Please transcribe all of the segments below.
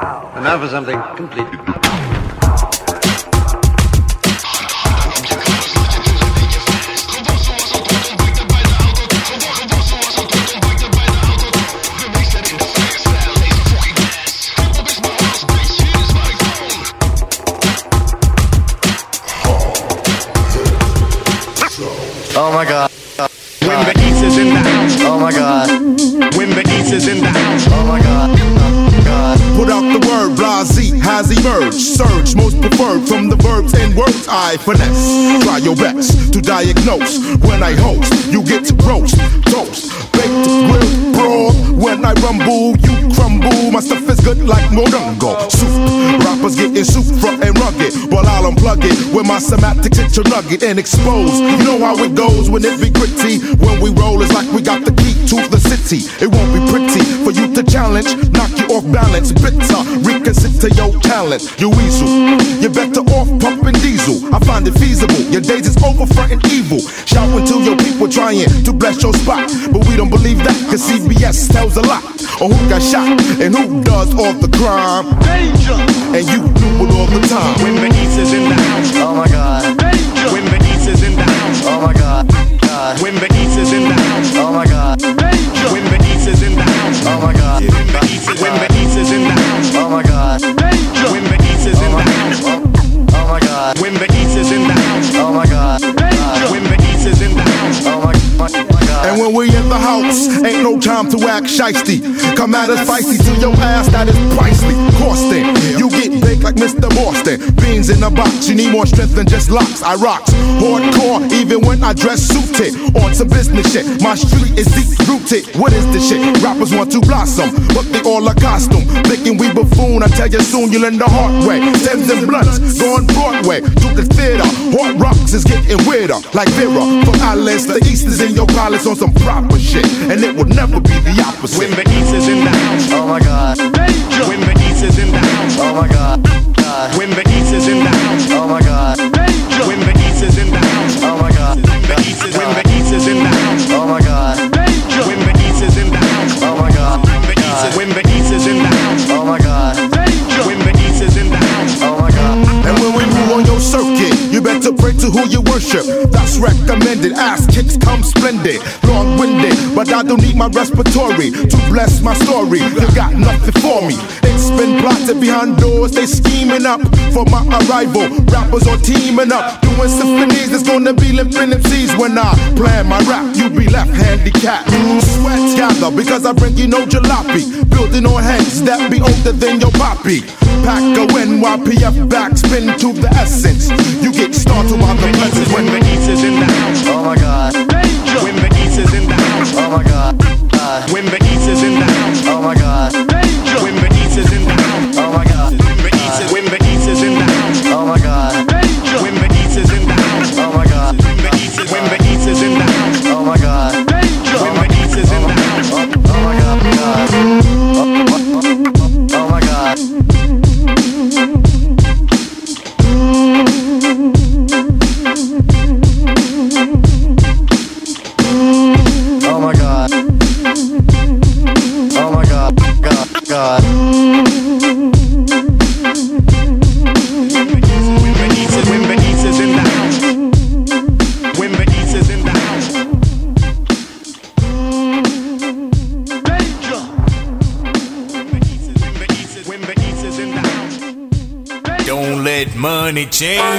And now for something completely. Oh my god. Finesse. Try your best to diagnose. When I host, you get to roast, toast, baked, grilled, broad. When I rumble, you crumble. My stuff is good like Morongo. Soup, rappers getting super and rugged. While I'll unplug it with my semantics, it's a nugget and expose. You know how it goes when it be gritty. When we roll, it's like we got the key to the city. It won't be pretty for you to challenge, knock you off balance. Bitter, reconsider your talent. You weasel, you're better off pumping diesel. I find it feasible. Your days is over fronting evil. Shouting to your people trying to bless your spot. But we don't believe that, cause CBS tells a lot. On who got shot and who does all the crime. Danger. And you do it all the time. When the East is in the house. Oh my god. Danger. When the East is in the house. Oh my god. God. When the East is in the house. Oh my god. When the East is, in the house. Oh my And when we in the house, ain't no time to act shisty. Come at us feisty to your ass, that is pricey. Costing, you get baked like Mr. Boston. Beans in a box, you need more strength than just locks. I rocks hardcore, even when I dress suited. On some business shit, my street is deep rooted. What is this shit? Rappers want to blossom, but they all a costume. Thinking we buffoon, I tell you soon you'll learn the hard way. Thames and blunts, going Broadway to the theater. Hard rocks is getting weirder, like Vera. From islands, the east is in your palace on some proper shit, and it would never be the opposite. When the East is in the house. Oh my god. Danger. When the East is in the house. Oh my god. God. When the East is in the house. Oh my god. Danger. When the East is in the house. Oh my god. When the East is, oh when the East is in the house. Oh my god. Better pray to who you worship. That's recommended. Ass kicks come splendid, long winded, but I don't need my respiratory to bless my story. You got nothing for me. It's been plotted behind doors, they scheming up for my arrival. Rappers are teaming up, doing symphonies. It's gonna be limping MCs when I plan my rap. You be left handicapped. Sweat gather because I bring you no jalopy. Building on heads that be older than your poppy. Pack a NYPF backspin to the essence. You get started by the When the East is, presence when the East is in the house. Oh my god. Oh Danger. When the East is in the house. Oh my god. God. When the East is in the house. Oh my god.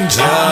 Change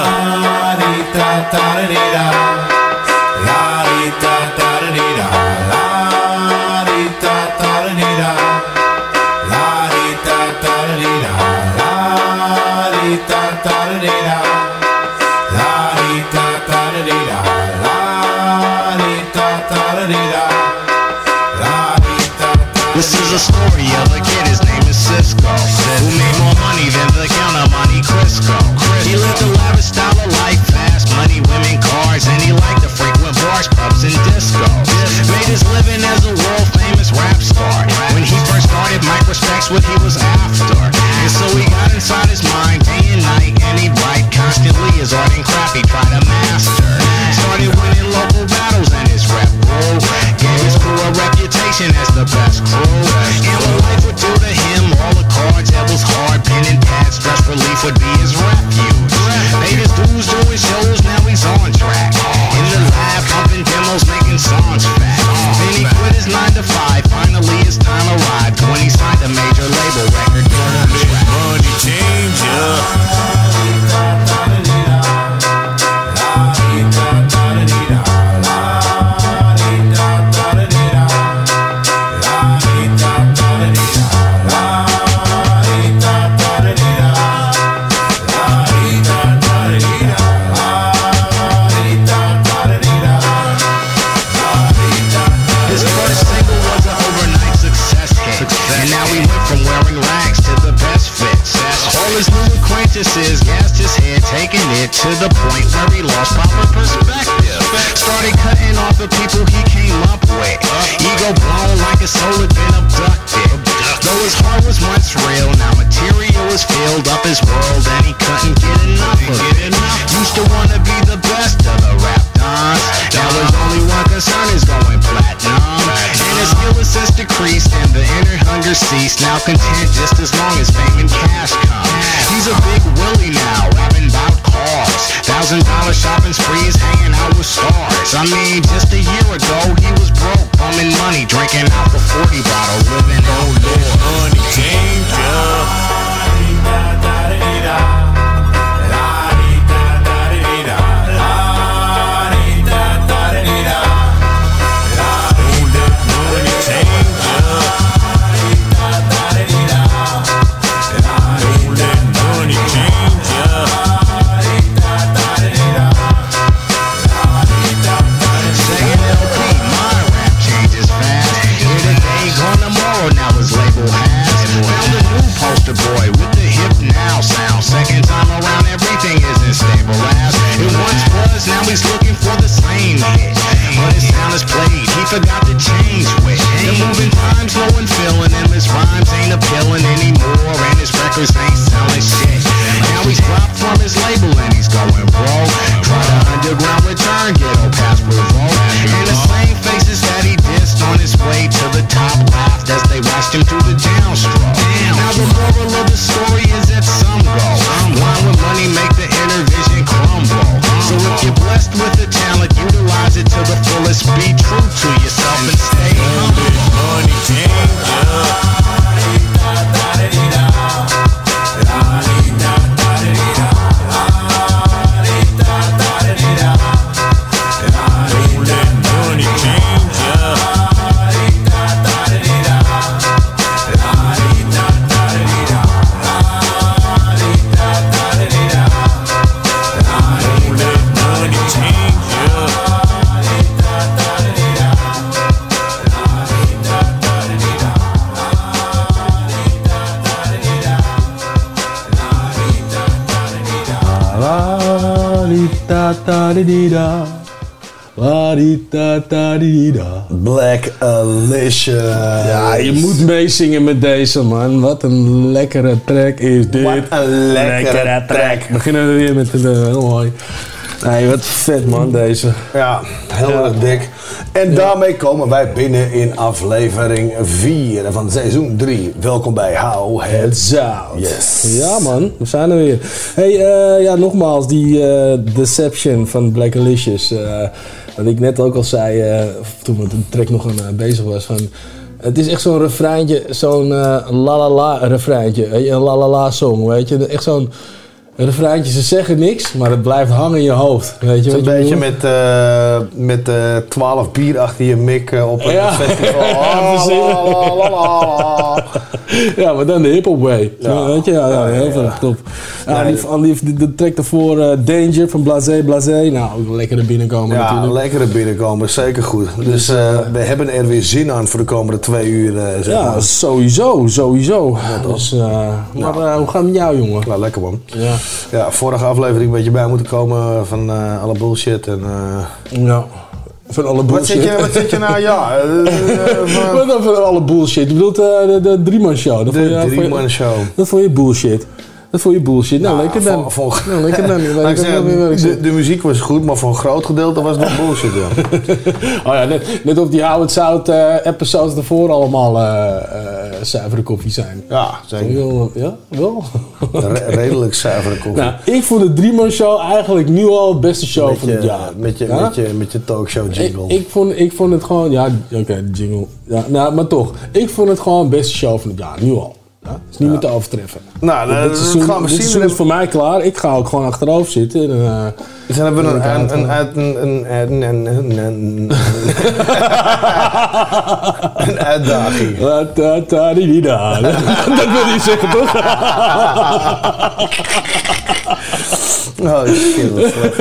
meezingen met deze man. Wat een lekkere track is dit. Wat een lekkere track. We beginnen we weer met de heel mooi. Nee, wat vet man deze. Ja, heel Ja. erg dik. En daarmee komen wij binnen in aflevering 4 van seizoen 3. Welkom bij Hou Het zout. Yes. Ja man, we zijn er weer. Hey, eh, ja nogmaals, die eh, Deception van Black Alicious. eh, wat ik net ook al zei, eh, toen met de track nog aan eh, bezig was. Van, het is echt zo'n refreintje, zo'n eh la la la refreintje. Een la la la song, weet je. Echt zo'n refreintje, ze zeggen niks, maar het blijft hangen in je hoofd. Weet je Een wat je beetje met, eh, met eh 12 bier achter je mik op een Ja. festival. Ja, precies. La, la, la, la, la. Ja, maar dan de hip-hop way. Ja. Weet je, ja, ja, heel veel top. Ja, Nee, die, van die, de, daarvoor, eh, Danger van Blasé Blasé. Nou, ook lekker er binnenkomen Ja, natuurlijk. lekker er binnenkomen, zeker goed. Dus eh, we hebben er weer zin aan voor de komende twee uur, eh, zeg Ja, maar. sowieso, sowieso. dus, eh, maar eh, hoe gaat het met jou, jongen? Nou, lekker man. Ja. Ja, vorige aflevering een beetje bij moeten komen van eh, alle bullshit. En, eh, ja. Van alle wat, bullshit. zit je, wat zit je nou? Ja, eh, eh, van Wat dan van alle bullshit? Je bedoelt eh, de, de Drieman Show. Dat de drie-man show. Dat vond je bullshit. Dat vond je bullshit. Nou, lekker dan. Nou, lekker dan. Ik Ik ik de, muziek was goed, maar voor een groot gedeelte was het bullshit. Ja. Oh ja, net, net of die Howard Zout eh episodes ervoor allemaal eh eh, zuivere koffie zijn. ja, zeker. Wel, Ja, wel. Re- redelijk zuivere koffie. nou, ik vond de Drieman Show eigenlijk nu al het beste show met, van je, het jaar. met, je, Ja? met, je, met je talkshow Ik, jingle. ik, vond, ik vond het gewoon, ja, oké, de jingle. Ja, nou, maar toch, ik vond het gewoon het beste show van het jaar, nu al. Ja, is niet meer te overtreffen. nou, Dit dat, dat seizoen, gaan we dit zien. seizoen is voor mij klaar. Ik ga ook gewoon achterover zitten. En, eh, Dus dan hebben we een, Ja, een, een, een, een, een, uitdaging. Dat wil je zeggen, toch? Oh shit, wat.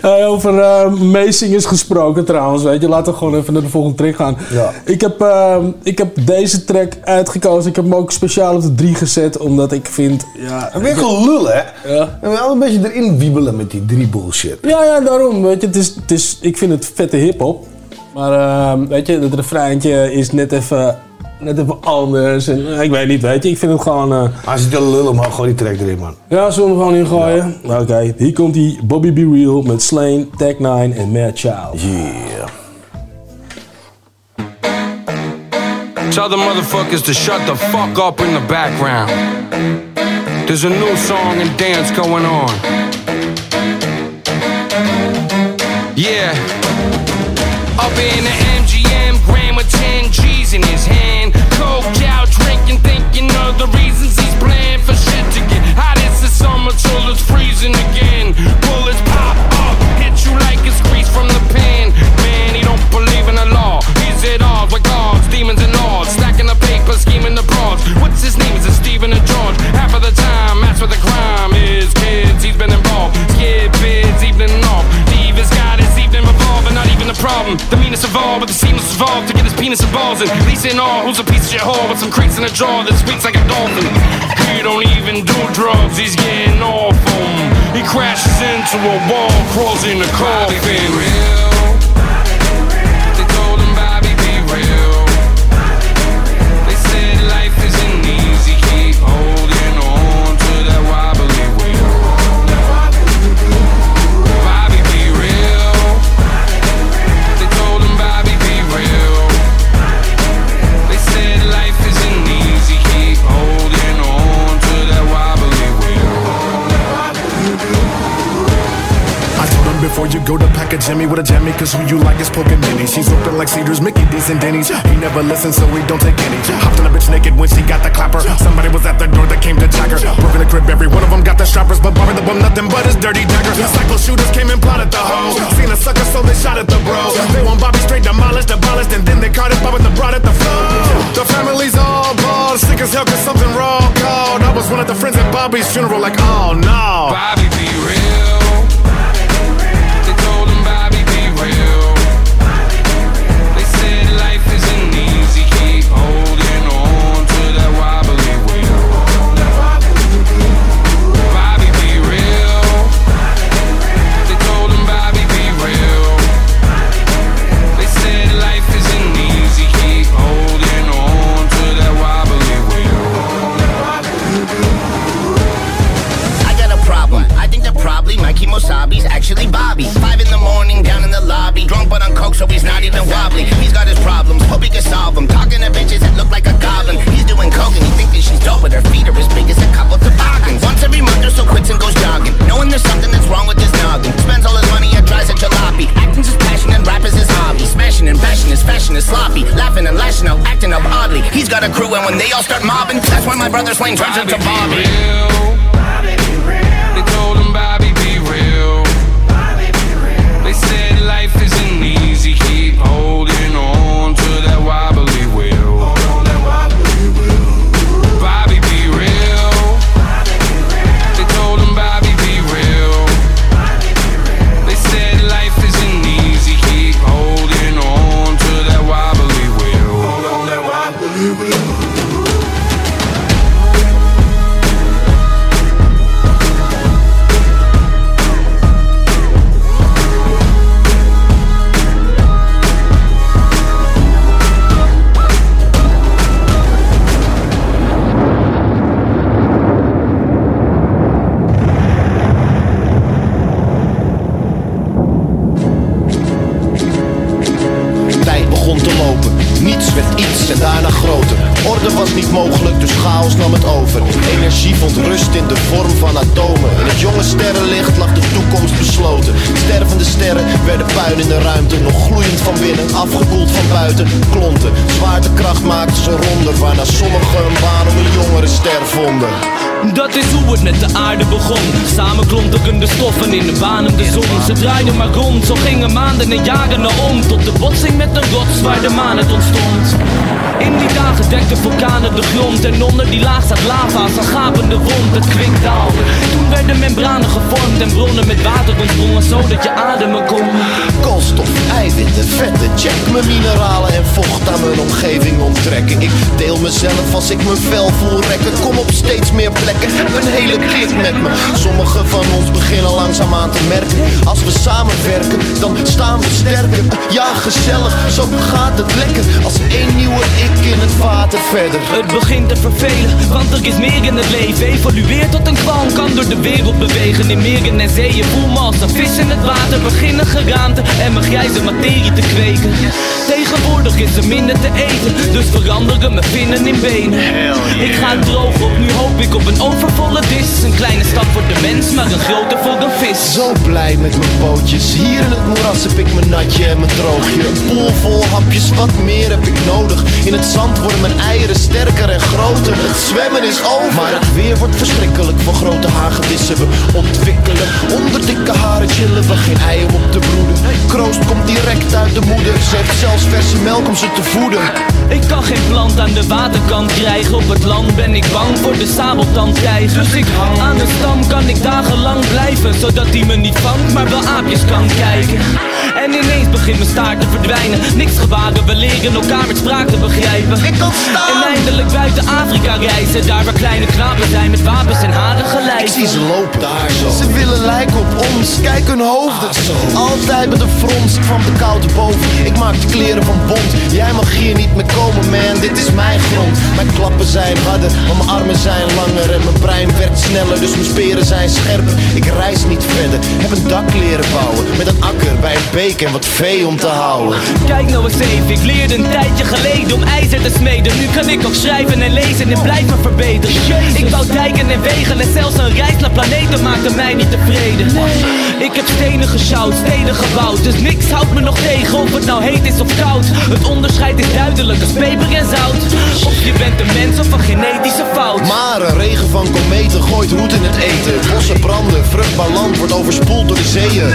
Hey, over eh meezingers gesproken trouwens, weet je. Laten we gewoon even naar de volgende track gaan. Ja. Ik, heb, eh, ik heb deze track uitgekozen. Ik heb hem ook speciaal op de 3 gezet, omdat ik vind... Ja, En weer gelul, hè? Ja. En wel een beetje erin wiebelen met die drie bullshit. Ja, ja, daarom. Weet je, het is, het is, ik vind het vette hip-hop. Maar ehm, weet je, het refreintje is net even, net even anders. En, eh, ik weet niet, weet je. Ik vind het gewoon. eh, Hij zit te lullen, maar gewoon die track erin, man. ja, zullen we hem gewoon ingooien? Oké, hier komt die Bobby B. Real met Slain, Tech 9 en Mad Child. Yeah. Tell the motherfuckers to shut the fuck up in the background. There's a new song and dance going on. Yeah. Up in the MGM, Grand with 10 G's in his hand. Coke out, drinking, thinking of the reasons he's playing for shit to get hot. It's the summer till it's freezing again. Bullets pop up, hit you like it's grease from the pan. Man, he don't believe in the law. He's at odds with gods, demons and lords. Stacking the paper, scheming the broads. What's his name? Is it Stephen and George? Half of the time, that's where the crime is. Kids, he's been involved. Skid bids, evening problem. The meanest of all, but the seamless evolved to get his penis and balls in. Lisa and all, who's a piece of shit whore with some creaks in the jaw that speaks like a dolphin. He don't even do drugs, he's getting off 'em. He crashes into a wall, crawls in a coffin. They pack a Jimmy with a Jimmy, cause who you like is poking Benny. She's open like Cedars, Mickey D's and Denny's. He never listens, so he don't take any. Hopped on a bitch naked when she got the clapper. Somebody was at the door that came to jack her. Broke in the crib, every one of them got the strappers, but Bobby the bum nothing but his dirty dagger. Cycle shooters came and plotted the hoe. Seen a sucker, so they shot at the bro. They want Bobby straight demolished, abolished, and then they caught it, Bobby the brought at the flow. The family's all bald, sick as hell, cause something wrong called. I was one of the friends at Bobby's funeral, like, oh no. Bobby, be real. He's not even wobbly. He's got his problems, hope he can solve them. Talking to bitches that look like a goblin. He's doing coke and he thinks that she's dope, but her feet are as big as a couple toboggans. Once every month or so quits and goes jogging. Knowing there's something that's wrong with his noggin. Spends all his money at dries at jalopy. Acting's his passion and rap is his hobby. Smashing and bashing his fashion is sloppy. Laughing and lashing out, acting up oddly. He's got a crew and when they all start mobbing, that's when my brother Slang turns into Bobby. They holding on to that wobbly chaos nam het over. Energie vond rust in de vorm van atomen. In het jonge sterrenlicht lag de toekomst besloten. Stervende sterren werden puin in de ruimte. Nog gloeiend van binnen, afgekoeld van buiten. Klonten, zwaartekracht maakte ze ronder. Waarna sommigen een baan om een jongere ster vonden. Dat is hoe het met de aarde begon. Samen klonten de stoffen in de banende zon. Ze draaiden maar rond, zo gingen maanden en jaren naar om. Tot de botsing met een rots waar de maan het ontstond. In die dagen dekte vulkanen de grond en onder die laag staat lava een gapende wond. Het kwikt daalde. Toen werden membranen gevormd en bronnen met water ontsprongen zodat je ademen kon. Koolstof, eiwitten, vetten, check mijn mineralen en vocht aan mijn omgeving onttrekken. Ik deel mezelf als ik mijn vel voel rekken. Kom op steeds meer plekken, heb een hele klik met me. Sommigen van ons beginnen langzaam aan te merken. Als we samenwerken, dan staan we sterker. Ja, gezellig, zo gaat het lekker. Als één nieuwe ik in het water verder. Het begint te vervelen, want er is meer in het leven. Evolueert tot een kwalm, kan door de wereld bewegen. In meren en zeeën, voel me als een vis in het water. Beginnen geraamte en mijn grijze materie te kweken. Tegenwoordig is er minder te eten, dus veranderen mijn vinnen in benen. Ik ga droog op, nu hoop ik op een overvolle dis. Een kleine stap voor de mens, maar een grote voor een vis. Zo blij met mijn pootjes. Hier in het moeras heb ik mijn natje en mijn droogje. Een pool vol hapjes, wat meer heb ik nodig. In het zand worden mijn eieren sterker en groter. Het zwemmen is over. Maar het weer wordt verschrikkelijk. Voor grote hagedissen we ontwikkelen. Onder dikke haren chillen we geen ei om op te broeden. Kroost komt direct uit de moeder. Ze heeft zelfs verse melk om ze te voeden. Ik kan geen plant aan de waterkant krijgen. Op het land ben ik bang voor de sabeltandtijger Dus ik hang. Aan de stam, kan ik dagenlang blijven Zodat hij me niet vangt, maar wel aapjes kan kijken En ineens begint mijn staart te verdwijnen Niks gewagen, we leren elkaar met spraak te begrijpen Ik kan staan! En eindelijk buiten Afrika reizen Daar waar kleine knapen zijn met wapens en haren gelijk Ik zie ze lopen daar zo. Ze willen lijken op ons, kijk hun hoofden. Altijd met een frons, ik van de koude boven. Ik maak de kleren van bond. Jij mag hier niet meer komen, man, dit is mijn grond. Mijn klappen zijn harder, maar mijn armen zijn langer. En mijn brein werkt sneller, dus mijn speren zijn scherper. Ik reis niet verder, heb een dak leren bouwen. Met een akker bij een beek en wat vee om te houden. Kijk nou eens even, ik leerde een tijdje geleden om ijzer te smeden. Nu kan ik ook schrijven en lezen en blijf me verbeteren Ik bouw dijken en wegen en zelfs een reis naar planeten maakte mij niet tevreden. Ik heb stenen gesjouwd, steden gebouwd Dus niks houdt me nog tegen of het nou heet is of koud. Het onderscheid is duidelijk als peper en zout. Of je bent een mens of een genetische fout. Maar een regen van kometen gooit roet in het eten. Bossen branden, vruchtbaar land wordt overspoeld door de zeeën.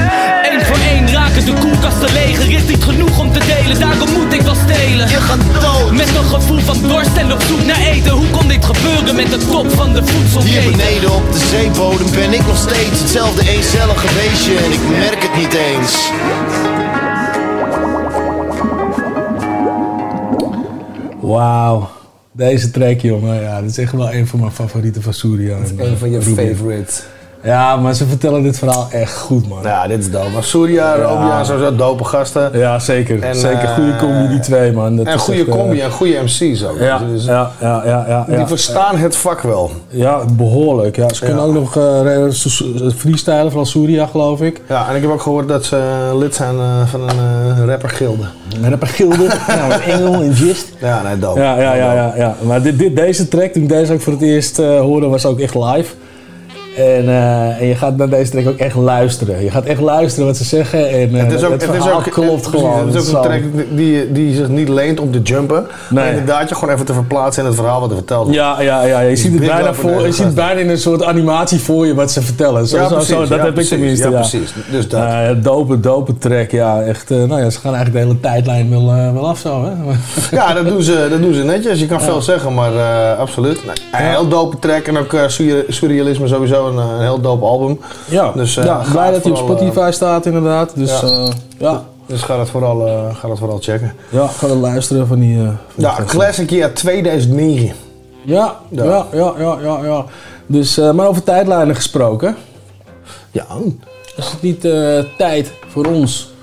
Eén voor één raken de koelkasten leeg Er is niet genoeg om te delen, daarom moet ik wel stelen Je gaat dood. Met een gevoel van dorst en op zoek naar eten Hoe kon dit gebeuren met de top van de Hier voedselketen? beneden op de zeebodem ben ik nog steeds hetzelfde eencellige beestje en ik merk het niet eens. Wauw. Deze track, jongen. Ja, dat is echt wel een van mijn favorieten van Surya. en, Een van je eh, favorites. Ja, maar ze vertellen dit verhaal echt goed, man. Ja, dit is dope. Maar Surya, Robia, sowieso dope gasten. Ja, zeker. En, zeker. Goede eh, combi, die twee, man. Dat En goede echt, eh, combi en goede MC's ook. Ja, Dus ja, ja, ja, ja, Die ja. verstaan het vak wel. Ja, behoorlijk. Ja, ze kunnen ook nog eh, s- freestylen van Surya, geloof ik. Ja, en ik heb ook gehoord dat ze lid zijn eh, van een eh, rappergilde. Met een gilden. ja, met Engel en Gist. Ja, nee, dope. Ja, ja, ja, ja, ja. Maar dit, dit, deze track, toen ik deze ook voor het eerst eh, hoorde, was ook echt live. En, eh, en je gaat naar deze track ook echt luisteren. Je gaat echt luisteren wat ze zeggen. En eh, Het is ook, het is ook, klopt gewoon. Het is Zo. ook een track die, die zich niet leent om te jumpen. Maar inderdaad, je gewoon even te verplaatsen in het verhaal wat er verteld wordt. Ja, ja, ja. Je ziet het bijna voor, je ziet bijna in een soort animatie voor je wat ze vertellen. Zo, Ja, zo, precies, zo, dat ja, heb ik precies, tenminste. ja, Ja, precies. Dus dat. Eh, dope, dope track. Ja, echt. eh, nou ja, ze gaan eigenlijk de hele tijdlijn wel, wel af zo, hè? Ja, dat doen, ze, dat doen ze netjes. Je kan veel zeggen, maar absoluut. Heel dope track en ook surre- surrealisme sowieso een, eh, een heel dope album. Ja, Dus, eh, ja blij dat hij op vooral, Spotify staat inderdaad. Dus Ja. ja, ja, Dus ga dat vooral, eh, ga dat vooral checken. ja ga er luisteren van die... eh, van Ja. Classic Year 2009. Ja, Ja. ja, ja, ja, ja. ja. Dus, eh, maar over tijdlijnen gesproken. Ja, Is het niet eh, tijd voor ons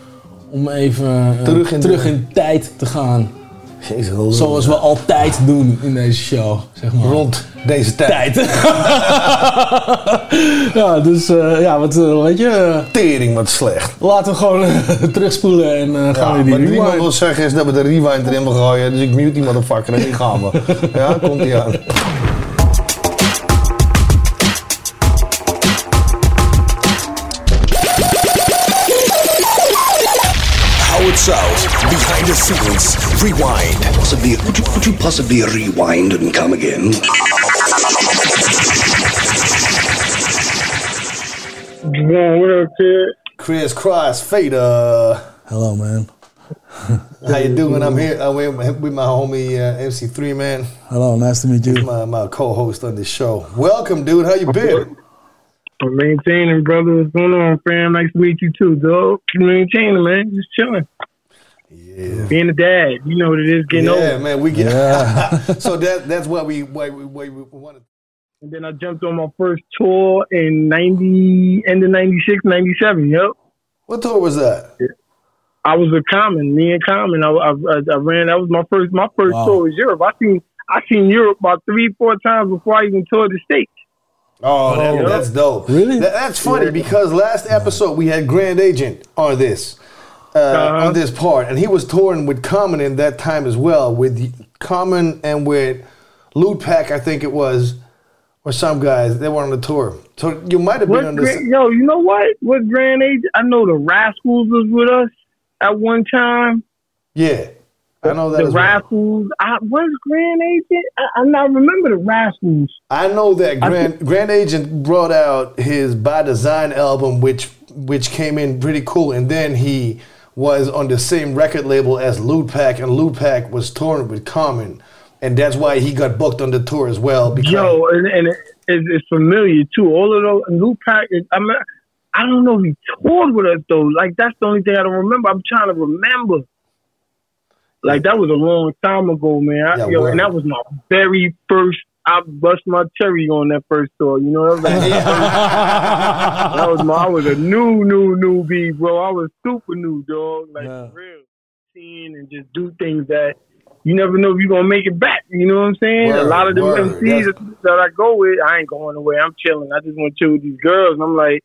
om even eh, Terug in terug in tijd te gaan? Jezus. wel- Zoals we altijd doen in deze show, zeg maar. Rond deze tijd. tijd. ja, dus eh, ja, wat eh, weet je, eh, Tering wat slecht. laten we gewoon terugspoelen en eh, gaan Ja, we die wat niemand rewind. wil zeggen is dat we de rewind erin wil gooien. Dus ik mute die motherfucker en die gaan we. Ja, komt ie aan. Howard South, behind the scenes, rewind. Possibly, could you, could you possibly rewind and come again? Chris Cross, Fader. Hello man. How you doing? I'm here. I'm with with my homie uh, MC3 man. Hello, nice to meet you. My, my co-host on this show. Welcome, dude. How you been? I'm maintaining, brother. What's going on, fam? Nice to meet you too, dog. Maintaining, man. Just chilling. Yeah. Being a dad, you know what it is. Getting yeah, old. man. We get so that that's why we why we, why we wanted. And then I jumped on my first tour in ninety, end of 96, 97, Yep. What tour was that? I was a Common, me and Common. I, I, I- I ran. That was my first. My first Wow. tour was Europe. I seen I seen Europe about three, four times before I even toured the states. Oh, that, that's dope. Really? that's funny Yeah. because last episode we had Grand Agent on this, uh, Uh-huh. on this part, and he was touring with Common in that time as well, with Common and with Loot Pack, I think it was, or some guys. They were on the tour, so you might have been on this. yo, you know what? What Grand Age? I know the Rascals was with us at one time. Yeah, I know that. The as well. Rascals. I was Grand Agent. I, I now remember the Rascals. I know that Grand Grand Agent brought out his By Design album, which which came in pretty cool, and then he was on the same record label as Loot Pack, and Loot Pack was touring with Common, and that's why he got booked on the tour as well. Because Yo, and, and it, it's, it's familiar too. All of those and Loot Pack. Is, I mean, I don't know if he toured with us though. Like that's the only thing I don't remember. I'm trying to remember. Like that was a long time ago, man. I, Yeah, yo, and that was my very first. I bust my cherry on that first tour. You know, that was, like, that was my. I was a new, new, newbie, bro. I was super new, dog. Like for real, seeing and just do things that you never know if you're gonna make it back. You know what I'm saying? a lot of the word. MCs that I go with, I ain't going away. I'm chilling. I just want to chill with these girls. And I'm like,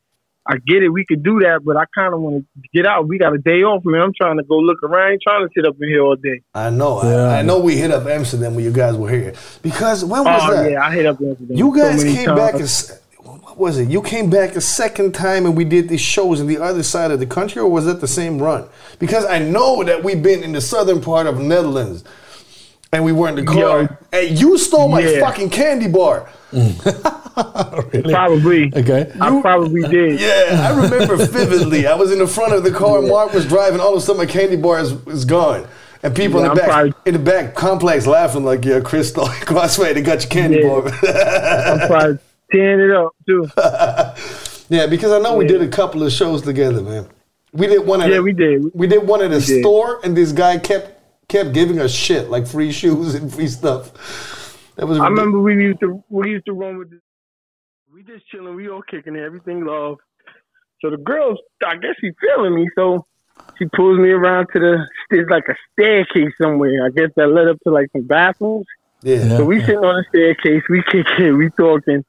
I get it, we could do that, but I kind of want to get out. We got a day off, man. I'm trying to go look around. I ain't trying to sit up in here all day. I know, I, I know we hit up Amsterdam when you guys were here because when was oh that? yeah, I hit up Amsterdam You guys many came times. back as what was it? You came back a second time and we did these shows in the other side of the country, or was that the same run? Because I know that we've been in the southern part of the Netherlands and we were in the car. Yo. Hey, you stole my Yeah. fucking candy bar. Probably. Okay. I probably did. Yeah, I remember vividly. I was in the front of the car, Mark was driving, all of a sudden my candy bar is, is gone. And people Yeah, in the I'm back probably- in the back complex laughing like, yeah, Crystal, Crossway, they got your candy Yeah. bar. I'm probably tearing it up too. Yeah, because I know we did a couple of shows together, man. We did one at Yeah, a, we did. we did one at a We did. store, and this guy kept kept giving us shit like free shoes and free stuff. That was I remember we used to we used to run with. The, we just chilling. We all kicking it. Everything love. So the girls, I guess she feeling me. So she pulls me around to the. There's like a staircase somewhere. I guess that led up to like some bathrooms. Yeah. So we sitting on the staircase. We kicking. it, We talking.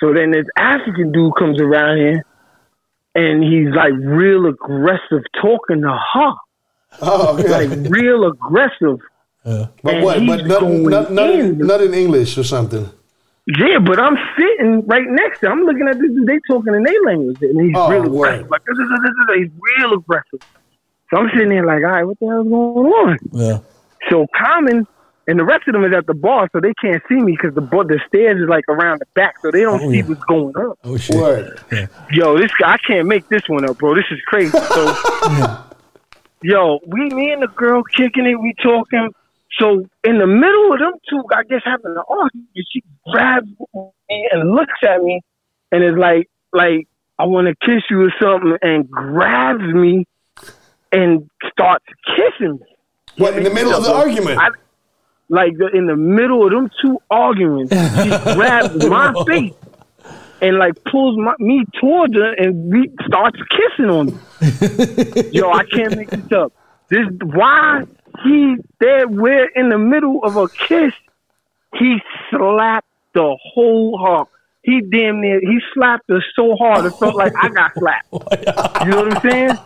So then this African dude comes around here, and he's like real aggressive talking to her. Oh, okay. Like real aggressive. But And what? But not, going not, not, in, in. not in English or something. Yeah, but I'm sitting right next to him. I'm looking at this dude. They talking in their language, and he's Oh, real word. Like, this, this, this, this, he's real aggressive. So I'm sitting there like, all right, what the hell's going on? Yeah. So Common and the rest of them is at the bar, so they can't see me because the bar, the stairs is like around the back, so they don't Oh, see yeah. what's going on. Oh shit. Word. Yo, this guy, I can't make this one up, bro. This is crazy. So, yo, we, me and the girl kicking it, we talking. So in the middle of them two, I guess having an argument, she grabs me and looks at me, and is like, like I want to kiss you or something, and grabs me and starts kissing me. What, in the middle of the argument? I- like the, in the middle of them two arguing, she grabs my face and like pulls my, me towards her and we starts kissing on me. Yo, I can't make this up. This why he there. We're in the middle of a kiss. He slapped the whole heart. He damn near he slapped her so hard it felt like I got slapped. You know what I'm saying?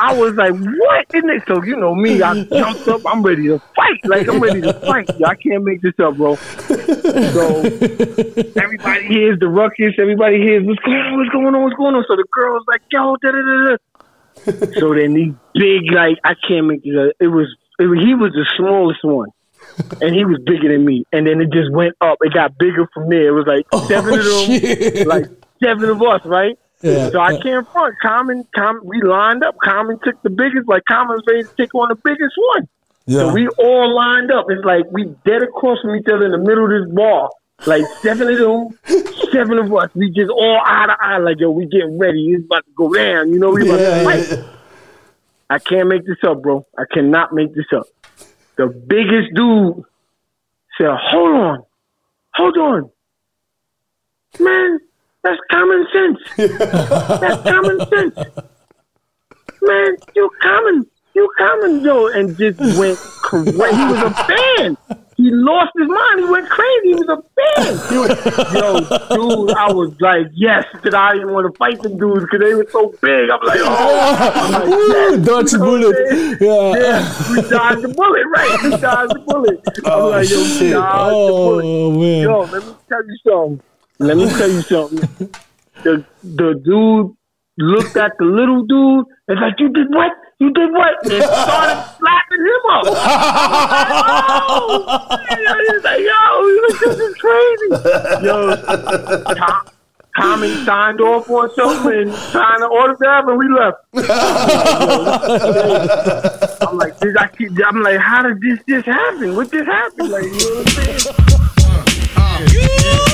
I was like, what? Isn't it? So you know me, I jumped up. I'm ready to fight. Like I'm ready to fight. Yo, I can't make this up, bro. So everybody hears the ruckus. Everybody hears what's going on, what's going on, what's going on. So the girl's like, yo, da da da da. So then these big, like, I can't make this. up. It was, it was, he was the smallest one, and he was bigger than me. And then it just went up. It got bigger from there. It was like oh, seven of them, like seven of us, right? Yeah, so I yeah. can't front. Common, Common, we lined up. Common took the biggest, like Common's ready to take on the biggest one. Yeah. So we all lined up. It's like we dead across from each other in the middle of this bar. Like seven of them, seven of us. We just all eye to eye, like yo, we getting ready. It's about to go down. You know, we about Yeah, to fight. I can't make this up, bro. I cannot make this up. The biggest dude said, "Hold on, hold on, man. That's common sense. That's common sense, man. You common, you common, yo." And just went crazy. He was a fan. He lost his mind. He went crazy. He was a fan. Yo, dude, I was like, yes, that I didn't want to fight them dudes because they were so big. I'm like, oh, I'm like, yes. Dodge the You know bullet. Yeah. Yeah, we dodged the bullet, right? We dodged the bullet. I'm Oh, like, yo, shit. dodged the bullet. Oh man. Yo, let me tell you something. Let me tell you something. The the dude looked at the little dude and like, you did what? You did what? And started slapping him up. oh, he's like, yo, this is crazy. Yo, Tom, Tommy signed off on something and signed an autograph and we left. I'm like, did I keep, I'm like, how did this just happen? What just happened? Like, you know what I'm saying? This that. Oh yeah.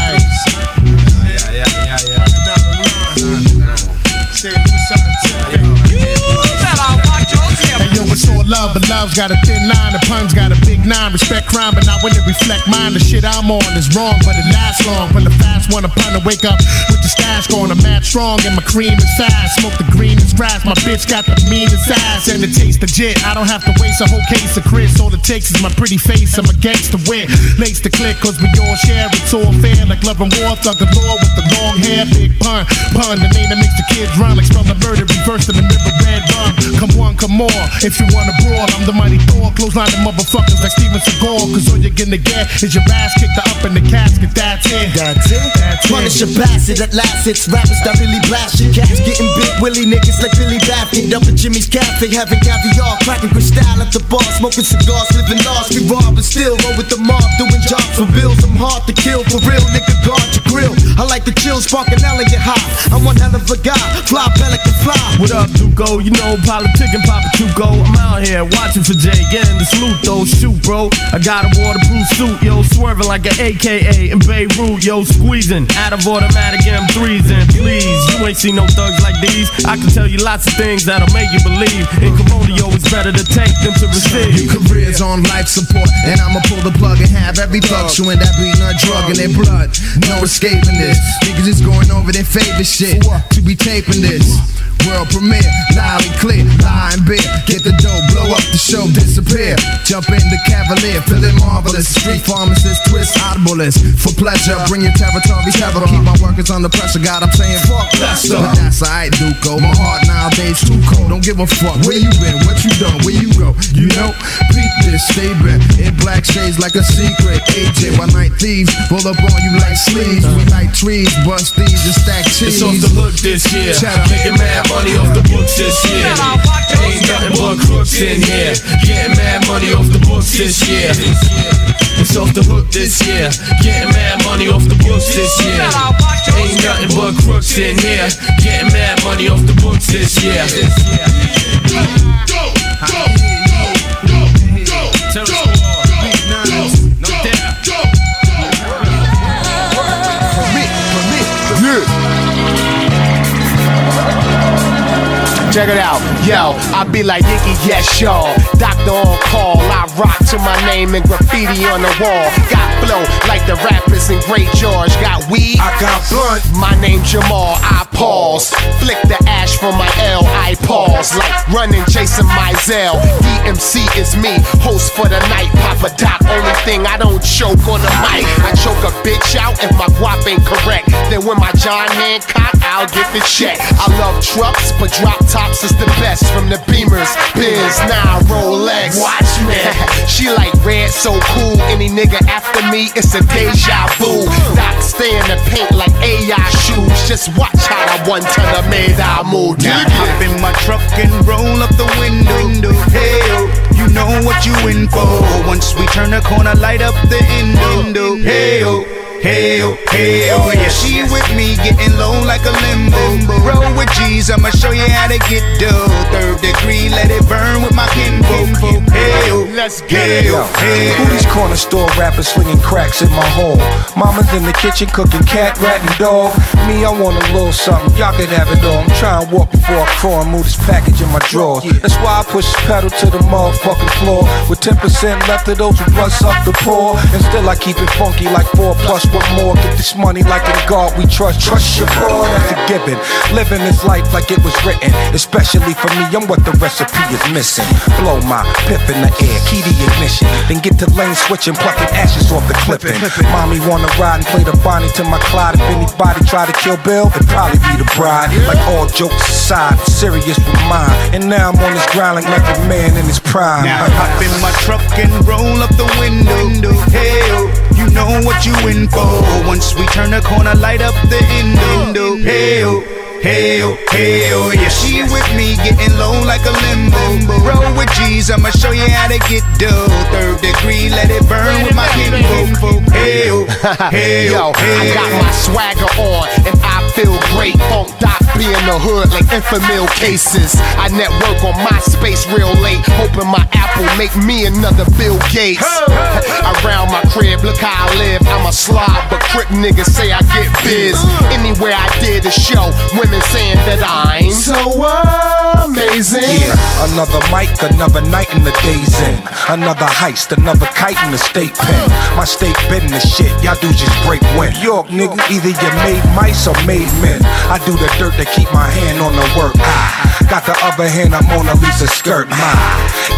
love, got a thin line. The pun's got a big nine. Respect crime, but not when it reflect mine. The shit I'm on is wrong, but it lasts long. When the fast one upon to wake up with the stash going, I'm mad strong and my cream is fast. Smoke the greenest grass. My bitch got the meanest ass and it tastes legit. I don't have to waste a whole case of Chris. All it takes is my pretty face. I'm against the win. Lace the click, cause we all share. It's all fair, like love and war. Thug galore with the long hair. Big pun, pun. The name that makes the kids run like spell the murder. Reverse in the river, red rum. Come on, come on. If you wanna brawl, I'm the mighty Thor. Close line of motherfuckers like Steven Seagal. Cause all you're gonna get is your ass kicked up in the casket. That's it. That's it. That's it. Punish a bastard at last, it's rappers that really blast your cats. Getting big willy niggas like Billy Baffin. Up at Jimmy's Cafe, having caviar, cracking crystal at the bar, smoking cigars, living lost. We rob and still roll with the mob, doing jobs for bills. I'm hard to kill, for real, nigga, guard your grill. I like the chill, spark an elegant high. I'm one hell of a guy, fly pelican fly. What up, Duco? You know, politicking Papa Chuco. I'm out here watching for Jay, getting the salute though. Shoot, bro. I got a waterproof suit, yo, swerving like an AKA in Beirut, yo, squeezing out of automatic M3s. And please, you ain't seen no thugs like these. I can tell you lots of things that'll make you believe. In Comodio, it's better to take than to receive. Careers on life support, and I'ma pull the plug and have every thug showing that beating a drug in their blood. No escaping this. Niggas is going over their favorite shit to be taping this. World premiere, loud and clear, lie and beer. Get the dough, blow up the show, disappear. Jump in the cavalier, feeling marvelous. Street pharmacist, twist audiblest. For pleasure, bring your territory terror. Keep my workers under pressure, God, I'm saying fuck Lester. But that's alright, Duco. My heart nowadays too cold. Don't give a fuck. Where you been? What you done? Where you go? You know, beat this, stay back. In black shades like a secret. AJ, one night thieves, pull up on you like sleeves. We like trees, bust these and stack cheese. It's off the hook this year. Making mad money off the books this year. Ain't nothing but crooks in here. Getting mad money off the books this year. It's off the hook this year. Getting mad money off the books this year. Ain't nothing but crooks in here. Getting mad money off the books this year. Check it out, yo. I be like Iggy, yes, y'all. Doctor on call, I rock to my name and graffiti on the wall. Got like the rappers in Great George. Got weed, I got blunt. My name Jamal, I pause. Flick the ash from my L, I pause. Like running, chasing my Zell. DMC is me, host for the night. Papa Doc, only thing, I don't choke on the mic. I choke a bitch out if my guap ain't correct. Then when my John Hancock, I'll get the check. I love trucks, but drop tops is the best. From the Beamers, Benz, now Rolex. Watch me. she like red, so cool. Any nigga after me, it's a deja vu. Doc stay in the paint like AI shoes. Just watch how I one ton of made I move. Now hop in my truck and roll up the window. Hey, oh, you know what you in for. Once we turn the corner, light up the window. Hey, Hey, hey, oh, yeah, she with me, getting low like a limbo. Roll with G's, I'ma show you how to get dough. Third degree, let it burn with my kinfolk. Hey, oh, let's get it. Hey, Who these corner store rappers slinging cracks in my home? Mama's in the kitchen cooking cat, rat, and dog. Me, I want a little something. Y'all can have it all. I'm trying to walk before I crawl and move this package in my drawers. That's why I push this pedal to the motherfucking floor. With 10% left of those who bust up the poor. And still I keep it funky like 4 plus what more. Get this money like in God we trust. Trust your boy, that's a given. Living this life like it was written. Especially for me, I'm what the recipe is missing. Blow my piff in the air, key the Then get to lane switching, plucking ashes off the clipping. Mommy wanna ride and play the Bonnie to my Clyde. If anybody try to kill Bill, it'd probably be the bride. Like all jokes aside, serious with mine. And now I'm on this grind like Method Man in his prime. Now hop in my truck and roll up the window. Hey, oh, you know what you in for. Once we turn the corner, light up the window. Hey, Hey, hey, oh, yeah, she with me, getting low like a limbo. Roll with G's, I'ma show you how to get dough. Third degree, let it burn with my kinfolk. Hey, oh, hey, Yo, oh, I got my swagger on feel great. Funk Doc be in the hood like Enfamil cases. I network on MySpace real late, hoping my Apple make me another Bill Gates. Around my crib, look how I live. I'm a slob, but crip niggas say I get biz. Anywhere I did a show, women saying that I'm so amazing. Yeah, another mic, another night in the days in. Another heist, another kite in the state pen. My state been the shit, y'all do just break wind. York nigga, either you made mice or made men. I do the dirt to keep my hand on the work. I got the other hand, I'm on a Lisa skirt. My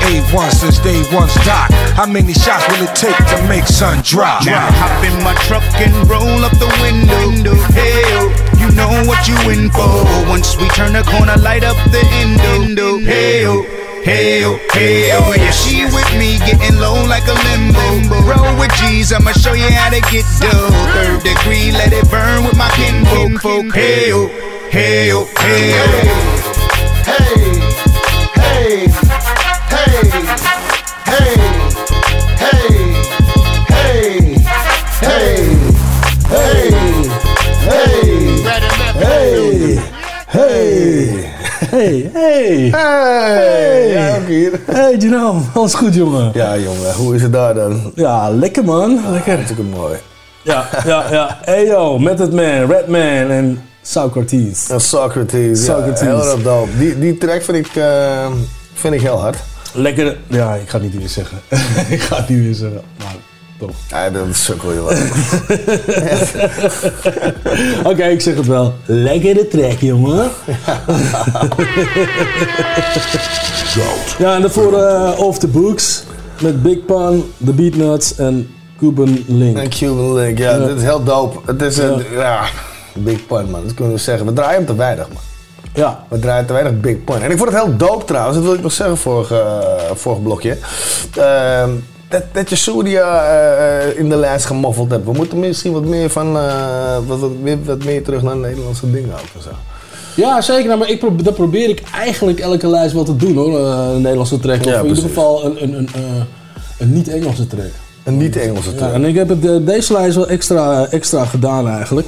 A1 since day one's doc. How many shots will it take to make sun drop? Now hop in my truck and roll up the window. Hey, oh, you know what you in for. Once we turn the corner, light up the window. Hey, oh. Hey, oh, hey, oh, yeah, she with me, getting low like a limbo. Roll with G's, I'ma show you how to get dough. Third degree, let it burn with my kinfolk. Hey, oh, hey, oh, hey, oh. Hey, hey, Hey, hey. Hey. Ja, ook hier. Hey, Gino. Alles goed, jongen? Ja, jongen. Hoe is het daar dan? Ja, lekker, man. Lekker. Hartstikke mooi. Ja, ja, ja. Hey, yo. Method Man, Redman en Socrates. Ja, Socrates. Socrates. Ja, heel erg dope. Die, die track vind ik, eh, vind ik heel hard. Lekker. Ja, ik ga het niet weer zeggen. ik ga het niet weer zeggen. Maar toch. Ja, dat is sukkel, joh. Oké, ik zeg het wel. Lekkere track, jongen. ja, en daarvoor eh, Off the Books. Met Big Pun, The Beatnuts en Cuban Link. En Cuban Link, ja, Ja. dit is heel dope. Het is een, Ja. ja, Big Pun, man. Dat kunnen we zeggen. We draaien hem te weinig, man. Ja. We draaien te weinig Big Pun. En ik vond het heel dope trouwens, dat wil ik nog zeggen, vorige, uh, vorige blokje. Ehm, dat, dat je Surya eh, in de lijst gemoffeld hebt. We moeten misschien wat meer van, eh, wat, wat, meer, wat meer terug naar Nederlandse dingen ook en zo. Ja, zeker. Nou, maar ik pro- dat probeer ik eigenlijk elke lijst wel te doen hoor. Eh, Een Nederlandse track. Of in ieder geval een, een, een, eh, een niet-Engelse track. Een niet-Engelse Ja, track. en ik heb het, eh, deze lijst wel extra, extra gedaan eigenlijk.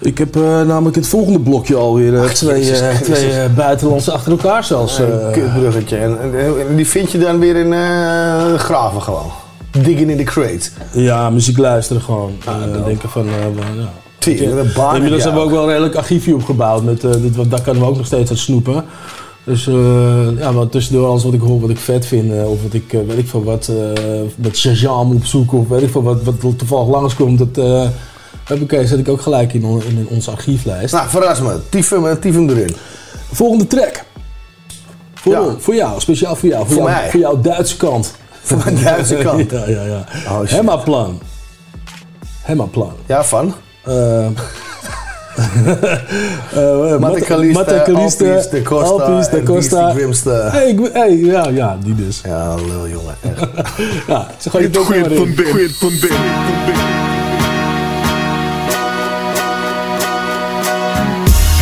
Ik heb eh, namelijk het volgende blokje alweer eh, twee, Jezus eh, twee buitenlandse achter elkaar zelfs. Een kutbruggetje. En, en, die vind je dan weer in graven gewoon. Digging in the crate. Ja, muziek luisteren gewoon. En denken van, ja. Baan heb Inmiddels hebben we ook wel een redelijk archiefje opgebouwd. Met, dit, wat- daar kunnen we ook nog steeds uit snoepen. Dus ja, maar tussendoor alles wat ik hoor, wat ik vet vind. of wat ik, weet ik veel wat, met Shazam opzoeken. Of weet ik veel wat, wat toevallig langskomt. Dat oké, zet ik ook gelijk in, on- in onze archieflijst. Nou, verras me. Tief hem, tief hem erin. Volgende track. Voor, voor jou, speciaal voor jou. Voor, Voor jou, mij. voor jouw Duitse kant. Van de Duitse kant. ja, ja, ja. Oh. Hemmaplan. Hemmaplan. Ja, van? Eh eh, Calista, Alpies, De Costa Alpies, De Costa. Grimster. Hey, ik, hey, ja, ja, die dus. Ja, lul jongen. ja, ze gooien het ook maar in.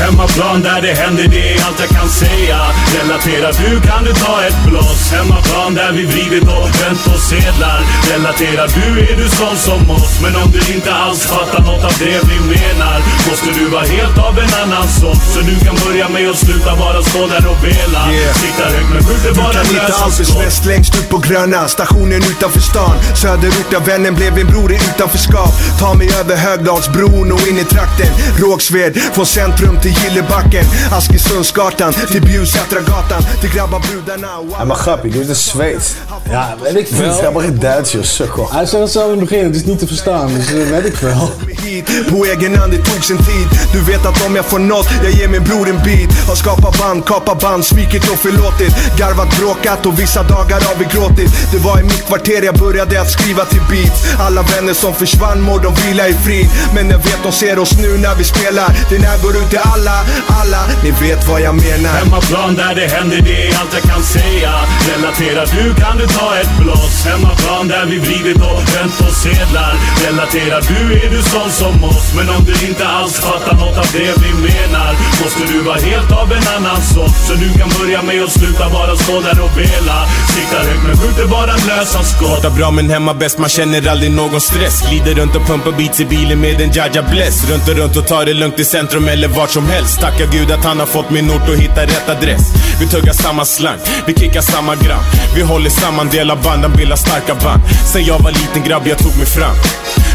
Hemmaplan där det händer, det är allt jag kan säga. Relatera, du kan du ta ett blås Hemmaplan där vi vridit och vänt på sedlar. Relatera, du är du sån som oss. Men om du inte alls fattar något av det vi menar Måste du vara helt av en annan sort. Så du kan börja med att sluta bara stå där och vela. Sikta högt men skjuter Du bara kan hitta lösa Alpers skott väst längst ut på Gröna Stationen utanför stan. Söderort där vännen blev min bror i utanförskap. Ta mig över Högdalsbron och in i trakten. Rågsved, från centrum till Gillebacken Askesundsgatan till Bjursätragatan Till grabbarbrudarna Ja, maar grappig, dit is Zweeds. Ja, weet ik Dit is veel. helemaal geen Duits, joh, sukkel. Hij zei het zo in het begin, het is niet te verstaan, dus eh, weet ik veel. hit På egen hand, det tog sin tid Du vet att om jag får något, jag ger min bror en bit Har skapat band, kapat band, svikit och förlåtit Garvat, bråkat och vissa dagar har vi gråtit Det var i mitt kvarter jag började att skriva till beats Alla vänner som försvann mår de vila i frid Men jag vet de ser oss nu när vi spelar Den här går ut till alla, alla Ni vet vad jag menar. Hemmaplan där det händer, det är allt jag kan säga. Relatera, du kan du ta ett blås. Hemmaplan där vi vridit och vänt på sedlar? Relatera, du är du sån som oss. Men om du inte alls fattar något av det vi menar Måste du vara helt av en annan sort. Så du kan börja med att sluta bara stå där och vela. Siktar högt men skjuter bara lösa skott. Pratar bra men hemma bäst, man känner aldrig någon stress. Glider runt och pumpar beats i bilen med en Jaja Bless. Runt och runt och tar det lugnt i centrum eller vart som helst. Tacka gud att han har fått min ort och hittat rätt adress. Vi tuggar samma slang, vi kickar samma gram. Vi håller samman, delar banden, bildar starka band. Sen jag var liten grabb, jag tog mig fram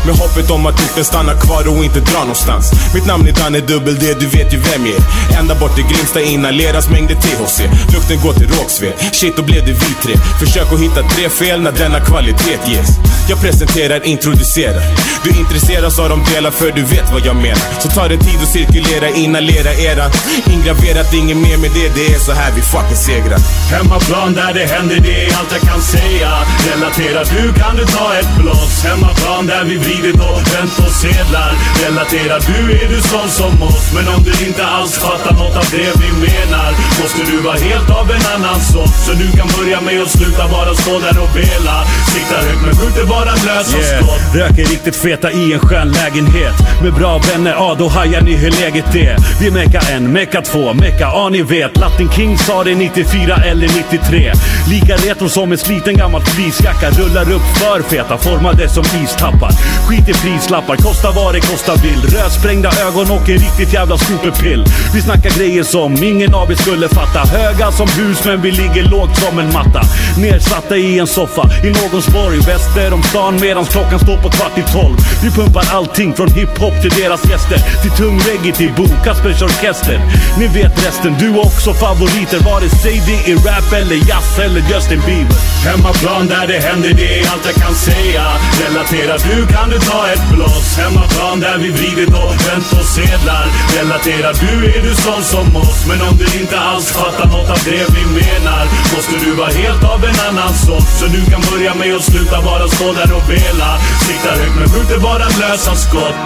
med hoppet om att orten stannar kvar och inte drar någonstans. Mitt namn är Danne Dubbel D, du vet ju vem jag är. Ända bort till Grimsta inhaleras mängder THC Lukten går till Rågsved, shit då blev det vi tre. Försök att hitta tre fel när denna kvalitet ges. Jag presenterar, introducerar. Du intresseras av de delar för du vet vad jag menar. Så tar det tid att cirkulera, inhalera eran Ingraverat, inget mer med det, det är så här vi fucking segrar. Hemmaplan där det händer, det är allt jag kan säga. Relatera, du kan du ta ett blås. Hemmaplan där vi vrider vridit och vänt på sedlar. Relatera, du är du sån som oss. Men om du inte alls fattar något av det vi menar Måste du vara helt av en annan sort. Så du kan börja med att sluta bara stå där och vela. Siktar högt men skjuter bara lösa skott. Röker riktigt feta i en skön lägenhet. Med bra vänner, ja då hajar ni hur läget är. Vi mecka en, mecka två, mecka, ja ni vet. Latin King sa det 94 eller 93 Lika retro som en sliten gammal fleecejacka Rullar upp för feta, formade som istappar Skit i prislappar, kosta vad det kosta vill. Rödsprängda ögon och en riktigt jävla superpill. Vi snackar grejer som ingen av er skulle fatta. Höga som hus men vi ligger lågt som en matta. Nersatta i en soffa i någons borg. Väster om stan medan klockan står på kvart i tolv. Vi pumpar allting från hiphop till deras gäster. Till tung reggae till Bo Kaspers orkester. Ni vet resten, du har också favoriter. Vare sig det är rap eller jazz eller Justin Bieber. Hemmaplan där det händer, det är allt jag kan säga. Relatera, du kan du ta ett blås Hemmaplan där vi vridit och vänt på sedlar. Relaterar du är du sån som oss Men om du inte alls fattar något av det vi menar Måste du vara helt av en annan sort. Så du kan börja med att sluta bara stå där och vela. Siktar högt men skjuter bara lösa skott.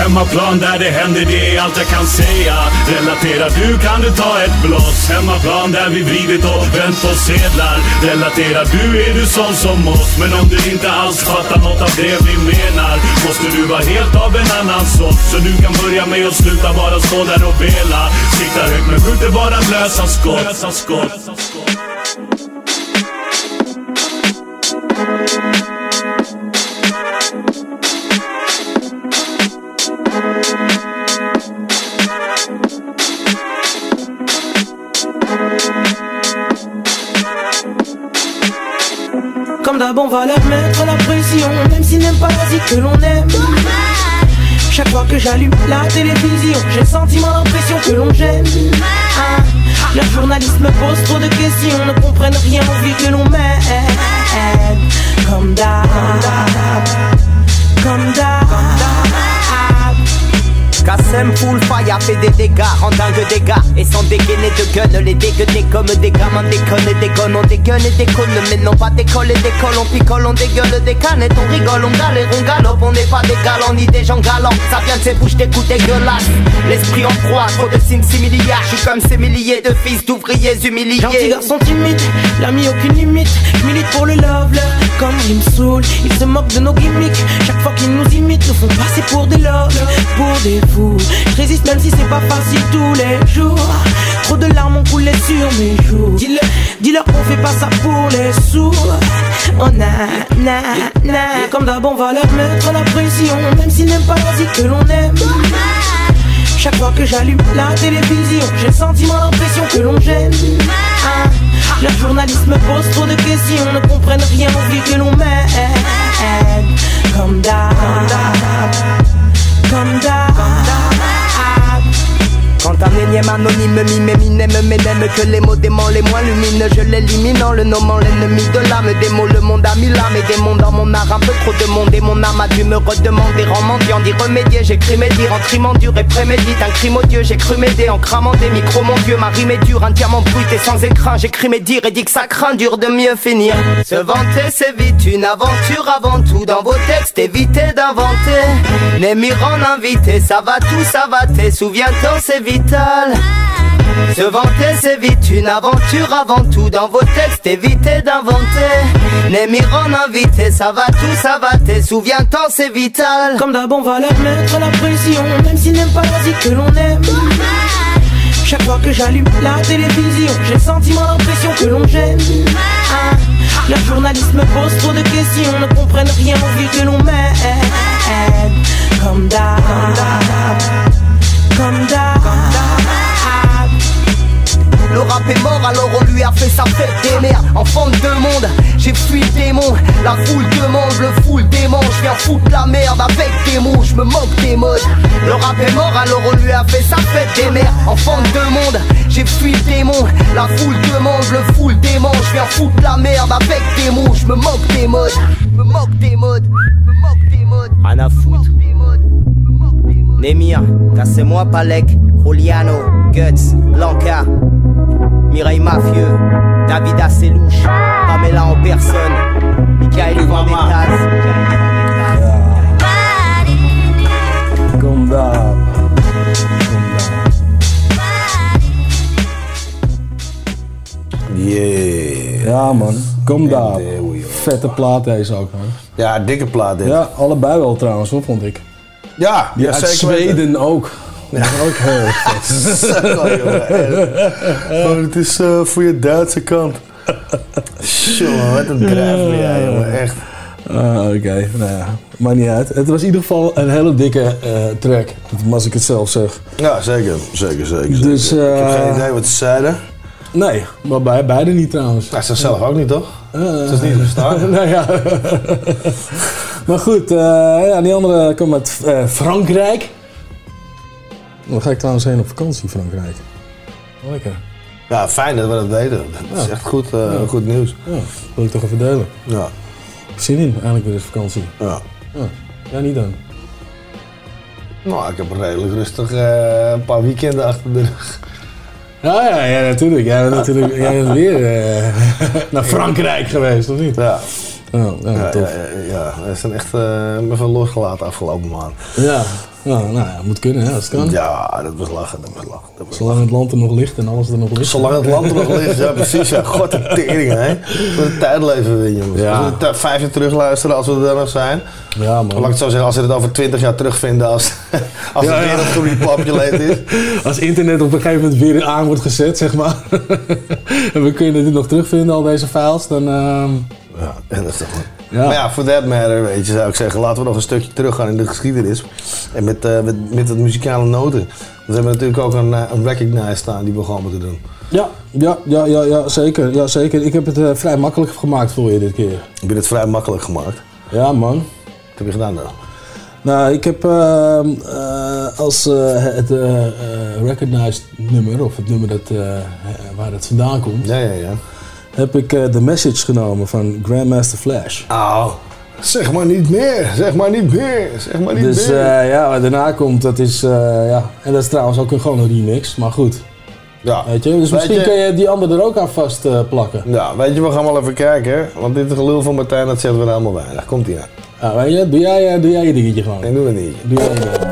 Hemmaplan där det händer, det är allt jag kan säga. Relaterar du kan du ta ett blås. Hemmaplan där vi vridit och vänt på sedlar. Relaterar du är du sån som oss. Men om du inte alls fattar något av det vi menar Måste du vara helt av en annan sort. Så du kan börja med att sluta bara stå där och vela. Siktar högt men skjuter bara lösa skott, lösa skott. Comme d'hab, on va leur mettre la pression, même s'ils n'aiment pas la musique que l'on aime. Chaque fois que j'allume la télévision, j'ai le sentiment, l'impression que l'on gêne. Ah, leurs journalistes me posent trop de questions, ne comprennent rien aux vies que l'on mène. Comme d'hab, comme d'hab. Kassem full fire, fait des dégâts, rend dingue des gars. Et sans dégainer de gun, les dégueuner comme des gamins déconne et déconne, on dégueule et déconne. Mais non pas décolle et décolle, on picole, on dégueule des canettes, on rigole, on galère, on galope, on n'est pas des galants ni des gens galants. Ça vient de ces bouches d'écoute dégueulasses. L'esprit en froid, trop de signes similiaires. Je suis comme ces milliers de fils d'ouvriers humiliés. Gentil garçon timide, l'ami aucune limite. Je milite pour le love, leur comme il me saoule. Ils se moquent de nos gimmicks. Chaque fois qu'ils nous imitent, nous font passer pour des love, pour des Je résiste même si c'est pas facile tous les jours. Trop de larmes ont coulé sur mes joues. Dis-leur, dis-leur qu'on fait pas ça pour les sous. Oh na na na. Comme d'hab, on va leur mettre la pression. Même s'ils n'aiment pas la vie que l'on aime. Chaque fois que j'allume la télévision, j'ai le sentiment, l'impression que l'on gêne. Ah, le journaliste me pose trop de questions, ne comprennent rien au vie que l'on mène. Comme d'hab, come down. Come down. Quand un énième anonyme mime Eminem mais n'aime que les mots démons les moins lumineux Je l'élimine en le nommant l'ennemi de l'âme Des mots le monde a mis l'âme et des mondes dans mon art Un peu trop de monde et mon âme a dû me redemander En mendiant d'y remédier J'écris mes dires en trimant dur et prémédite Un crime odieux j'ai cru m'aider en cramant des micros Mon dieu ma rime est dure Un diamant brut sans écran J'écris mes dires et dis que ça craint dur de mieux finir. Se vanter c'est vite une aventure avant tout Dans vos textes évitez d'inventer Les mirants invités Ça va tout ça va t'es Souviens-t'en c'est se vanter c'est vite une aventure avant tout Dans vos textes évitez d'inventer. Les en invité ça va tout ça va t'es Souviens-t'en c'est vital. Comme d'hab on va leur mettre la pression Même s'ils n'aiment pas la que l'on aime. Chaque fois que j'allume la télévision J'ai le sentiment, l'impression que l'on gêne ah, Le journaliste me pose trop de questions Ne comprennent rien au vie que l'on mène Comme d'hab Comme d'hab. Le rap est mort alors on lui a fait sa fête des mères. Enfant de deux mondes, j'ai fui le démon. La foule demande, le full démon Je viens foutre la merde avec des mots. Je me moque des modes. Le rap est mort alors on lui a fait sa fête des mères. Enfant de deux mondes, j'ai fui le démon. La foule demande, le full démon Je viens foutre la merde avec des mots. Je me moque des modes. Je me moque des modes. Je me moque des modes. Rien à foutre Nemir, cassez-moi Palek, Juliano, Guts, Blanca, Mireille Mafieux, David Asselouche, Pamela en personne, Michael Vendettas. Kom daar. Yeah. Ja man, kom daar. Vette plaat deze ook man. Ja, dikke plaat dit. Ja, allebei wel trouwens hoor, vond ik. Ja, Die ja, uit zeker weten. Zweden ook. Ja, ook heel. Zo, echt. Oh, het is eh, voor je Duitse kant. Jongen, wat een drijf ben jij, jongen. Echt. Ah, Oké, nou ja, maakt niet uit. Het was in ieder geval een hele dikke eh, track, als ik het zelf zeg. Ja, zeker. Zeker, zeker. Dus, zeker. ik heb eh, geen idee wat ze zeiden. Nee, maar bij, beide niet trouwens. Ja, ze zelf ook niet, toch? Het is niet verstaan. nou ja. maar goed, eh, ja, die andere komt uit eh, Frankrijk. Dan ga ik trouwens heen op vakantie, Frankrijk. Lekker. Ja, fijn dat we dat weten. Dat is echt goed, eh, Ja. goed nieuws. Ja, wil ik toch even delen. Ja. Zin in, eigenlijk weer eens vakantie. Ja. Ja, ja niet dan. Nou, ik heb redelijk rustig eh, een paar weekenden achter de rug. Ja, ja, ja natuurlijk. Jij bent natuurlijk jij bent weer eh, naar Frankrijk geweest, of niet? Ja. Oh, ja, Ja, tof. ja, ja, zijn echt uh, me veel losgelaten afgelopen maand. Ja, ja nou ja, moet kunnen, hè, als het kan. Ja, dat was lachen, dat was lachen. Dat was Zolang het land er nog ligt en alles er nog ligt. Zolang het land er nog ligt, ja precies. Ja. God de tering, hè. Voor de tijd leven we, jongens. Ja. Als we tijd vijf jaar terug luisteren, als we er dan nog zijn. Ja, man. Laat ik het zo zeggen, als we het over twintig jaar terugvinden, als, als Ja, wereld gerepopulated is. Als internet op een gegeven moment weer aan wordt gezet, zeg maar. en we kunnen dit nog terugvinden, al deze files, dan... ehm, Ja, en dat is toch. Ja. Maar ja, for that matter, weet je, zou ik zeggen, laten we nog een stukje teruggaan in de geschiedenis. En met, eh, met, met het muzikale noten. Want we hebben natuurlijk ook een, eh, een Recognize staan die we gewoon moeten doen. Ja, ja, ja, ja, ja, zeker, ja, zeker. Ik heb het eh, vrij makkelijk gemaakt voor je dit keer. Ik heb het vrij makkelijk gemaakt. Ja, man. Wat heb je gedaan dan? Nou, ik heb ehm, eh, als het recognized nummer, of het nummer dat, waar het vandaan komt, Ja, ja, ja. Heb ik eh The Message genomen van Grandmaster Flash. Oh, Zeg maar niet meer, zeg maar niet meer, zeg maar niet Dus meer. eh, ja, wat daarna komt, dat is, eh, ja. En dat is trouwens ook een, gewoon een remix, maar goed. Ja. Weet je, dus Weet misschien je- kun je die andere er ook aan vast eh, plakken. Ja, weet je, we gaan wel even kijken, hè? want dit gelul van Martijn, dat zegt we allemaal weinig. Komt ie aan. Ja, weet je, doe jij, doe jij je dingetje gewoon. Ik doe het niet. Doe jij je dingetje.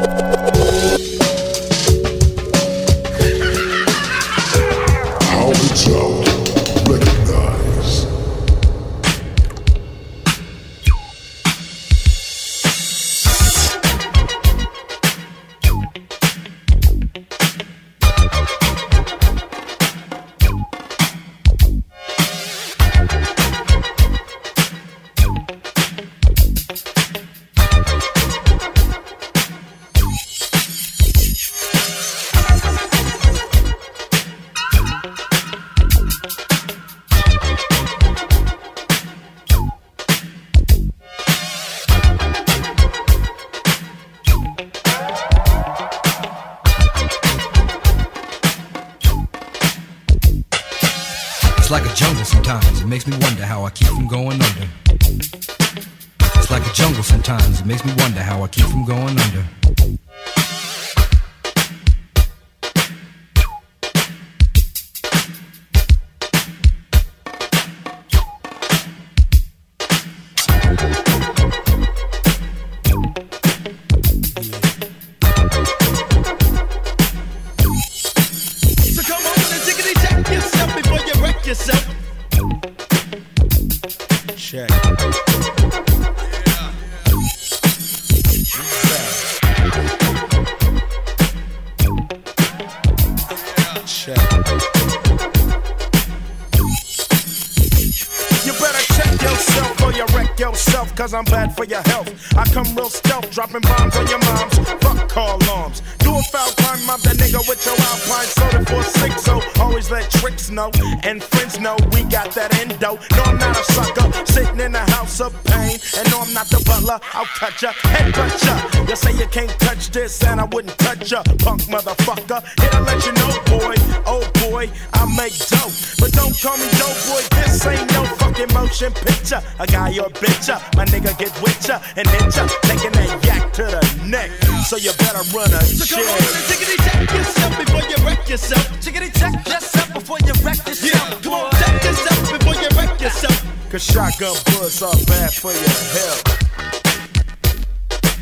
Nigga with your alpine soda for six. So always let tricks know and friends know we got that endo. No, I'm not a sucker, sitting in the house of pain. And no, I'm not the butler, I'll cut ya, head cut ya. You say you can't touch this, and I wouldn't touch ya, punk motherfucker. Here to let you know, boy, oh boy, I make dope. But don't call me dope boy, this ain't no fucking motion picture. A guy or bitch, ya, my nigga get with ya and hit ya, taking that yak to the neck. So you better run a So check. come on jiggity check yourself before you wreck yourself. Jiggity check yourself before you wreck yourself. Yeah, come on, check yourself before you wreck yourself. Cause shotgun bullets are bad for your health.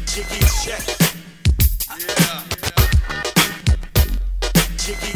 Jiggy check. Yeah. Jiggy check.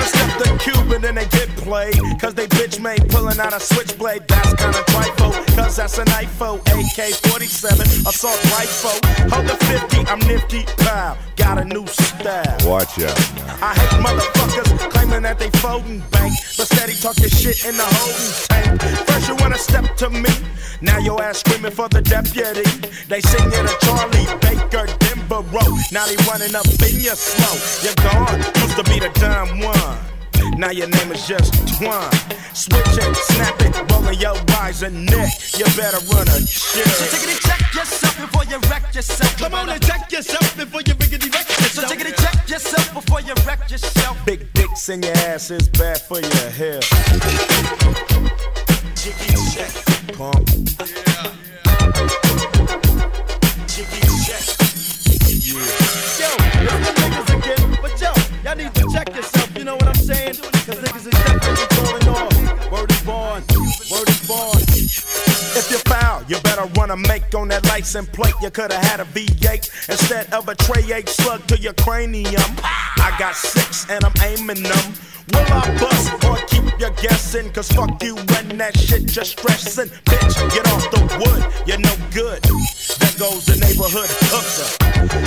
Step the cube and they get played. Cause they bitch made pulling out a switchblade. That's kinda trifle. Cause that's an IFO. AK 47, assault rifle. Hold the 50, I'm nifty. Pow, got a new style. Watch out. I hate motherfuckers claiming that they folding bank, but steady talking shit in the holding tank. First you wanna step to me, now your ass screaming for the deputy. They sing it to Charlie Baker, Denver Road. Now they running up in your slow. You're gone, used to be the dumb one. Now your name is just Twine. Switch it, snap it, rolling your eyes and neck. You better run a shit. So jiggity check yourself before you wreck yourself. Come on and check yourself before you riggedy wreck yourself. So jiggity check yourself before you wreck yourself. Big dicks in your ass is bad for your health. Jiggy check. Pump. Yeah, Jiggy check. Yeah. Yo, the niggas again. But yo, y'all need to check yourself, saying? Cause niggas is definitely falling off. Word is born, word is born. If you're foul, you better run a make on that license plate. You coulda had a V8 instead of a tray 8 slug to your cranium. I got six and I'm aiming them. Will I bust or keep you guessing? Cause fuck you and that shit you're stressing. Bitch, get off the wood, you're no good. There goes the neighborhood hooker.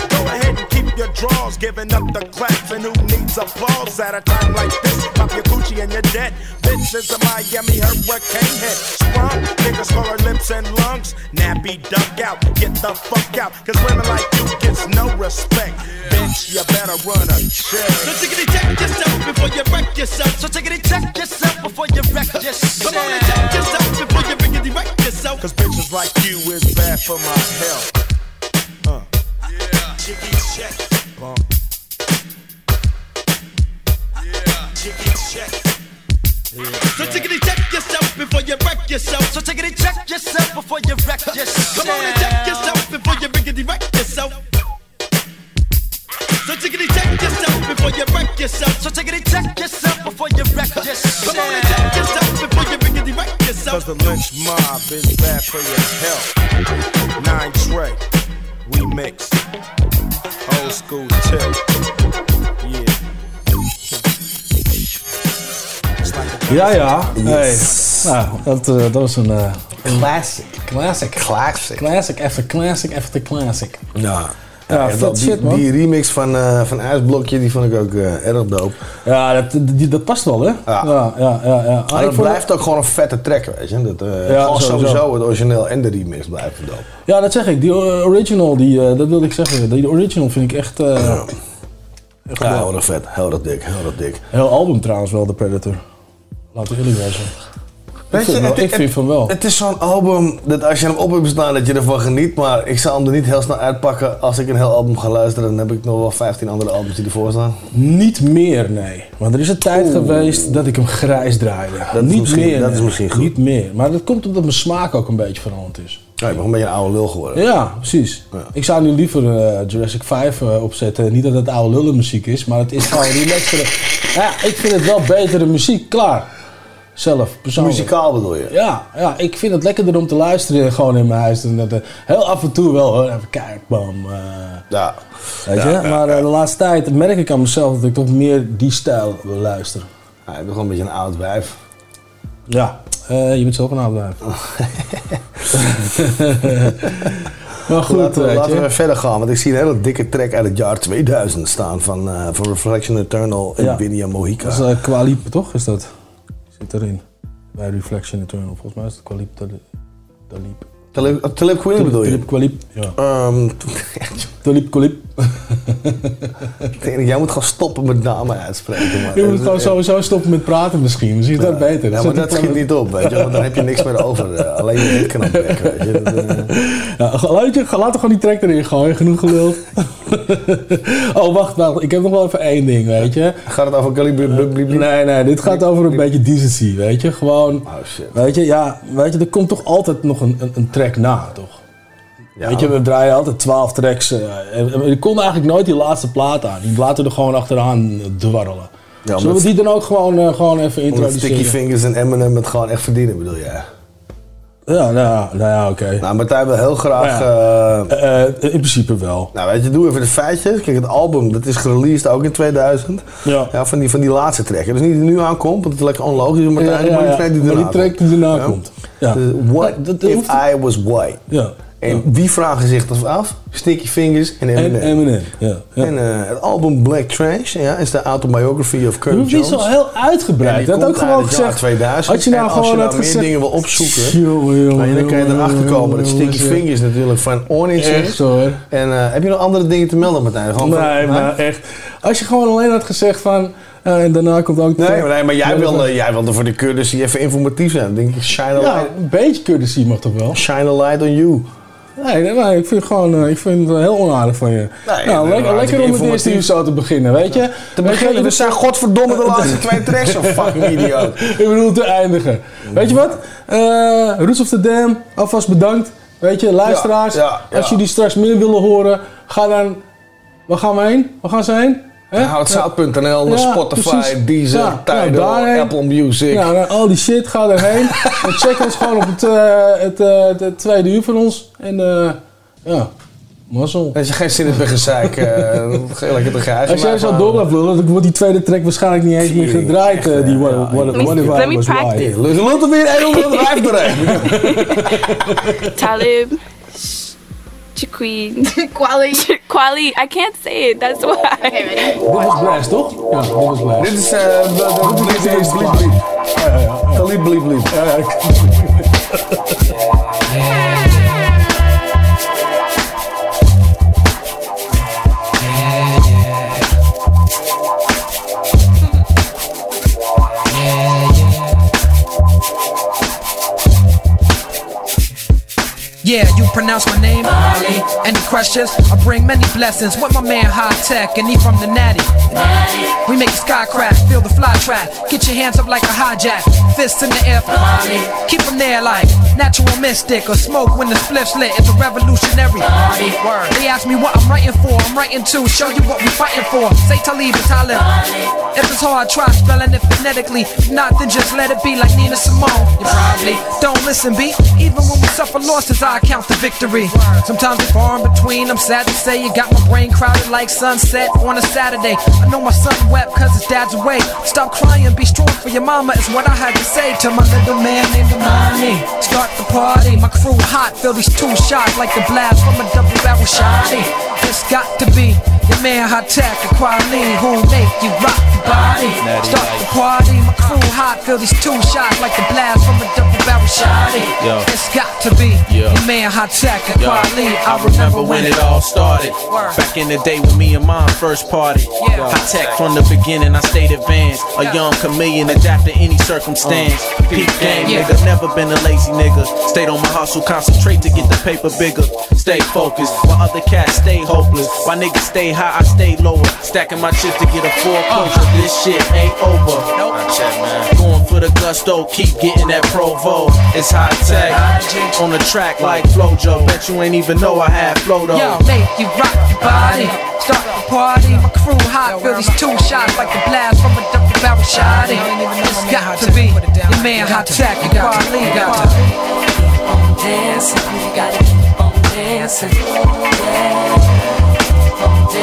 Go ahead and keep your drawers, giving up the claps. And who needs applause at a time like this? Pop your coochie and you're dead. Bitch is a Miami hurricane head. Sprung, niggas call her lips and lungs. Nappy duck out, get the fuck out. Cause women like you gets no respect. Bitch, you better run a check. So jiggity check yourself before you wreck check yourself. So take it and check yourself before you wreck yourself. Come on and check yourself before you rickety wreck yourself. Cause bitches like you is bad for my health. Uh. Yeah. Jiggy check. Bump. Yeah. Check. So take it and check yourself before you wreck yourself. So take it and check yourself before you wreck yourself. Come on and check yourself before you rickety wreck yourself tickety check yourself before you wreck yourself. So tickety check yourself before you wreck yourself. Come on and check yourself before you wreck yourself. Cause the lynch mob is bad for your health. Nine Trey, we mix. Old school tip. Yeah. Ja, ja. Hey. Nou, dat, uh, dat was een... Uh, classic. Classic. Classic. Classic after classic after classic. Ja. Ja, dat- die, shit, man. Die remix van, eh van IJsblokje, die vond ik ook eh, erg dope. Ja, dat, die, dat past wel, hè? Ja, ja, ja. ja, Maar Ah, ik het blijft ook gewoon een vette track, weet je. Dat, eh Ja, sowieso. sowieso het origineel en de remix blijven dope. Ja, dat zeg ik. Die original, die, dat wilde ik zeggen. Die original vind ik echt... echt Ja, dope. heel erg vet. Heel erg dik, heel erg dik. Heel album trouwens wel, The Predator. Laten we eerlijk wezen. Ik Weet je, vind, wel- het- ik vind van wel. Het is zo'n album dat als je hem op hebt staan, dat je ervan geniet. Maar ik zal hem er niet heel snel uitpakken. Als ik een heel album ga luisteren, dan heb ik nog wel 15 andere albums die ervoor staan. Niet meer, nee. Want er is een tijd geweest dat ik hem grijs draaide. Dat niet meer. dat is misschien goed. Niet meer. Maar dat komt omdat mijn smaak ook een beetje veranderd is. Ja, ik ben een beetje een oude lul geworden. Ja, precies. Ik zou nu liever eh, Jurassic 5 eh, opzetten. Niet dat het oude lullenmuziek is, maar het is gewoon relaxtere. Ja, ik vind het wel betere muziek. Klaar. Zelf, persoonlijk. Muzikaal bedoel je? Ja, ja, ik vind het lekkerder om te luisteren gewoon in mijn huis. En dat, eh, heel af en toe wel hoor, even kijken, bam. eh, Ja. weet Ja, je? ja, maar eh, de laatste tijd merk ik aan mezelf dat ik toch meer die stijl wil luisteren. Ja, ik ben gewoon een beetje een oud wijf. Ja, je bent zelf een oud wijf. maar goed, laten, we, laten we verder gaan, want ik zie een hele dikke track uit het jaar 2000 staan van, eh, van Reflection Eternal en. Vinia Mohica. Dat is uh, Qualip, toch? Is dat? Zit erin. Bij Reflection Eternal. Volgens mij is het Qualip Talib. Talib. Talib, Talib Kweli bedoel je? Talib Qualip, ja. Ehm, Talib denk, jij moet gewoon stoppen met namen uitspreken. Man. Je moet gewoon sowieso stoppen met praten misschien. Misschien is dat beter. Ja, maar dat schiet niet op, weet je, want dan heb je niks meer over. eh, alleen je hit kan opwekken, weet je. Dat, eh, laat, er gewoon die track erin gooien. Genoeg geluld. oh, wacht, wacht. Ik heb nog wel even één ding, weet je. Gaat het over Calibre? Nee, nee. Dit gaat over een beetje decency, weet je. Gewoon, Oh shit. weet je, ja, weet je, er komt toch altijd nog een, een, een track na, toch? Ja. Weet je, we draaien altijd 12 tracks. eh, en, ik kon eigenlijk nooit die laatste plaat aan. Die laten er gewoon achteraan dwarrelen. Ja, Zullen we die dan ook gewoon, eh, gewoon even introduceren? Sticky Fingers en Eminem het gewoon echt verdienen, bedoel jij? Ja, nou, ja, nou ja, oké. Nou, Martijn wil heel graag... Ja. eh, Eh, eh, in principe wel. nou, weet je, doe even de feitjes. Kijk, het album, dat is gereleased ook in 2000. Ja. van, die, van die laatste track. Dus niet die nu aankomt, want het is lekker onlogisch. Martijn, maar die track die erna komt. die erna Ja. komt. Ja. Dus what Dat- dat if I was white? Ja. En wie vragen zich dat af? Sticky Fingers en Eminem. En Eminem, ja. ja. En eh, het album Black Trash ja, is de autobiography of Kurt Jones. niet zo heel uitgebreid. Die Dat had ook gewoon gezegd. 2000. Had je nou en als gewoon je nou meer gezegd. dingen wil opzoeken, Jongen, jongen, maar dan kan je erachter komen dat Sticky. Fingers natuurlijk van Orange is. Hoor. En eh, heb je nog andere dingen te melden, Martijn? Gewoon Nee, maar echt. Als je gewoon alleen had gezegd van. eh, en daarna komt ook. de Nee, maar, nee, maar jij Ja, wilde, jij wilde voor de courtesy die even informatief zijn. Dan denk ik, shine a Ja, light, een beetje courtesy mag toch wel? shine a light on you. Nee, nee, ik vind het gewoon eh, ik vind het heel onaardig van je. Nee, nou, nee, lekker, om het eerste uur zo te beginnen, weet je? Te beginnen, we zijn godverdomme de laatste twee tracks, zo fucking idioot. ik bedoel te eindigen. Weet je wat? Eh Roots of the Dam, alvast bedankt. Weet je, luisteraars, Ja, ja, ja. als jullie straks meer willen horen, ga dan... Waar gaan we heen? Waar gaan ze heen? Hè? Houtzout.nl, Ja, Spotify, precies. Deezer, Ja, Tidal. Apple Music. Ja, nou, al die shit, ga erheen. en check ons gewoon op het, eh, het, eh, het, het tweede uur van ons. En eh, ja, mazzel. Als je geen zin hebt in gezeik, eh, je lekker te. Als jij zo door blijft lullen, dan wordt die tweede track waarschijnlijk niet eens meer gedraaid. echt, die what, ja, what, what if Let I me was practice. white. Dus lult er weer 105 erin. Talib. Chiqueen. Quali. Quali. I can't say it. That's why. Okay, ready? Dit was Blast, toch? Ja, dit was Blast. Dit is eh, dit is Bliep Bliep. Talib Bliep Bliep. Yeah, you pronounce my name. Molly. Any questions? I bring many blessings with my man Hi-Tek, and he from the Natty. We make the sky crash, feel the fly track. Get your hands up like a hijack, fists in the air Molly. Keep them there like natural mystic or smoke when the spliff's lit. It's a revolutionary. Word. They ask me what I'm writing for. I'm writing to show you what we fighting for. Say Talib and Talib. If it's hard, try spelling it phonetically. If not, then just let it be like Nina Simone. You probably don't listen, B. Even when we suffer losses, I count the victory. Sometimes it's far in between. I'm sad to say you got my brain crowded like sunset on a Saturday. I know my son wept cause his dad's away. Stop crying, be strong for your mama is what I had to say to my little man named Amani. Start the party, my crew hot, feel these two shots like the blast from a double barrel shotty. It's got to be your man Hi-Tek, a quality who make you rock the body. Start the party, my crew hot, feel these two shots like the blast from a double barrel shotty. Yo. It's got to be Yo. your man hot tech, a Yo, quality. I remember when it all started. Back in the day when me and mom first party. Hi-Tek from the beginning, I stayed advanced. A young chameleon, adapt to any circumstance. Uh, Peak game, Yeah. nigga, never been a lazy nigga. Stayed on my hustle, concentrate to get the paper bigger. Stay focused, while other cats stay hopeless. While niggas stay high, I stay lower. Stacking my chips to get a foreclosure. Uh. This shit ain't over. Nope. Going for the gusto, keep getting that Provo. It's high tech. On the track like Flojo. Bet you ain't even know I had flow though. Yo, make you rock your body. Start the party, my crew hot, feel these two shots like the blast from a double barrel shotty. It's got to be your man Hi-Tek, you got to leave. Got to keep on dancing, you gotta keep on dancing. Yeah. Yeah.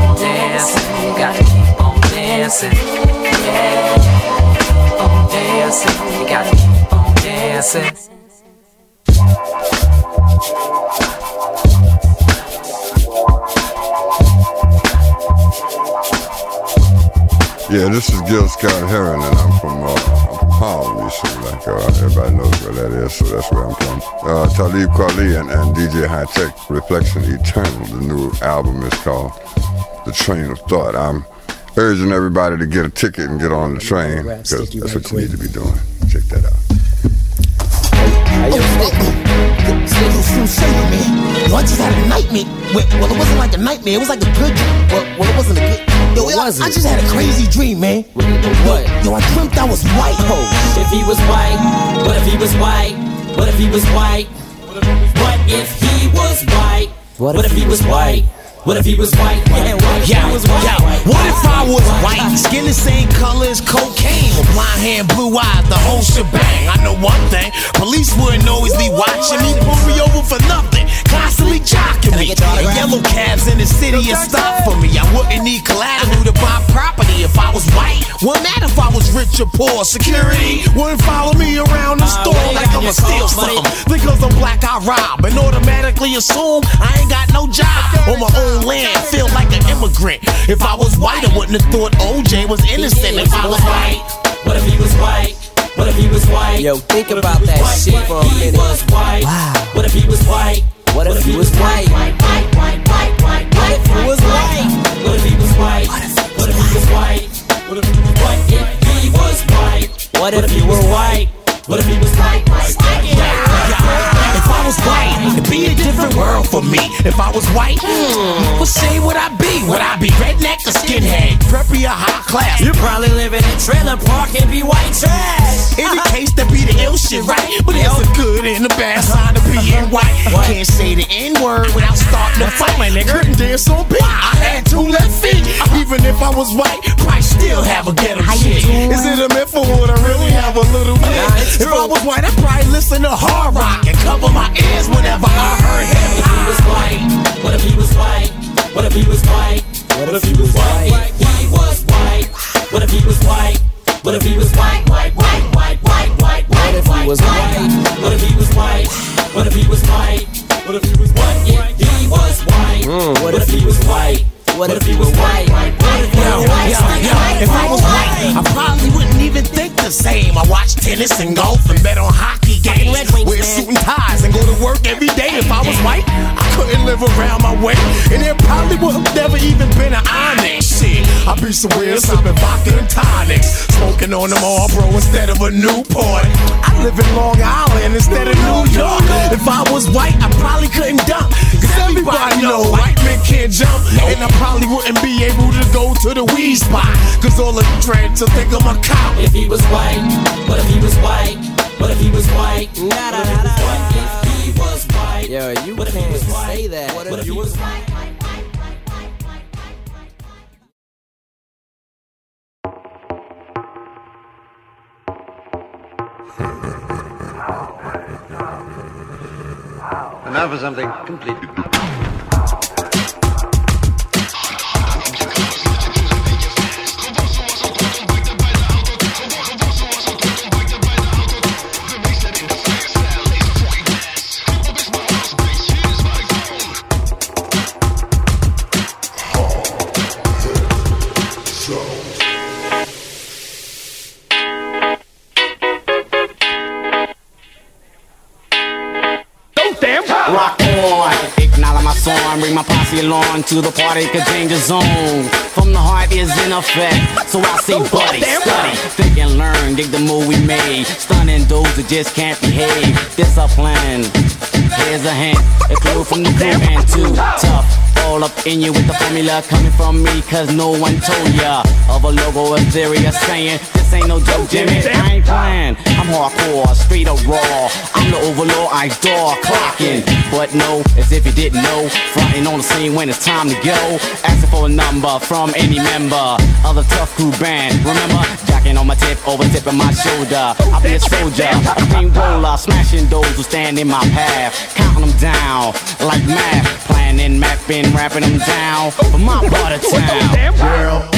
On dancing, you gotta keep on dancing. Yeah. On dancing, you gotta keep on dancing. Yeah, this is Gil Scott-Heron, and I'm from, uh, I'm from Harlem, you see, like uh, everybody knows where that is, so that's where I'm from. Uh, Talib Kweli and, and DJ Hi-Tek, Reflection Eternal, the new album is called The Train of Thought. I'm urging everybody to get a ticket and get on the train, because that's what you need to be doing. Check that out. Still say to yo, I just had a nightmare. Well, well, it wasn't like a nightmare. It was like a good dream. Well, well it wasn't a good. Yo, I, I just had a crazy dream, man. What? Yo, I dreamt I was white. Oh, If he was white, what if he was white? What if he was white? What if he was white? What if he was white? What if he was white? Yeah, what if he was white? what if I was white? Skin the same color as cocaine. With blonde hair blue eyes, the whole shebang. I know one thing. Police wouldn't always be watching me. Pull me over for nothing. Constantly jocking me. And yellow cabs in the city is stop for me. I wouldn't need collateral to buy property if I was white. Wouldn't matter if I was rich or poor. Security wouldn't follow me around the store like I'ma steal something. Because I'm black, I rob and automatically assume I ain't got no job on my own land. Feel like an immigrant. If I was white, I wouldn't have thought OJ was innocent. If I was white, What if he was white? What if he was white? Yo, think about that What shit for a he minute. was white? What if he was white? What if he was white? White, white, white, white, white, What if he was white? What if he was white? What if he was white? What if he was white? What if you were white? What if he was white? If I was white, it'd be a different world for me. If I was white, hmm, what shade would I be? Would I be redneck or skinhead? Preppy or high class? You probably live in a trailer park and be white trash. In the case, that be the ill shit, right? But there's a good and a bad side to being white. Can't say the N word without starting a fight. My nigga Couldn't dance on beat. I had two left feet. Even if I was white, probably still have a ghetto shit. Is it a myth or would I really have a little bit? if I was white, I'd probably listen to hard rock and cover my ears whenever I heard hip What if he was white? What if he was white? What if he was white? What if he was white? He was white. What if he was white? What if he was white? White, white, white, white, white, white. he was white? What if he was white? What if he was white? What if he was white? What if he was white? What if he was white? What if he was white? Yo, yo, yo, if I was white, I probably wouldn't even think the same. I watch tennis and golf and bet on hockey games. Wear suit and ties and go to work every day. If I was white, I couldn't live around my way. And there probably would have never even been an Onyx shit. I'd be somewhere sipping vodka and tonics. Smoking on them all, bro, instead of a Newport. I live in Long Island instead of New York. If I was white, I probably couldn't dump. Cause everybody know white men can't jump. And I probably wouldn't be able to go to the weed spot. Cause all the dreads will think I'm a cop. If he was white, what if he was white? What if he was white? What if he was white? If he was white. Yo, you what if he can't was white? say that. What if he was white? And now for something completely. My song, bring my posse along to the party, cause danger zone. From the heart is in effect, so I say, buddy, study, think and learn, dig the move we made. Stunning those that just can't behave. Discipline, here's a hint, a clue from the crew and too tough. All up in you with the formula coming from me, cause no one told ya of a logo, a theory, a saying. This ain't no joke, Jimmy. I ain't playing. I'm hardcore, straight up raw. I'm the overlord, I door clocking. But no, as if you didn't know. Fronting on the scene when it's time to go. Asking for a number from any member of the tough crew band. Remember, jacking on my tip, over tipping my shoulder. I'll be a soldier, a clean roller, smashing those who stand in my path. Counting them down like math. Planning, mapping, rapping them down for my part of town. Girl.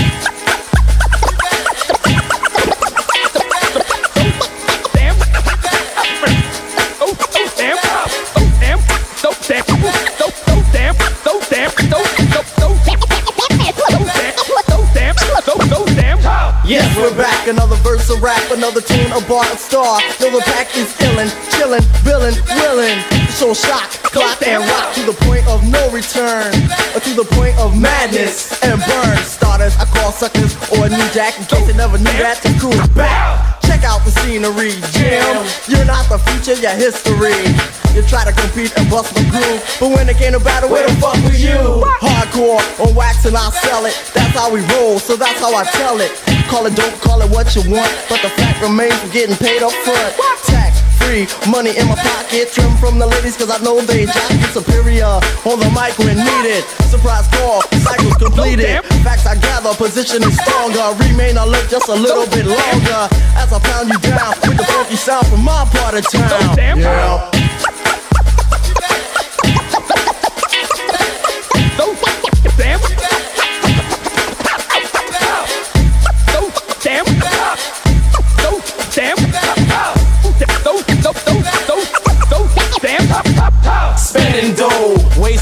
Yes, we're back. Another verse of rap, another tune, a bar, a star. Yo, the pack is illin', chillin', billin', willin'. So shock, clock, and rock to the point of no return. Or to the point of madness and burn. Starters, I call suckers or a new jack in case you never knew that. The crew is back. Check out the scenery, Jim. You're not the future, you're history. You try to compete and bust my groove, but when it came to battle, where the fuck was you? Hardcore on wax and I sell it. That's how we roll, so that's how I tell it. Call it dope, call it what you want, but the fact remains we're getting paid up front. Tax free, money in my pocket, trim from the ladies cause I know they jock superior. On the mic when needed, surprise call, cycles completed. Facts I gather, position is stronger. Remain alert just a little bit longer as I pound you down with the funky sound from my part of town. Yeah.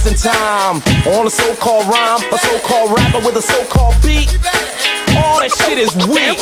Wasting time on a so-called rhyme, a so-called rapper with a so-called beat. All that shit is weak.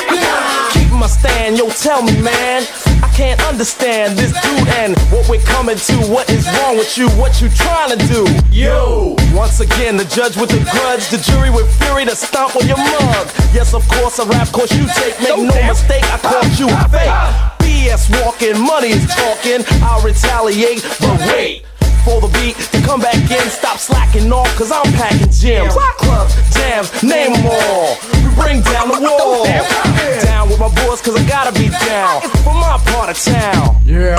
Keep my stand, yo, tell me, man. I can't understand this dude and what we're coming to. What is wrong with you? What you trying to do? Yo, once again, the judge with the grudge, the jury with fury to stomp on your mug. Yes, of course, a rap course you take. Make no mistake, I caught you ah. fake. BS walking, money is talking. I'll retaliate, but wait. For the beat to come back in, stop slacking off, cause I'm packing gems. Clubs, jams, name them all. We bring down the wall. Down with my boys, cause I gotta be down. For my part of town. Yeah.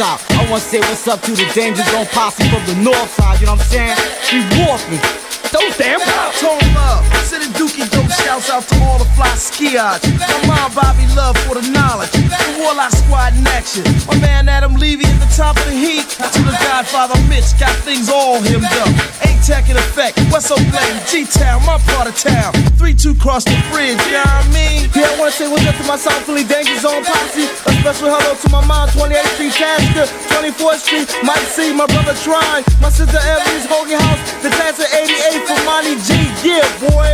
Out. I wanna say what's up to the Danger Zone posse from the north side, you know what I'm saying? We walking. those damn cops. Tone love, sending dookie dope shouts out to all the fly skiers. My mom, Bobby, love for the knowledge. The Warlock Squad in action. My man Adam Levy at the top of the heat. To the Godfather Mitch, got things all hemmed up. A-Tech in effect, West Oakland, G-Town, my part of town. 3-2 cross the bridge, you know what I mean? Yeah, I wanna say what's up to my South Philly Danger Zone posse. A special hello to my mom, 28th Street Tasker, 24th Street, Mike C, my brother Trine, my sister Emily's Hoagie House, the class of 88 for Monty G. Yeah, boy.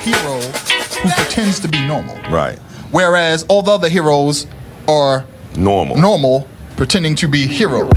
hero who pretends to be normal. Right. Whereas all the other heroes are normal. Normal, pretending to be heroes.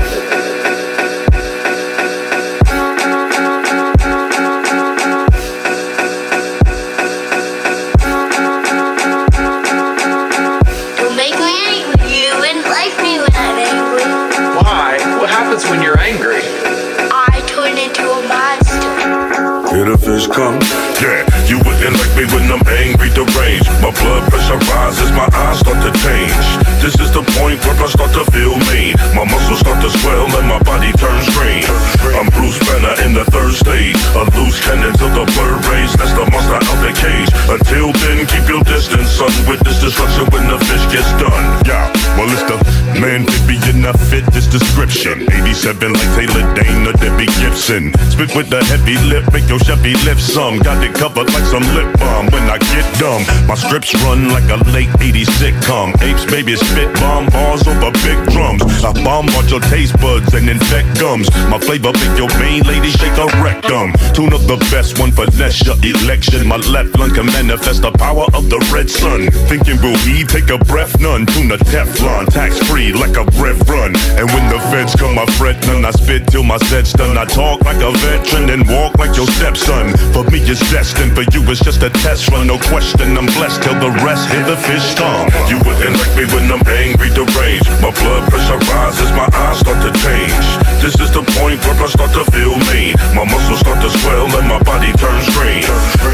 Come. Yeah, you wouldn't like me when I'm angry, deranged. My blood pressure rises, my eyes start to change. This is the point where I start to feel mean. My muscles start to swell and my body turns green. I'm Bruce Banner in the third stage. A loose cannon till the bird race. That's the monster out the cage. Until then, keep your distance, son. Witness destruction when the fish gets done. Yeah, well, it's the man to be enough fit this description. 87 like Taylor Dayne or Debbie Gibson. Spit with the heavy lip, make your Chevy lift some. Got it covered like some lip balm when I get dumb. My scripts run like a late 80s sitcom. Apes, baby, spit bomb bars over big drums. I bombard your taste buds and infect gums. My flavor make your main lady shake a rectum. Tune up the best one for next your election. My left lung can manifest the power of the red sun. Thinking will he take a breath? None. Tune a Teflon, tax free like a rev run. And when the feds come, I fret none. I spit till my set's done. I talk like a veteran and walk like your stepson. For me, it's destined. For you, it's just a test run. No question, I'm blessed till the rest hit the fish tongue. You wouldn't like me when I'm angry, deranged. My blood pressure rises, my eyes start to change. This is the point where I start to feel mean. My muscles start to swell and my body turns green.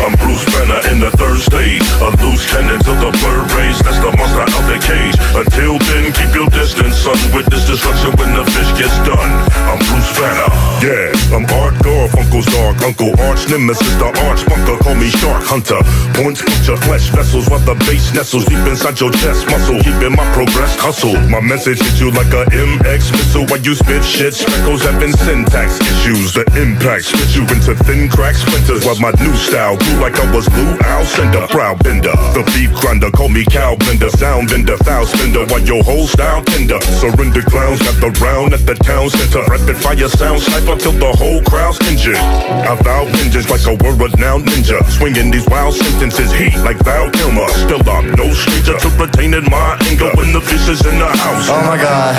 I'm Bruce Banner in the third stage. A loose cannon till the bird race. That's the monster out the cage. Until then, keep your distance, son. Witness destruction when the fish gets done. I'm Bruce Banner. Yeah, I'm Art Garf, Uncle's Dark, Uncle Arch Nemesis, the Arch Bunker, call me Shark Hunter. Points puncture flesh vessels while the base nestles deep inside your chest muscle, keeping my progress hustle. My message hits you like a MX missile while you spit shit. Speckles having syntax issues. The impact split you into thin crack splinters while my new style grew like I was Lew Alcindor, brow bender. The beat grinder, call me cow bender. sound bender, foul spender while your whole style tender. Surrender clowns got the round at the town center. Rapid fire sound sniper till the whole crowd's injured. I vow vengeance like a word renowned ninja. Swinging these wild sentences, heat like Val Kilmer. Still I'm no stranger to retaining my anger when the fish is in the house. Oh my god.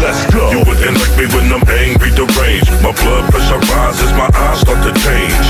Let's go. You wouldn't like me when I'm angry, deranged. My blood pressure rises, my eyes start to change.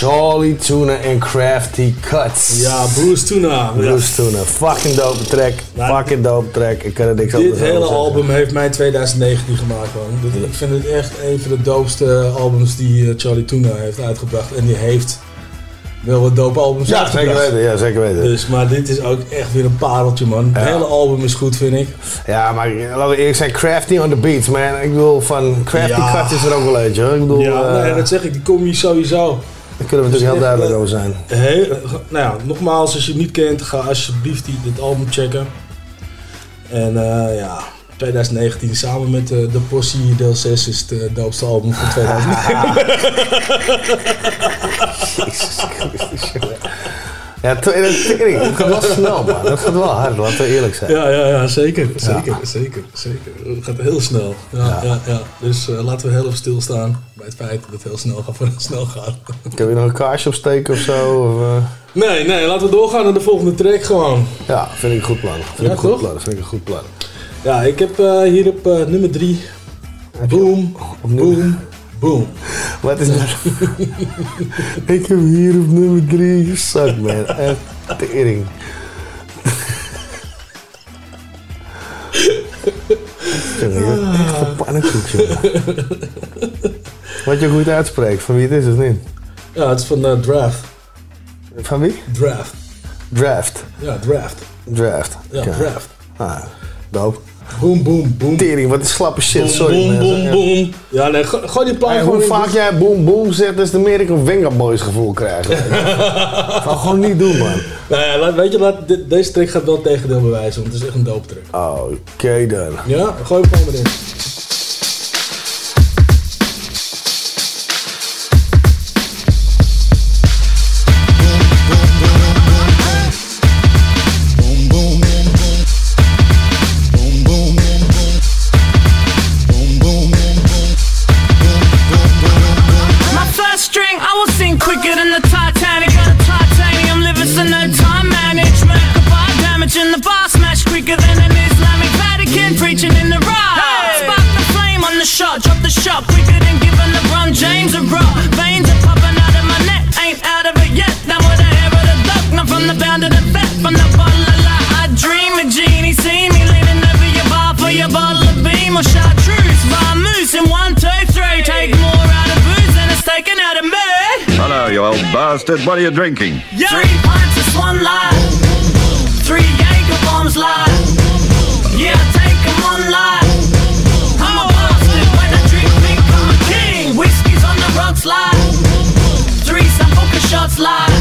Charlie Tuna en Crafty Cuts. Ja, Bruce Tuna. Bruce Tuna. Fucking dope track. Fucking dope track. Ik kan er niks Dit over zeggen. hele album heeft mij in 2019 gemaakt, man. Dit- Ik vind het echt een van de doopste albums die eh, Charlie Tuna heeft uitgebracht. En die heeft wel wat dope albums Ja, uitgebracht. zeker weten. Ja, zeker weten. Dus, maar dit is ook echt weer een pareltje, man. Het Ja. hele album is goed, vind ik. Ja, maar laten we eerlijk zijn, Crafty on the beats, man. Ik bedoel, van Crafty Ja. Cuts is er ook wel eentje, hoor. Ik bedoel, ja, eh, nee, dat zeg ik. Die kom je sowieso. Daar kunnen we natuurlijk heel duidelijk over zijn. Heel, nou ja, nogmaals, als je het niet kent, ga alsjeblieft die, dit album checken. En eh, ja, 2019 samen met eh, de Possie deel 6 is het eh, doopste album van 2019. Ja, dat gaat wel snel, man. Dat gaat wel hard, laten we eerlijk zijn. Ja, ja, ja, zeker. Zeker, Ja. zeker, zeker. Het gaat heel snel. Ja, ja. Ja, Dus eh, laten we heel even stilstaan bij het feit dat het heel snel gaat voor snel gaat. Kun je nog een kaarsje opsteken of zo? Of, eh? Nee, nee, laten we doorgaan naar de volgende track gewoon. Ja, vind ik een goed plan. Vind Ja, ik een goed plan. Vind ik een goed plan. Ja, ik heb eh, hier op nummer 3. Boom, boom, boom. Wat is dat? ik heb hier op nummer 3 gezakt, man. Echt tering. Echt een pannenkoek. Wat je goed uitspreekt, van wie het is of niet? Ja, het is van eh, Draft. Van wie? Draft. Draft. Ja, Draft. Draft. Ja. Draft. Ah, dope. Boom, boom, boom. Tering, wat een slappe shit, Boom, sorry. boom, mensen. boom, Ja. boom. Ja, nee, go- gooi die plaat Hey, gewoon hoe in. vaak jij boom boom zegt, des te meer ik een Venga Boys gevoel krijg. Dat zal gewoon niet doen, man. Nou ja, weet je wat, deze trick gaat wel tegendeel bewijzen, want het is echt een dope trick. Oké dan. Ja, gooi hem gewoon erin. Old. What are you drinking? Three pints of Swan Light, three Jaeger bombs light. Yeah, take 'em on light. I'm a bastard when I drink pink, I'm a king. Whiskey's on the rocks light. Three Sambuca shots light.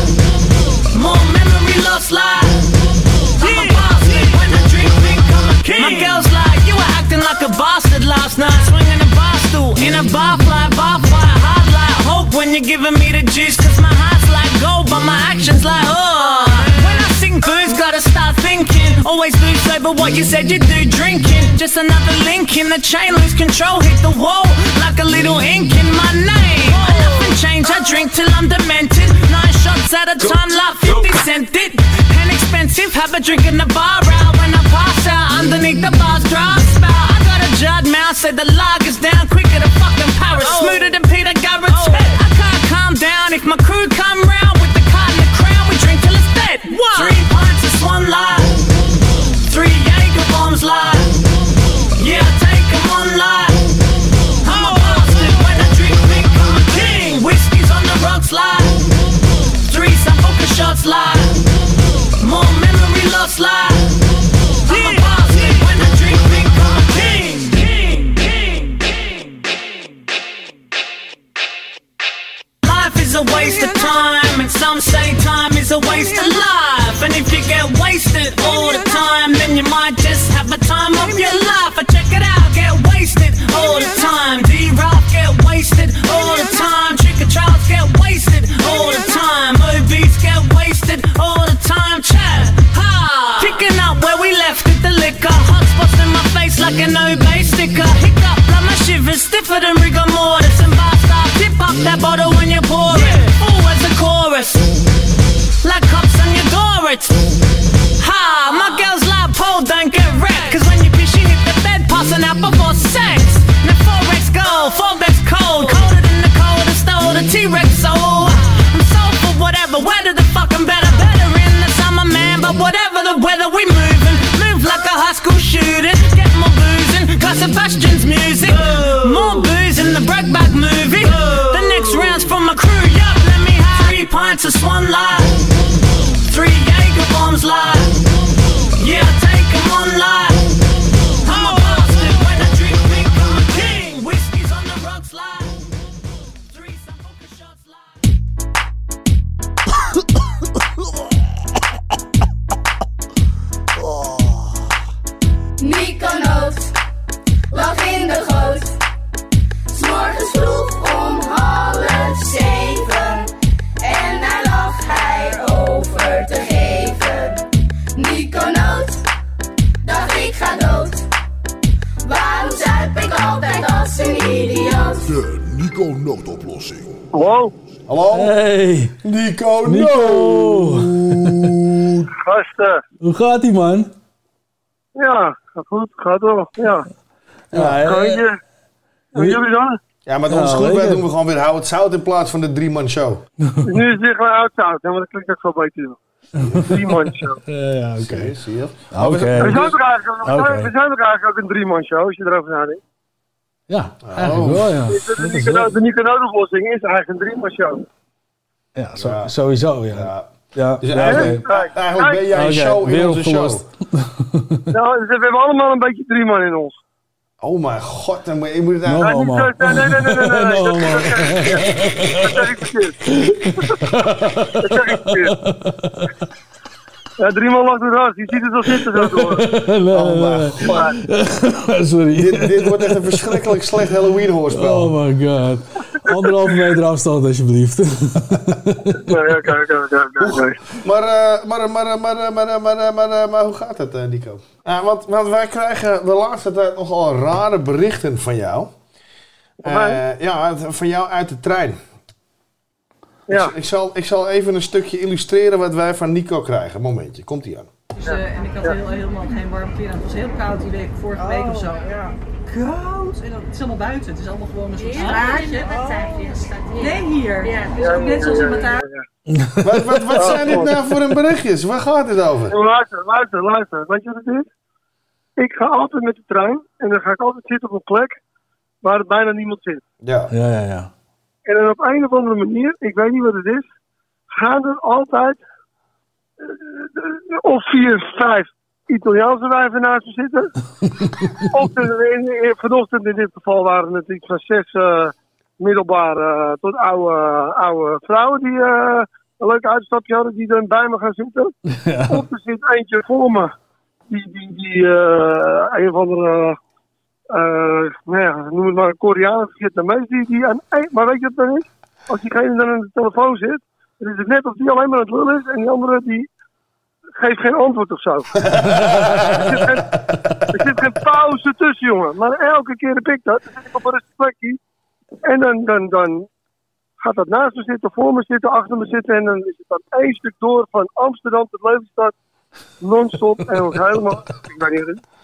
More memory loss light. I'm a bastard when I drink pink, I'm a king. My girl's like, you were acting like a bastard last night. Swinging a bar stool in a bar fly, bar fire, hard like hope when you're giving me the juice. Cause my heart's like gold, but my actions like, oh. When I sing booze, gotta start thinking. Always do sober what you said you do drinking. Just another link in the chain, lose control, hit the wall like a little ink in my name. Nothing changed, I drink till I'm demented. Nine shots at a time, like 50 cent it. And expensive, have a drink in the bar out when I pass out underneath the bar's dry spout. I jarred mouth, say the lager's down quicker than fucking Paris. Oh. Smoother than Peter Garrett's oh. head. I can't calm down if my crew come round with the card and the crown. We drink till it's dead. One. Three pints of Swan Light, three Jaeger bombs light. Yeah, take 'em on light. I'm a bastard when I drink pink, I'm a king. Whiskey's on the rocks light, three Sambuca shots light. More memory loss light. Some say time is a waste of life. And if you get wasted all the time, then you might just have a time of your life. I check it out, get wasted all the time. D Rock get wasted all the time. Trick or Charles get wasted all the time. OBs get wasted all the time. Chat, ha! Picking up where we left it, the liquor. Hot spots in my face like an obey sticker. Your Ha! My girl's like pole, don't get wrecked. Cause when you piss, you hit the bed, passing out before sex. Now forex go, forex cold, colder than the coldest, the T-Rex soul. I'm sold for whatever, weather the fucking better, better in the summer, man. But whatever the weather, we moving, move like a high school shooting. Get more boozing, got Sebastian's music. More booze in the Brokeback movie. The next round's from my crew, yup, let me have three pints of Swan Light, three Hoe gaat ie, man? Ja, gaat goed, gaat wel. Ja. Ja, Kan eh, je? En jullie dan? Ja, maar Ja, ons lekker. doen we gewoon weer Hou het Zout in plaats van de drie-man show. Nu is het weer gewoon oud zout. Ja, maar dat klinkt ook wel beter. Drie-man show. Ja, ja, oké. Zie je, zie je? Oké. We zijn toch eigenlijk, ook een drie-man show, als je erover nadenkt. Ja, eigenlijk wel, ja. De, is de, wel- de, de Nicaraguа-oplossing is eigenlijk een drie-man show. Ja, zo- sowieso, ja. Ja, Dus ja, eigenlijk, ben jij een show in onze show. Nou, dus we hebben allemaal een beetje drie man in ons. Oh mijn god, dan moet je moet het No homo. Nee, nee, nee, nee, nee, nee, nee. No dat- homo. dat zeg ik verkeerd. Dat zeg ik verkeerd. Ja, drie man lacht het hard. Je ziet het al zitten zo door. Nee. Sorry. Dit, dit wordt echt een verschrikkelijk slecht Halloween hoorspel. Oh my god. Anderhalve meter afstand, alsjeblieft. Nee, oké, oké, oké. Maar, eh, maar, maar, maar, maar, maar, maar, maar, maar, maar hoe gaat het, eh, Nico? Ja, want, want wij krijgen de laatste tijd nogal rare berichten van jou. Eh, ja, van jou uit de trein. Ja. Ik, zal, ik zal even een stukje illustreren wat wij van Nico krijgen. Momentje, komt ie aan. Dus, eh, en ik had heel, helemaal geen warm kleren. Het was heel koud die week, vorige week of zo. Koud! En dan, het is allemaal buiten. Het is allemaal gewoon een soort straatje. Nee, hier. Ja, dus ook net zoals in Batavia. Wat, wat, wat zijn dit nou voor een berichtjes? Waar gaat dit over? Luister, luister, luister. Weet je wat het is? Ik ga altijd met de trein en dan ga ik altijd zitten op een plek waar er bijna niemand zit. Ja. Ja, ja, ja. En dan op een of andere manier, ik weet niet wat het is, gaan er altijd eh, eh, of vier, vijf Italiaanse wijven naast me zitten. of er- in, in, vanochtend in dit geval waren het iets van zes eh, middelbare eh, tot oude, oude vrouwen die eh, een leuk uitstapje hadden, die dan bij me gaan zitten. Of er zit eentje voor me, die, die, die eh, een of andere, eh, nou ja, noem het maar een Koreaan, Vietnamees, die, die aan, eh, maar weet je wat dan is? Als diegene dan aan de telefoon zit, dan is het net of die alleen maar aan het lullen is en die andere die geeft geen antwoord of zo. er, zit geen, er zit geen pauze tussen, jongen. Maar elke keer heb ik dat. Dan zit ik op een rustig plekje. En dan, dan, dan gaat dat naast me zitten, voor me zitten, achter me zitten. En dan is het dan één stuk door van Amsterdam tot Lelystad. Non-stop. En ook helemaal... Ik weet niet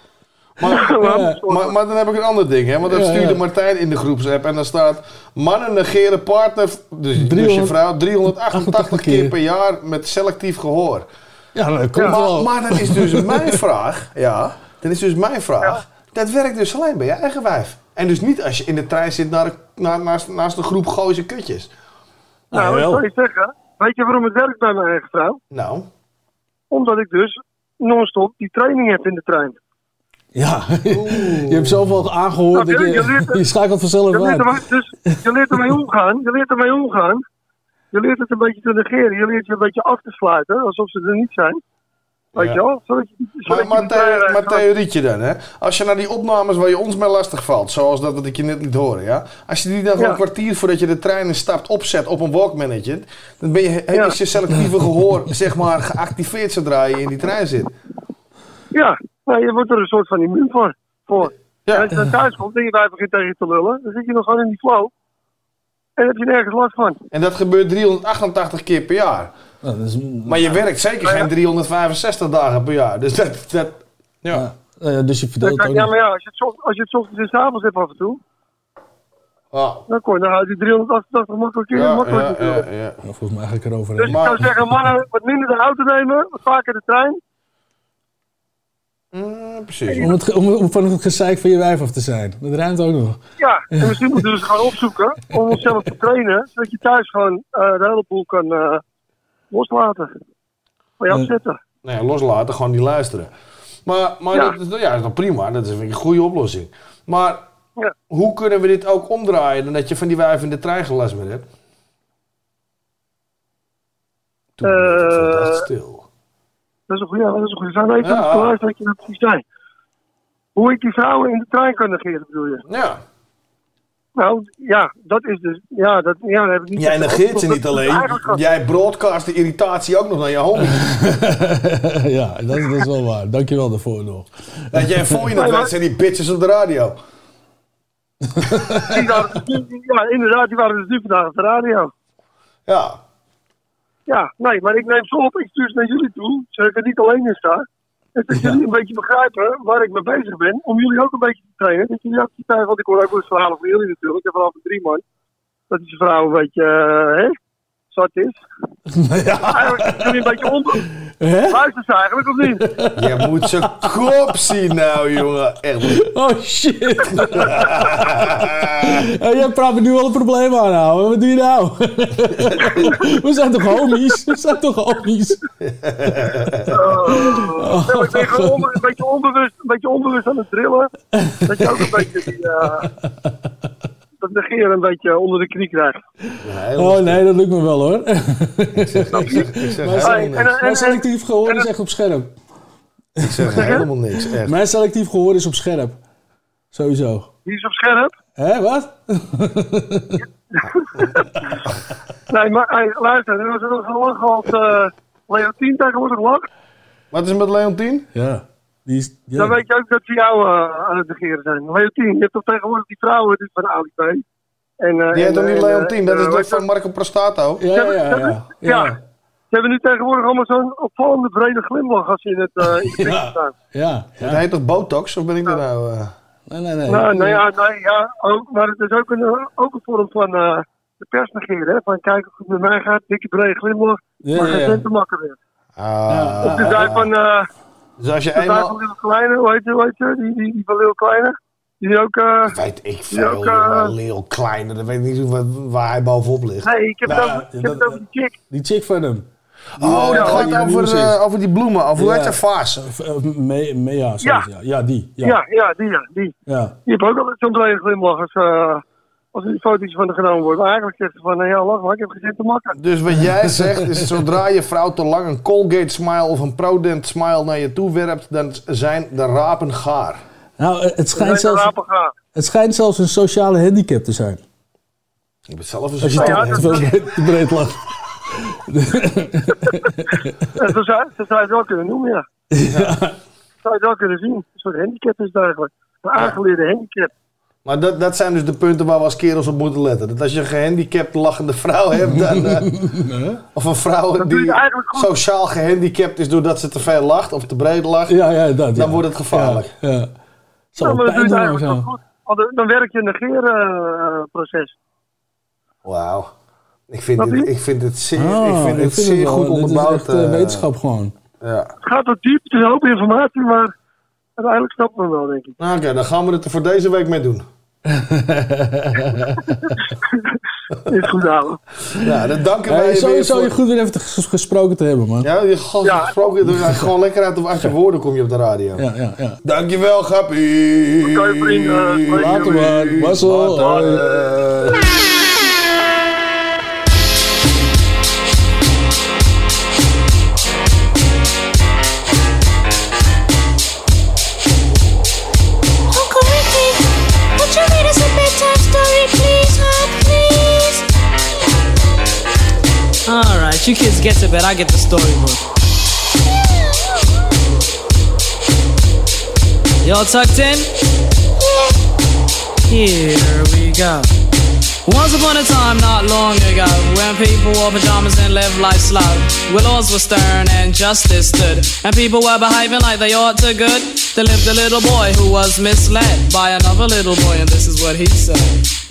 Maar, maar, maar dan heb ik een ander ding, hè? Want dat stuurde. Martijn in de groepsapp en dan staat... Mannen negeren partner, dus, dus je 300 vrouw, 388 keer per jaar met selectief gehoor. Ja, dat komt maar, wel. maar dan is dus mijn vraag, ja, dan is dus mijn vraag, dat werkt dus alleen bij je eigen wijf. En dus niet als je in de trein zit naar, naar, naast, naast een groep gooise kutjes. Nou, dat zou je zeggen. Weet je waarom het werkt bij mijn eigen vrouw? Nou. Omdat ik dus non-stop die training heb in de trein. Ja, je hebt zoveel aangehoord dat Snap je? je, Je leert- je schakelt vanzelf Je leert, uit. dus, je leert ermee omgaan. Je leert ermee omgaan. Je leert het een beetje te negeren. Je leert je een beetje af te sluiten. Alsof ze er niet zijn. Weet Ja. je wel? Zodat je, zodat Maar, je maar, theorietje dan, hè? Als je naar die opnames waar je ons mee lastig valt, zoals dat wat ik je net liet horen, ja? Als je die dan Ja. een kwartier voordat je de trein instapt opzet op een walkmanager, dan ben je, Ja. is je selectieve gehoor, zeg maar, geactiveerd zodra je in die trein zit. Ja, nou, je wordt er een soort van immuun voor. voor. En als je dan thuis komt en je bij begint tegen je te lullen, dan zit je nog gewoon in die flow. En heb je nergens last van. En dat gebeurt 388 keer per jaar. Nou, dat is, Maar je werkt zeker geen 365 dagen per jaar. Dus dat, dat ja. ja, dus je verdeelt kan- ook ja, niet. maar ja, als je het, ocht- als je het 's ochtends en 's avonds hebt af en toe, Ah. dan, kon je, dan houdt die 388 makkelijk in. Ja, makkelijk ja, ja, ja. Nou, volgens mij ga ik erover Dus ik zou zeggen, mannen, wat minder de auto nemen, wat vaker de trein. Precies. Om, het, om, om van het gezeik van je wijf af te zijn. Dat ruimt ook nog. Ja, en misschien moeten we dus gaan opzoeken om onszelf te trainen, zodat je thuis gewoon eh, de hele boel kan eh, loslaten. Van je afzetten. Ja, loslaten, gewoon niet luisteren. Maar, maar Ja. Dat, is- ja, dat is nog prima. Dat is een goede oplossing. Maar Ja. hoe kunnen we dit ook omdraaien dan dat je van die wijf in de trein geen last meer hebt? Toen het Eh, stil. Dat is een goede, dat is een goede vraag. Ja. luisteren wat je dat precies zei. Hoe ik die vrouwen in de trein kan negeren, bedoel je? Ja. Nou, ja, dat is dus... Ja, dat, ja, dat heb ik niet Jij negeert ze niet Dat- alleen, jij broadcast de irritatie ook nog naar je homie. ja, dat, dat is wel waar. Dankjewel daarvoor nog. Dat jij voor je het weet zijn die bitches op de radio. Ja, inderdaad, die waren dus nu vandaag op de radio. Ja. Ja, nee, maar ik neem ze op, ik stuur ze naar jullie toe, zodat ik er niet alleen in sta. En dat jullie een beetje begrijpen waar ik mee bezig ben. Om jullie ook een beetje te trainen. Dat jullie ook die tijd, want ik hoor ook wel eens verhalen van jullie natuurlijk. Ik heb vanaf een drie man. Dat die vrouw een beetje, eh, hè, zwart is. Eigenlijk is jullie een beetje onder. Luister ze eigenlijk, of niet? Je moet zijn kop zien nou, jongen. Echt. Oh shit. Hey, jij praat me nu al een probleem aan, nou. Wat doe je nou? We zijn toch homies? We zijn toch homies? Oh, ik ben gewoon onder- een, beetje onbewust, een beetje onbewust aan het drillen. Dat je ook een beetje die, eh, dat negeren een beetje onder de knie krijgt. Oh nee, dat lukt me wel hoor. Ik zeg Hey, en- en- Mijn selectief gehoor is echt op scherp. Ik zeg helemaal niks, echt. Mijn selectief gehoor is op scherp. Sowieso. Die is op scherp. Hé, wat? Nee, maar hey, luister, er was zo lang als eh Leontien tegenwoordig lacht. Wat is er met Leontien? Ja. Die is, Dan weet je ook dat ze jou eh, aan het negeren zijn. Leontien, je hebt toch tegenwoordig die vrouwen die van Audi B. En, eh, Die heet toch niet eh, Leontien? Dat is toch van Marco Prostato? Ja, ja, ja. ja. Ja. Ze hebben nu tegenwoordig allemaal zo'n opvallende brede glimlach als ze in het uh, in de Ja. staan. Ja. Dat heet toch Botox? Of ben ik er nou... eh? Nee, nee, nee. Nou, nou ja, nee, ja ook, maar het is ook een, ook een vorm van eh de pers negeren. Hè? Van kijk hoe het met mij gaat, dikke brede glimlach, Ja, maar geen ja. cent te makken weer. Ah. Of ze zei van, eh Dus als je eenmaal... van Lil Kleine, hoe heet, je- hoe heet je, die, die, die van Lil Kleine. Die ook... eh Weet ik veel, ook, eh, jongen. Leel Kleine. Dat weet ik niet wat- waar hij bovenop ligt. Nee, ik heb Nou, het over, ik heb het over die chick. Die chick van hem. Oh, dat Ja, gaat die over, eh, over die bloemen. Of hoe heet je vaas? Uh, me, me, ja, ja. ja, die. Ja, Ja. ja, die, ja, die. Ja. Die heeft ook altijd zo'n glimlach als, eh als er foto's van haar genomen worden. Maar eigenlijk zegt ze van, nou ja, lach maar, ik heb geen zin te makken. Dus wat jij zegt is, zodra je vrouw te lang een Colgate smile of een Prodent smile naar je toe werpt, dan zijn de rapen gaar. Nou, het schijnt, zelfs, het schijnt zelfs een sociale handicap te zijn. Ik ben zelf een Als je sociale te, te breed, te breed lacht. Zo, zou, zo zou je het wel kunnen noemen, ja. Ja. Zou je het wel kunnen zien. Een soort handicap is het eigenlijk. Een aangeleerde handicap. Maar dat, dat zijn dus de punten waar we als kerels op moeten letten. Dat als je een gehandicapt lachende vrouw hebt, dan, eh, of een vrouw die het sociaal gehandicapt is doordat ze te veel lacht of te breed lacht, Ja, ja, dat. dan ja. wordt het gevaarlijk. Ja. ja. Ja, Zal maar wel dat doe pijn je doen of eigenlijk zo. wel goed. Want dan- Dan werk je een negerenproces. Wauw. Ik vind, dit, ik vind het zeer, Ah, ik vind het zeer goed dit is onderbouwd. echt, eh, eh, wetenschap gewoon. Ja. Het gaat wat diep, het is een hoop informatie, maar uiteindelijk snapt men wel, denk ik. Nou, Oké, dan gaan we het er voor deze week mee doen. Is goed, ouwe. Ja, dan danken Hey, wij je weer sowieso voor- je goed weer even ges- gesproken te hebben, man. Ja, je gast Ja. gesproken, door- gewoon lekker uit, uit je woorden kom je op de radio. Ja, ja, ja. Dankjewel, Gappie. Oké, vrienden. Later, man. Wassel. Alright, you kids get to bed, I get the storybook. Y'all tucked in? Here we go. Once upon a time, not long ago, when people wore pajamas and lived life slow, where laws were stern and justice stood, and people were behaving like they ought to good, there lived a little boy who was misled by another little boy, and this is what he said.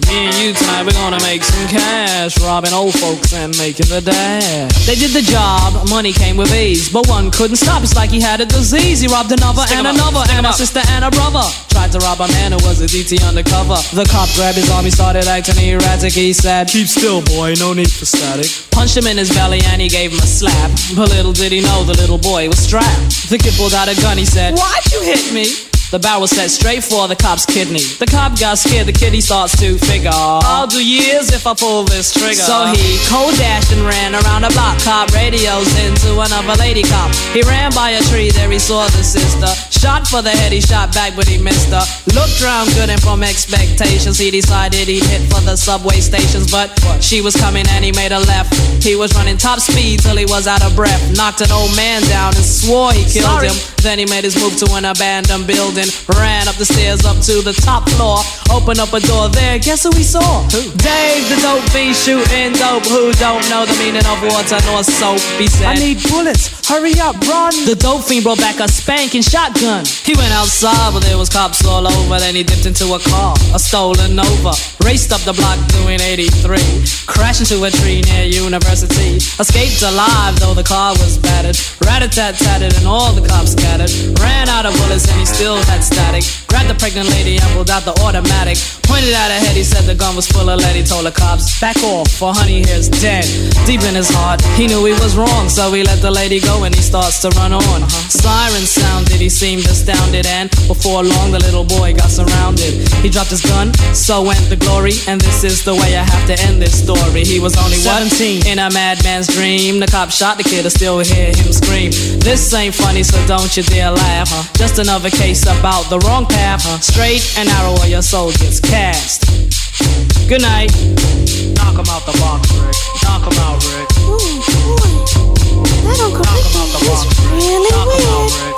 Me and you tonight, we're gonna make some cash, robbing old folks and making the dash. They did the job, money came with ease, but one couldn't stop. It's like he had a disease. He robbed another Stick 'em and another, stick 'em and a sister and a brother. Tried to rob a man who was a DT undercover. The cop grabbed his arm, he started acting erratic. He said, Keep still, boy, no need for static. Punched him in his belly and he gave him a slap. But little did he know the little boy was strapped. The kid pulled out a gun, he said, Why'd you hit me? The barrel set straight for the cop's kidney. The cop got scared, the kid he starts to figure. I'll do years if I pull this trigger. So he cold dashed and ran around the block. Cop radios into another lady cop. He ran by a tree, there he saw the sister. Shot for the head, he shot back, but he missed her. Looked round good and from expectations, he decided he'd hit for the subway stations. But she was coming and he made a left. He was running top speed till he was out of breath. Knocked an old man down and swore he killed Sorry. him. Then he made his move to an abandoned building ran up the stairs up to the top floor. Open up a door there, guess who we saw? Who? Dave the dope fiend shooting dope. Who don't know the meaning of water nor soap? He said, I need bullets, hurry up, run. The dope fiend brought back a spanking shotgun. He went outside, but there was cops all over. Then he dipped into a car, a stolen Nova. Raced up the block doing 83. Crashed into a tree near university. Escaped alive, though the car was battered. Rat-a-tat-tatted and all the cops scattered. Ran out of bullets and he still head static. Grabbed the pregnant lady and pulled out the automatic. Pointed at her head, he said the gun was full of lead. He told the cops, back off, for honey here's dead. Deep in his heart, he knew he was wrong, so he let the lady go and he starts to run on. Uh-huh. Siren sounded, he seemed astounded, and before long, the little boy got surrounded. He dropped his gun, so went the glory, and this is the way I have to end this story. He was only 17 in a madman's dream. The cop shot the kid, I still hear him scream. This ain't funny, so don't you dare laugh. Just another case of about the wrong path. Uh, straight and narrow or your soldiers cast. Good night. Knock him out the box, Rick. Knock him out, Rick. Ooh, boy. That Uncle Knock Ricky out the box, is really Knock weird. Out, Rick.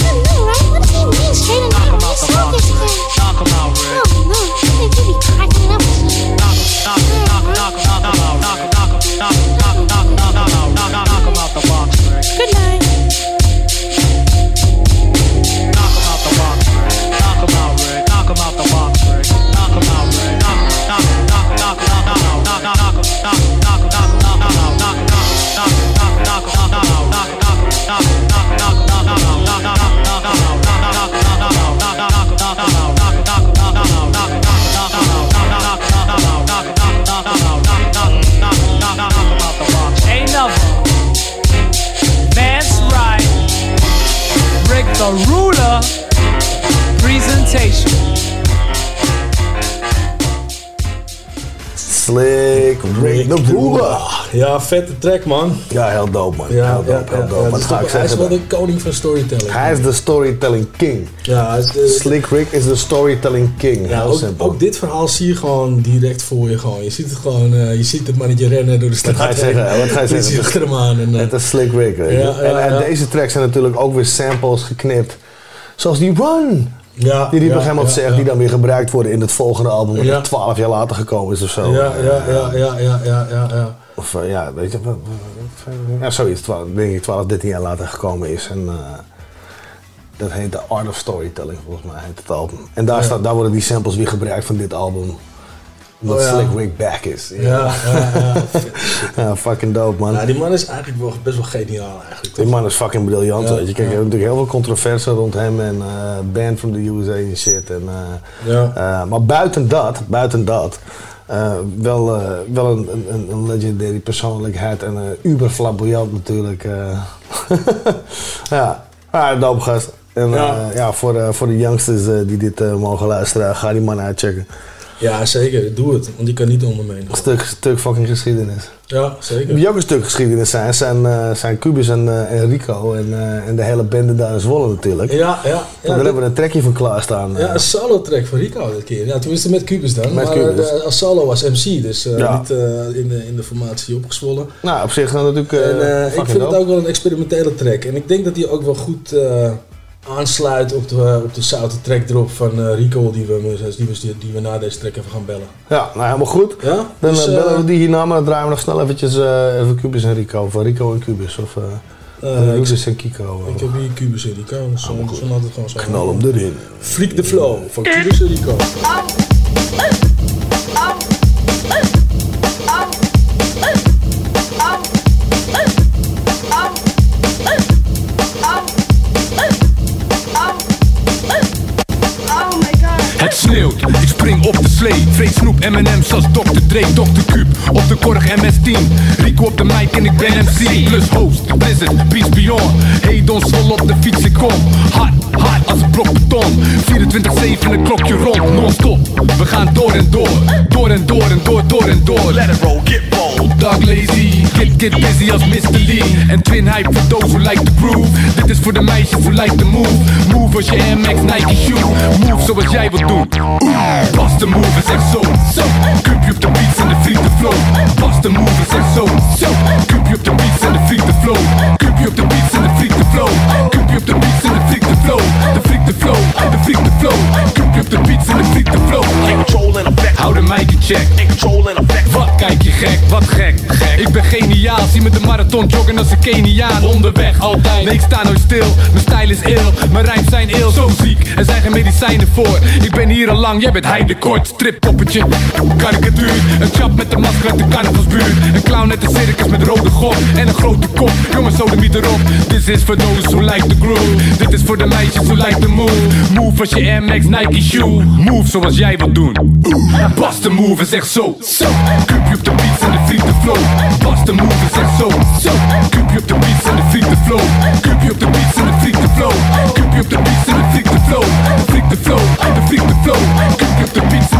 I know, right? What does he mean, straight and narrow? Knock him out the Rick. Knock him out, Rick. Oh, Presentation. Slick Rick the Ruler. Ja, vette track man. Ja, heel dope man. Ja, heel dope, ja, heel ja, dope. Wat ga ik hij is wel de koning van storytelling. Hij is de storytelling king. Ja, de- Slick Rick is de storytelling king. Ja, heel ook, simpel. ook dit verhaal zie je gewoon direct voor je. Gewoon. Je ziet het gewoon, eh, je ziet het mannetje rennen door de Wat straat. ga je zeggen? Wat ga je zeggen? achter hem aan. En, Het is Slick Rick. en en ja. deze tracks zijn natuurlijk ook weer samples geknipt. Zoals die Run. ja, Die die op een gegeven moment ja, zegt, die dan weer gebruikt worden in het volgende album, wat Ja. 12 jaar later gekomen is of zo. Ja, ja, ja, ja, ja, ja, ja, ja. Of eh, ja, weet je, ja, zoiets, 12, denk ik 12, 13 jaar later gekomen is. En eh, dat heet The Art of Storytelling, volgens mij heet het album. En daar, staat, daar worden die samples weer gebruikt van dit album. Omdat Oh. Slick Rick back is. Ja, ja, fucking dope man. Ja, die man is eigenlijk wel, best wel geniaal eigenlijk. Die man is fucking briljant. Weet je. Kijk, hebt natuurlijk heel veel controverse rond hem en eh band from the USA en shit. En, eh, Ja. eh, maar buiten dat, buiten dat, wel, wel een, een, een legendary persoonlijkheid en uh, uber flamboyant natuurlijk. ja, dope gast. En Ja. ja, voor, voor de youngsters eh, die dit mogen luisteren, ga die man uitchecken. Ja, zeker. Doe het. Want die kan niet onder me heen. Een stuk, stuk fucking geschiedenis. Ja, zeker. Wie ook een stuk geschiedenis zijn, zijn, eh, zijn Cubus en, eh, en Rico en, eh, en de hele bende daar in Zwolle natuurlijk. Ja, ja. ja daar dat- hebben we een trekje van klaarstaan. Ja, een solo track van Rico dit keer. Ja, tenminste met Cubus dan. Met maar Cubus. als solo was MC, dus Ja. niet in, de, in de formatie opgezwollen. Nou, op zich dan natuurlijk. en ik vind het ook wel een experimentele track. En ik denk dat die ook wel goed aansluit op de, op de zoute track erop van eh, Rico, die we, die, we, die we na deze track even gaan bellen. Ja, nou helemaal goed. Ja? Dan Dus, eh, eh, bellen we die hierna, maar dan draaien we nog snel eventjes eh, even Cubus en Rico. Of Rico en Cubus. Of eh Eh, Cubus en Kiko. Ik heb hier Cubus en Rico, dus zo, zo het gewoon zo. Knal hem erin. Freak the flow van Cubus en Rico. Sneeuwt, ik spring op de slee. Vreet snoep M&M's als Dr. Dre, Dr. Cube. Op de korg MS-10. Rico op de mic en ik ben MC. Plus host, Blizzard, Beats Beyond. Hey, don sol op de fiets, ik kom. Hard, hard als een blok beton. 24-7, een klokje rond, non-stop. We gaan door en door. Door en door en door, door en door. Let it roll, get bold. Dog lazy, get, get busy als Mr. Lee. En twin hype voor those who like the groove. Dit is voor de meisjes who like the move. Move als je MX Nike shoe. Move zoals jij wilt doen. Pas de move is echt zo, zo. Cupje op de beats en de freak the flow. Pas de move is echt zo, zo. Cupje op de beats en de freak the beats and defeat the flow. Cupje op de beats De flow, de freak the flow, the freak the flow. Druk op de beats de freak de flow. Ik control en effect, hou de mic in check. Ik control en effect, wat kijk je gek, wat gek, gek. Ik ben geniaal, zie me de marathon joggen als een Keniaan. Onderweg altijd, nee ik sta nooit stil. Mijn stijl is ill, mijn rijm zijn ill. Zo ziek, er zijn geen medicijnen voor. Ik ben hier al lang, jij bent heidekort. Strippoppetje, karikatuur. Een chap met de masker uit de carnavalsbuurt. Een clown uit de circus met rode gord. en een grote kop. Jongens, zo de erop. Dit is voor those who like the groove. Dit is voor de meisjes who like the move. Move als je Max Nike shoe. Move zoals jij wilt doen. Bas de move is echt zo. Zo. Cupje op de beats en de freak the flow. Bas de move is echt zo. Zo. Cupje op de beats en de freak the flow. Cupje op de beats en de freak the flow. Cupje op de beats en de freak the flow. Freak the flow. De freak the flow. Cupje op de beats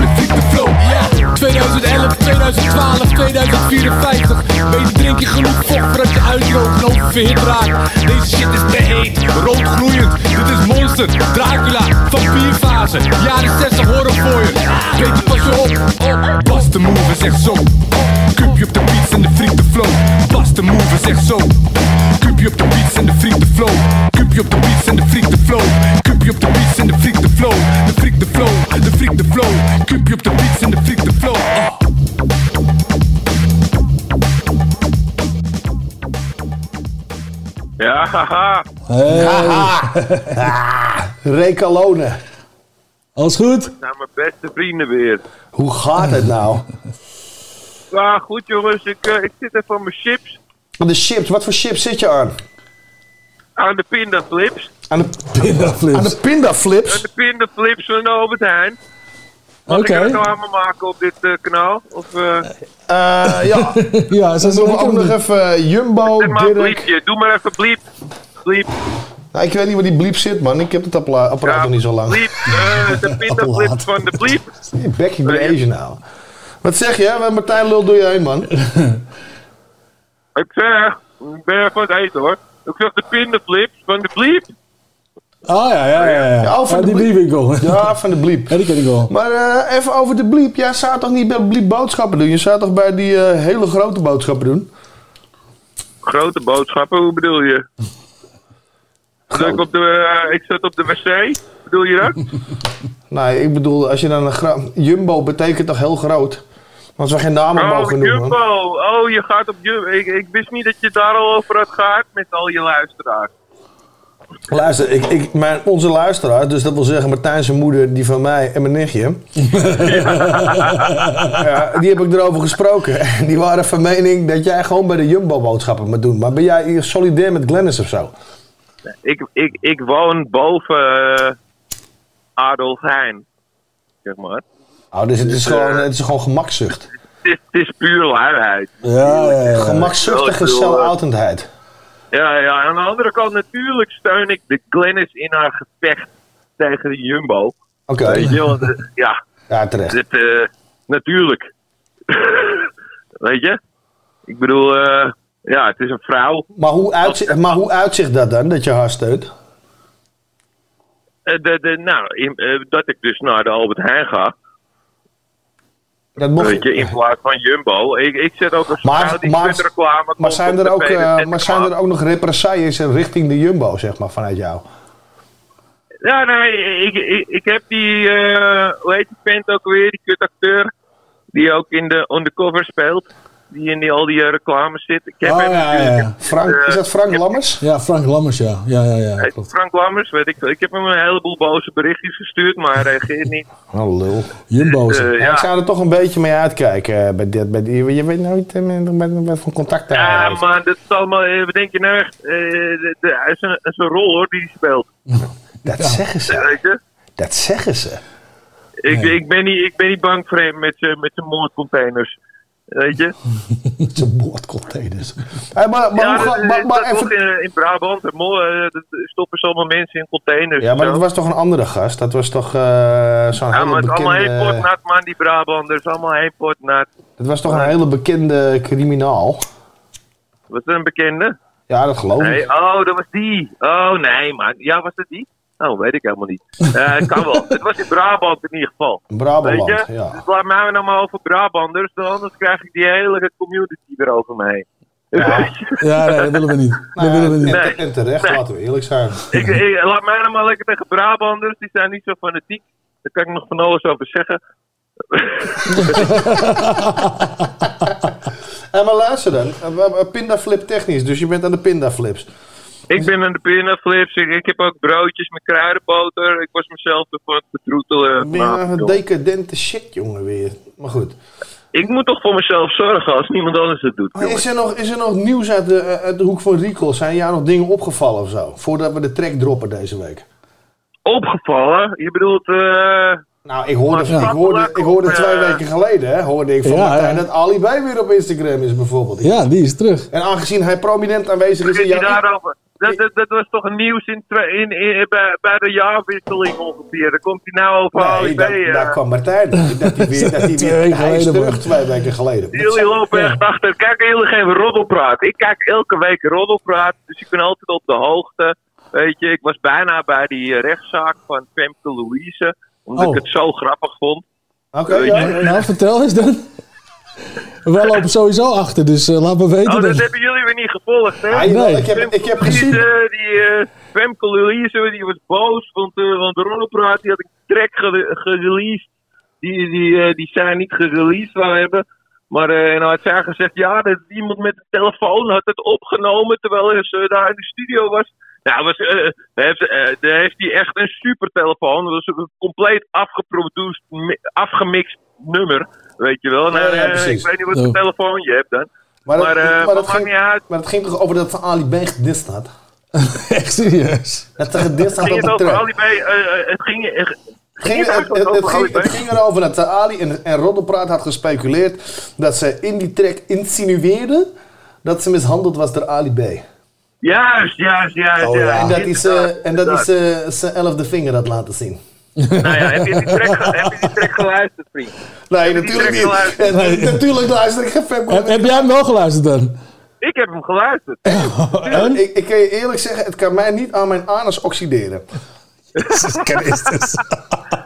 2011, 2012, 2054. Beter drink je genoeg vocht voordat je uitloopt en oververhit raakt. Deze shit is te heet, rood gloeiend. Dit is Monster, Dracula, vampierfase. Jaren 60 horror voor je. Beter pas je op. Bas de move is echt zo. Cupje op de beats en de freak the flow. De move is echt zo. Cupje op de beats en de freak the flow. Cupje op de beats en de freak the flow. Cupje op de beats en de freak the flow. De freak the flow, de freak the flow. Cupje op de beats en de freak the flow. Ah. Ja, haha. Hey. Recalone. Alles goed? Dat zijn mijn beste vrienden weer. Hoe gaat het nou? Ja, goed jongens. Ik, eh, ik zit even aan mijn chips. De chips, wat voor chips zit je aan? Aan de pindaflips. Aan de pindaflips. Aan de pindaflips? Aan de pindaflips van de Albert Heijn. Mag Oké. ik reclame maken op dit eh, kanaal? Of, eh Eh, ja. ja, ze doen ook nog even Jumbo, Zet maar een. Doe maar even bliep. Bliep. Nou, ik weet niet waar die bliep zit, man. Ik heb het apparaat nog niet zo lang. Bliep. eh, de pindaflips van de bliep. Bek, ik ben Asian nou. Wat zeg je? Waar Martijn lul doe je heen, man? Ik zeg, ik ben even aan het eten hoor. Ik zeg de pindaflips van de bliep. Oh ja, ja, ja. ja. Ja, van de bliep. bliepwinkel. Ja, van de bliep. Ja, die ken ik wel. Maar eh, even over de bliep. Jij zou toch niet bij bliep boodschappen doen? Je zou toch bij die eh, hele grote boodschappen doen? Grote boodschappen, hoe bedoel je? Ik, op de, eh, ik zit op de wc, bedoel je dat? Nee, ik bedoel, als je dan een Jumbo betekent toch heel groot? Als we geen namen Oh, mogen noemen. Jumbo. Oh, je gaat op Jumbo. Ik, ik wist niet dat je daar al over had gaat met al je luisteraars. Luister, ik, ik, mijn, onze luisteraar, dus dat wil zeggen Martijn zijn moeder, die van mij en mijn nichtje. ja, die heb ik erover gesproken. En die waren van mening dat jij gewoon bij de Jumbo boodschappen moet doen. Maar ben jij solidair met Glennis of zo? Ik, ik, ik woon boven uh, Adolf Heijn, zeg maar. Oh, dus het is gewoon, het is gewoon gemakzucht. Het is, het is puur luiheid. Ja, ja, ja. Gemakzuchtige zelfoutendheid. Ja, ja, aan de andere kant natuurlijk steun ik de Glennis in haar gevecht tegen de Jumbo. Oké. Ja. Ja, terecht. Eh, natuurlijk. Weet je? Ik bedoel, eh, ja, het is een vrouw. Maar hoe, uitzicht, maar hoe uitzicht dat dan, dat je haar steunt? Eh, de, de, nou, in- eh, dat ik dus naar de Albert Heijn ga. Dat mocht- Weet je, in plaats van Jumbo. Ik, ik zet ook een Maar- die maar- reclame Maar zijn er ook, zet maar zijn er ook nog represailles richting de Jumbo, zeg maar, vanuit jou? Ja, nee, ik, ik, ik heb die, eh hoe heet die vent ook weer, die kutacteur, die ook in de undercover speelt, die in die, al die eh, reclames zit. Ik heb Oh, hem ja, ja, natuurlijk- ja. Frank, eh, is dat Frank Lammers? Ja, Frank Lammers, ja. Ja, ja, ja. Frank Lammers, weet ik veel. Ik heb hem een heleboel boze berichtjes gestuurd, maar hij reageert niet. Oh, lul. Jumbo's. Eh, Ja, ja. Ik zou er toch een beetje mee uitkijken. eh, Bij dit, bij die, je weet nooit eh, met, met, met van contact hij Ja, heeft. maar dat is allemaal, eh, wat denk je nou echt? Eh, de- de- Hij is een, rol hoor, die hij speelt. Dat zeggen ze. Dat zeggen ze. Ik, ik, ben niet, ik ben niet bang voor hem met zijn met zijn moordcontainers. Weet je? Met zijn. Hey, maar, maar, ja, hoe ga- maar, maar even, toch in, in Brabant. eh, stoppen allemaal mensen in containers. ja, maar dat was toch een andere gast? Dat was toch eh, zo'n Ja, hele maar het is allemaal pot bekende... nat, man, die Brabanders. Allemaal één pot nat. Dat was toch een hele bekende criminaal? Was dat een bekende? Ja, dat geloof Nee, ik. oh, dat was die. Oh, nee, man. Ja, was dat die? Oh, weet ik helemaal niet. Eh, het kan wel. Het was in Brabant in ieder geval. Brabant, Weet je? ja. Dus laat mij nou maar over Brabanders, anders krijg ik die hele community erover me heen. Ja, nee, dat willen we niet. Dat willen we niet. En, en terecht, Nee. laten we eerlijk zijn. ik, ik- laat mij nou maar lekker tegen Brabanders, die zijn niet zo fanatiek. Daar kan ik nog van alles over zeggen. En maar luister dan, eh, eh, pindaflip technisch, dus je bent aan de pindaflips. Ik ben aan de pinnaflips. Ik, ik heb ook broodjes met kruidenboter. Ik was mezelf ervan aan het betroetelen. Ben je een decadente shit, jongen, weer. Maar goed. Ik moet toch voor mezelf zorgen als niemand anders het doet. Maar is, er nog, is er nog nieuws uit de, eh, uit de hoek van Rico? Zijn jou nog dingen opgevallen of zo? Voordat we de track droppen deze week. Opgevallen? Je bedoelt... eh Nou, ik hoorde, ik hoorde, ik hoorde twee eh, weken geleden, hè, hoorde ik van Ja, Martijn ja. dat Ali B weer op Instagram is bijvoorbeeld. Ja, die is terug. En aangezien hij prominent aanwezig is in je jouw... daarover. Dat, dat, dat was toch een nieuws in, in, in, bij, bij de jaarwisseling ongeveer. Daar komt hij nou over Nee, Ali B. daar, eh. daar kwam Martijn. Dat hij weer, dat hij Twee weer, hij is terug twee weken geleden. Jullie lopen echt achter. Kijken jullie geen roddelpraat? Ik kijk elke week roddelpraat, dus ik ben altijd op de hoogte. Weet je, ik was bijna bij die eh, rechtszaak van Femke Louise, omdat Oh. ik het zo grappig vond. Oké, ja. Nou, vertel eens dan. Wij lopen sowieso achter, dus eh, laat me weten. Oh, dan. dat hebben jullie weer niet gevolgd, hè? Ah, Nee. ik, heb, ik heb Die, gezien... eh, die eh, Femke Louise, die was boos, want, eh want die had een track ge- gereleased. Die, die, die zij niet gereleased wou hebben. Maar eh nou had zij gezegd, ja, dat iemand met de telefoon had het opgenomen terwijl ze daar in de studio was. Nou, was, heeft, daar heeft hij echt een super telefoon. Dat was een compleet afgeproduced, mi- afgemixt nummer. Weet je wel. Nou, Ja, ja, eh, precies. ik weet niet wat voor telefoon je hebt dan. Maar dat, Maar, eh, maar, maar dat maakt ging, niet uit. maar dat ging toch over dat Ali B gedist had? Echt serieus. Dat er gedist had Ging op het de over track. Ali B? eh, eh, het ging, eh, Het ging, het het, ging, B? het ging erover dat eh, Ali en, en Roddelpraat had gespeculeerd dat ze in die track insinueerden dat ze mishandeld was door Ali B. Juist, juist, juist. Oh, ja. En dat hij ze, ze, zijn elfde vinger had laten zien. Nou ja, heb je die track, ge- heb je die track geluisterd, vriend? Nee, natuurlijk niet. Natuurlijk luister ik geen Heb, heb jij hem wel geluisterd dan? Ik heb hem geluisterd. En? Ik, ik kan je eerlijk zeggen, het kan mij niet aan mijn anus oxideren.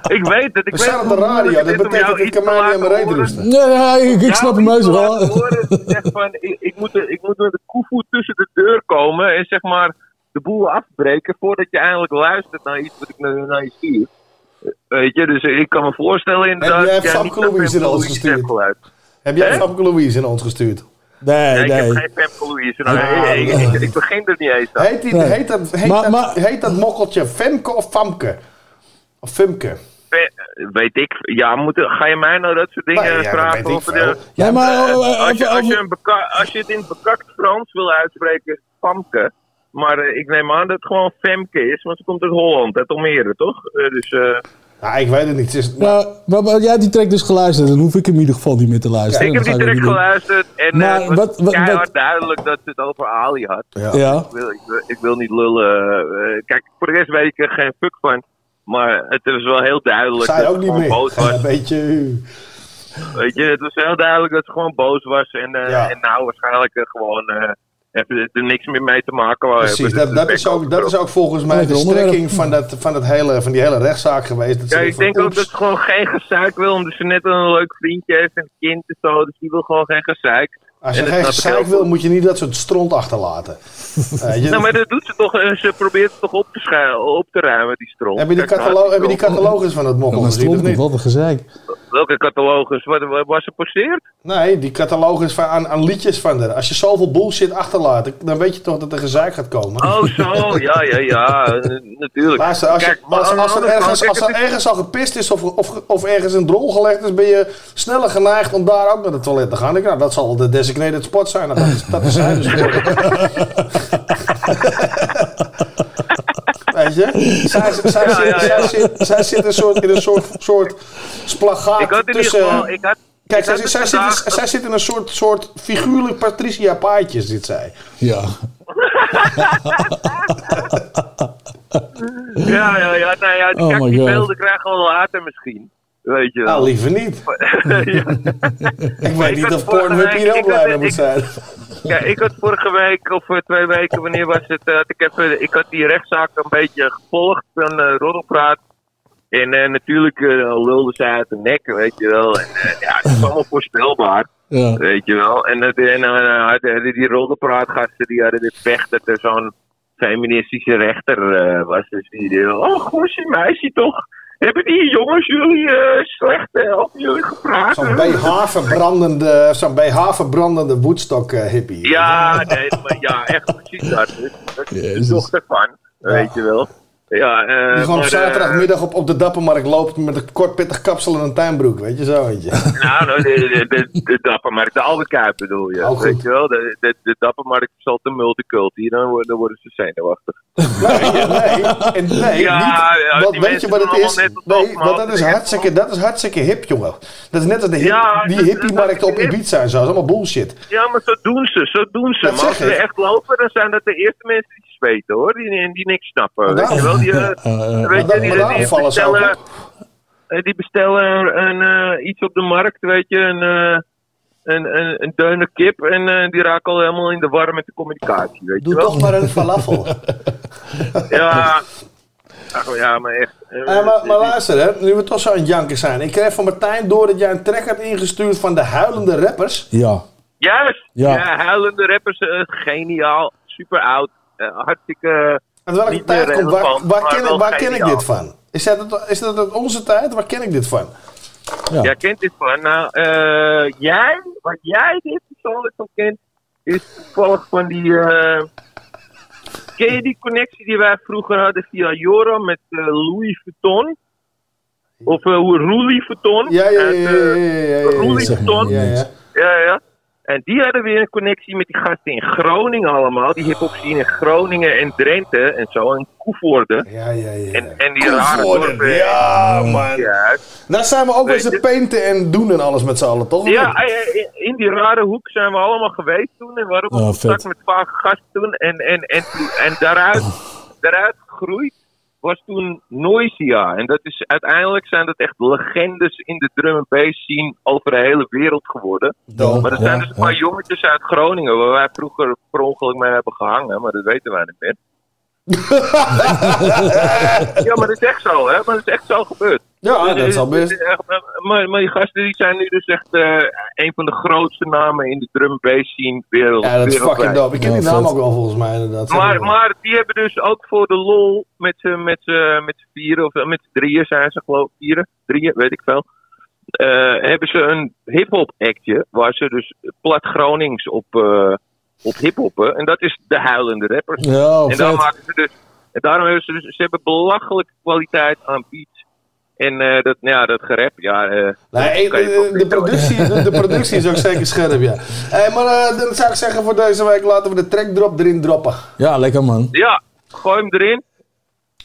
Ik weet het. Ik We weet staan op de radio, dat betekent jou ik kan mij niet aan mijn reet rusten. Ja, ja, ik, ik snap hem heus wel. ik, moet er, ik moet met de koevoet tussen de deur komen en zeg maar de boel afbreken voordat je eindelijk luistert naar iets wat ik naar, naar je stuur. Weet je, dus ik kan me voorstellen inderdaad... jij dat jij Famke naar Louise Femke in ons gestuurd? Heb jij? Famke Louise in ons gestuurd? Nee, Nee, ik heb geen Femke Louise. Nou, Ja, ik, ik, ik, ik begin er niet eens aan. Heet, die, Nee. heet, dat, heet, Maar- dat, maar- heet dat mokkeltje Femke of Famke? Of Fumke? Ve- Weet ik. Ja, moet, ga je mij nou dat soort dingen ja, vragen? over de, Ja, maar Eh, eh, als, je, even als, je over- een beka- als je het in bekakt Frans wil uitspreken, Famke. Maar eh, ik neem aan dat het gewoon Femke is, want ze komt uit Holland, uit Almere, toch? Eh, dus eh, Ja, ik weet het niet. Het is, Nou, maar, maar jij hebt die track dus geluisterd, dan hoef ik hem in ieder geval niet meer te luisteren. ik heb die track geluisterd en Maar het was wat- wat- keihard wat- duidelijk dat ze het over Ali had. Ja. Ja. Ik, wil, ik, wil, ik wil niet lullen. kijk, voor de rest weet ik er geen fuck van. Maar het was wel heel duidelijk Zij dat ook ze niet gewoon meer. boos was. Een beetje... Weet je, het was heel duidelijk dat ze gewoon boos was. En, eh, Ja. en nou waarschijnlijk eh, gewoon even er niks meer mee te maken Precies, hebben. dat, dat, is ook, dat is ook volgens mij de strekking van, dat, van, dat hele, van die hele rechtszaak geweest. Dat Ja, ik van, denk ook dat ze gewoon geen gezeik wil, omdat ze net een leuk vriendje heeft en een kind en zo. Dus die wil gewoon geen gezeik. Als je En geen gezeik wil, moet je niet dat soort stront achterlaten. Je- Nou, maar dat doet ze toch. eh, Ze probeert het toch op te, op te ruimen, die stront. heb, je die catalogus van het mokkel gezien of niet? wat een gezeik. Welke catalogus? Wat, wat was ze posteerd? Nee, die catalogus van, aan, aan liedjes van haar. Als je zoveel bullshit achterlaat, dan weet je toch dat er gezeik gaat komen. Oh, zo. Ja, ja, ja. natuurlijk. Als, Kijk, maar als, er ergens, kijk, als er ergens al gepist is of, of, of ergens een drol gelegd is, ben je sneller geneigd om daar ook naar het toilet te gaan. Ik, nou, dat zal de designated spot zijn. Nou, dat, is, dat is zij dus. Weet je? Zij, zij, Ja, zit, ja, zij, ja. zit, zij zit een soort, in een soort, soort splagaat Ik had in ieder tussen... geval... Ik had, Kijk, zij, zij, zit, zij zit in een soort, soort figuurlijk Patricia Paaitje, zit zij. Ja. Ja, ja, ja. Nou ja, Oh kijk, die God. beelden krijgen we later misschien. Weet je. Nou, liever niet. Ik weet niet of Pornhub hier heel blij mee moet zijn. Ja, ik had vorige week of eh, twee weken, wanneer was het? eh, had ik, even, ik had die rechtszaak een beetje gevolgd van eh Roddelpraat. En natuurlijk eh, lulde zij uit de nek, weet je wel. En ja, het is allemaal voorspelbaar, Ja. weet je wel. En, en hadden die Roddelpraatgasten, die hadden dit pech dat er zo'n feministische rechter was. Dus die, die oh, goeie meisje toch? Hebben die jongens jullie eh, slecht eh, op jullie gepraat? Zo'n hè? BH-verbrandende, zo'n BH-verbrandende Woodstock eh, hippie. Ja, nee, maar ja, echt precies dat. Dat is de dochter van, weet je wel. Ja, eh, Die gewoon op eh, zaterdagmiddag op, op de Dappermarkt loopt met een kort pittig kapsel en een tuinbroek, weet je zo, weet je. Nou, nou, de, de, de, de Dappermarkt, de Kuip bedoel je. Oh, weet je wel, de, de, de Dappermarkt is altijd multiculti, dan, worden- dan worden ze zenuwachtig. En nee, Ja, niet. ja, Want die weet je wat het is? Nee, want dat is hartstikke, dat is hartstikke hip, jongen. Dat is net als de hip, Ja, die hippie-markt op Ibiza en zo. Dat is allemaal bullshit. Ja, maar zo doen ze, zo doen ze. Dat maar als ze echt lopen, dan zijn dat de eerste mensen die hoor. Die, die niks snappen, weet je wel. Die, eh, maar weet je, die, ook bestellen, eh, die bestellen een, eh, iets op de markt, weet je, een, eh, een, een, een deuner kip en eh, die raken al helemaal in de war met de communicatie, weet Doe je wel. toch maar een falafel. Ja, Ach, ja, maar echt. eh, Eh, maar, maar luister, hè, nu we toch zo aan het janken zijn. Ik kreeg van Martijn door dat jij een track hebt ingestuurd van de huilende rappers. Ja. Juist! Ja. Ja, huilende rappers, eh, geniaal, super oud, eh, hartstikke... Uit welke niet tijd komt, waar, waar, ken, ik, waar ken ik dit van? Is dat, is dat uit onze tijd? Waar ken ik dit van? Ja. Jij kent dit van. Nou, eh, jij, wat jij dit persoonlijk van kent, is toevallig van die. eh, ken je die connectie die wij vroeger hadden via Joram met eh, Louis Vuitton? Of uh, Louis Vuitton? Ja, ja, ja, ja, eh, ja, ja, ja, ja, Louis zeg maar, Vuitton. ja, ja. ja, ja. En die hadden weer een connectie met die gasten in Groningen allemaal. Die hip-hop scene in Groningen en Drenthe en zo. En Koevoorde. Ja, ja, ja. En, en die rare dorpen. ja, man. Ja, Daar zijn we ook eens je- painten en doen en alles met z'n allen, toch? Ja, eh, eh, in die rare hoek zijn we allemaal geweest toen. En we hadden ook Oh, contact met vaak gasten toen. En, en, en, en daaruit, daaruit gegroeid was toen Noisia. En dat is, uiteindelijk zijn dat echt legendes in de drum and bass scene over de hele wereld geworden. Maar er zijn dus een paar jongetjes uit Groningen waar wij vroeger per ongeluk mee hebben gehangen. Maar dat weten wij niet meer. ja, maar dat is echt zo, hè? Maar dat is echt zo gebeurd. Ja, dat is al best. Eh, Maar, maar die gasten die zijn nu dus echt eh, een van de grootste namen in de drum and bass scene wereld. Ja, dat is fucking dope. Ik ken die naam ook wel volgens mij inderdaad. Maar, maar die hebben dus ook voor de lol met z'n met, z'n- met z'n vieren, of eh, met z'n drieën zijn ze geloof ik, vieren, drieën, weet ik veel. eh, hebben ze een hip-hop actje waar ze dus plat Gronings op, eh op hip-hoppen. En dat is de huilende rappers. Ja, en daar vet. maken ze dus. En daarom hebben ze dus. Ze hebben belachelijke kwaliteit aan beats. En eh, dat, ja, dat gerap, ja. eh, Nee, je de, productie, de, de productie is ook zeker scherp, ja. Hey, maar eh, dan zou ik zeggen voor deze week laten we de track drop erin droppen. Ja, lekker man. Ja, gooi hem erin.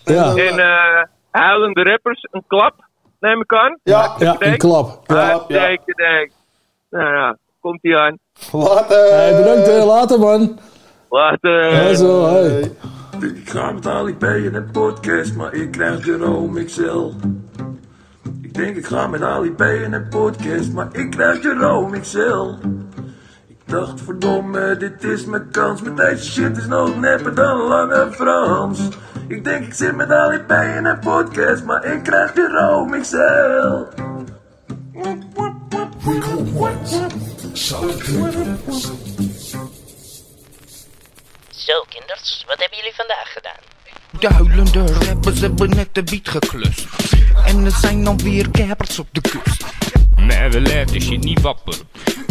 Ja. En eh huilende rappers, een klap, neem ik aan. Ja, ja, een klap. Ja, denk, denk. Nou ja, komt ie aan. Later. Hey, bedankt, hè. later man. Later. Ja, zo, hey. Ik ga met Ali B in een podcast, maar ik krijg Jerome XL. Ik denk ik ga met Ali B in een podcast, maar ik krijg Jerome XL. Ik dacht verdomme, dit is mijn kans, maar deze shit is nog nepper dan Lange Frans. Ik denk ik zit met Ali B in een podcast, maar ik krijg Jerome XL. Zo, kinders, wat hebben jullie vandaag gedaan? De huilende rappers hebben net de beat geklust. En er zijn dan weer kappers op de kust. Maar we laten shit niet wapperen.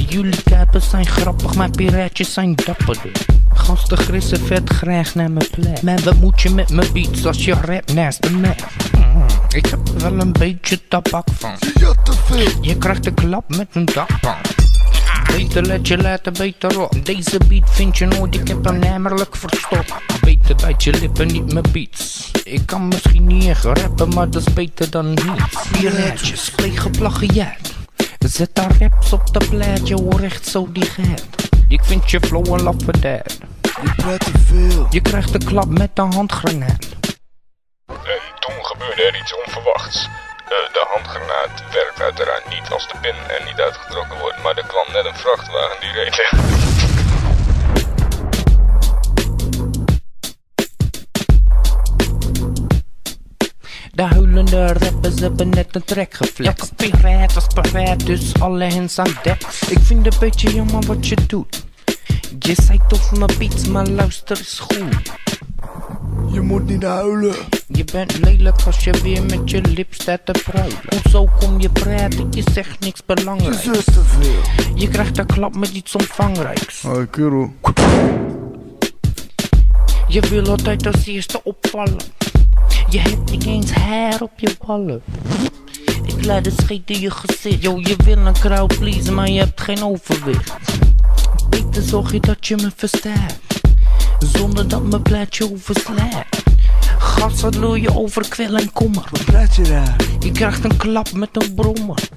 Jullie kappers zijn grappig, maar piraatjes zijn dapperder. Gasten grissen vet graag naar mijn plek. Maar wat moet je met mijn beats als je rap naast de map? Mm, ik heb er wel een beetje tabak van. Je krijgt een klap met een dakpan. Beter let je laten beter op. Deze beat vind je nooit, ik heb hem namelijk verstopt. Beter bijt je lippen, niet mijn beats. Ik kan misschien niet echt rappen, maar dat is beter dan niets. Piraatjes plegen plagiaat. Zet daar raps op de plaatje, hoor echt zo die gaat. Ik vind je flow een lafadet. Je praat te veel. Je krijgt de klap met de handgranaat. En toen gebeurde er iets onverwachts. Eh, de handgranaat werkt uiteraard niet als de pin er niet uitgetrokken wordt, maar er kwam net een vrachtwagen die reed. De huilende rappers hebben net een track geflext. Elke piraat was paraat, dus alle hens aan dek. Ik vind het een beetje jammer wat je doet. Je zei tof mijn beats, maar luister eens goed. Je moet niet huilen. Je bent lelijk als je weer met je lip staat te pruilen. Hoezo kom je praten? Je zegt niks belangrijks. Je te veel. Je krijgt een klap met iets omvangrijks. Hoi, kerel. Je wil altijd als eerste opvallen. Je hebt niet eens haar op je ballen. Ik laat het scheet in je gezicht. Yo, je wil een crowd pleasen, maar je hebt geen overwicht. Beter zorg je dat je me verstaat. Zonder dat mijn plaatje overslaat. Gas, wat wil je over kwel en kommer? Wat praat je daar? Je krijgt een klap met een brommer.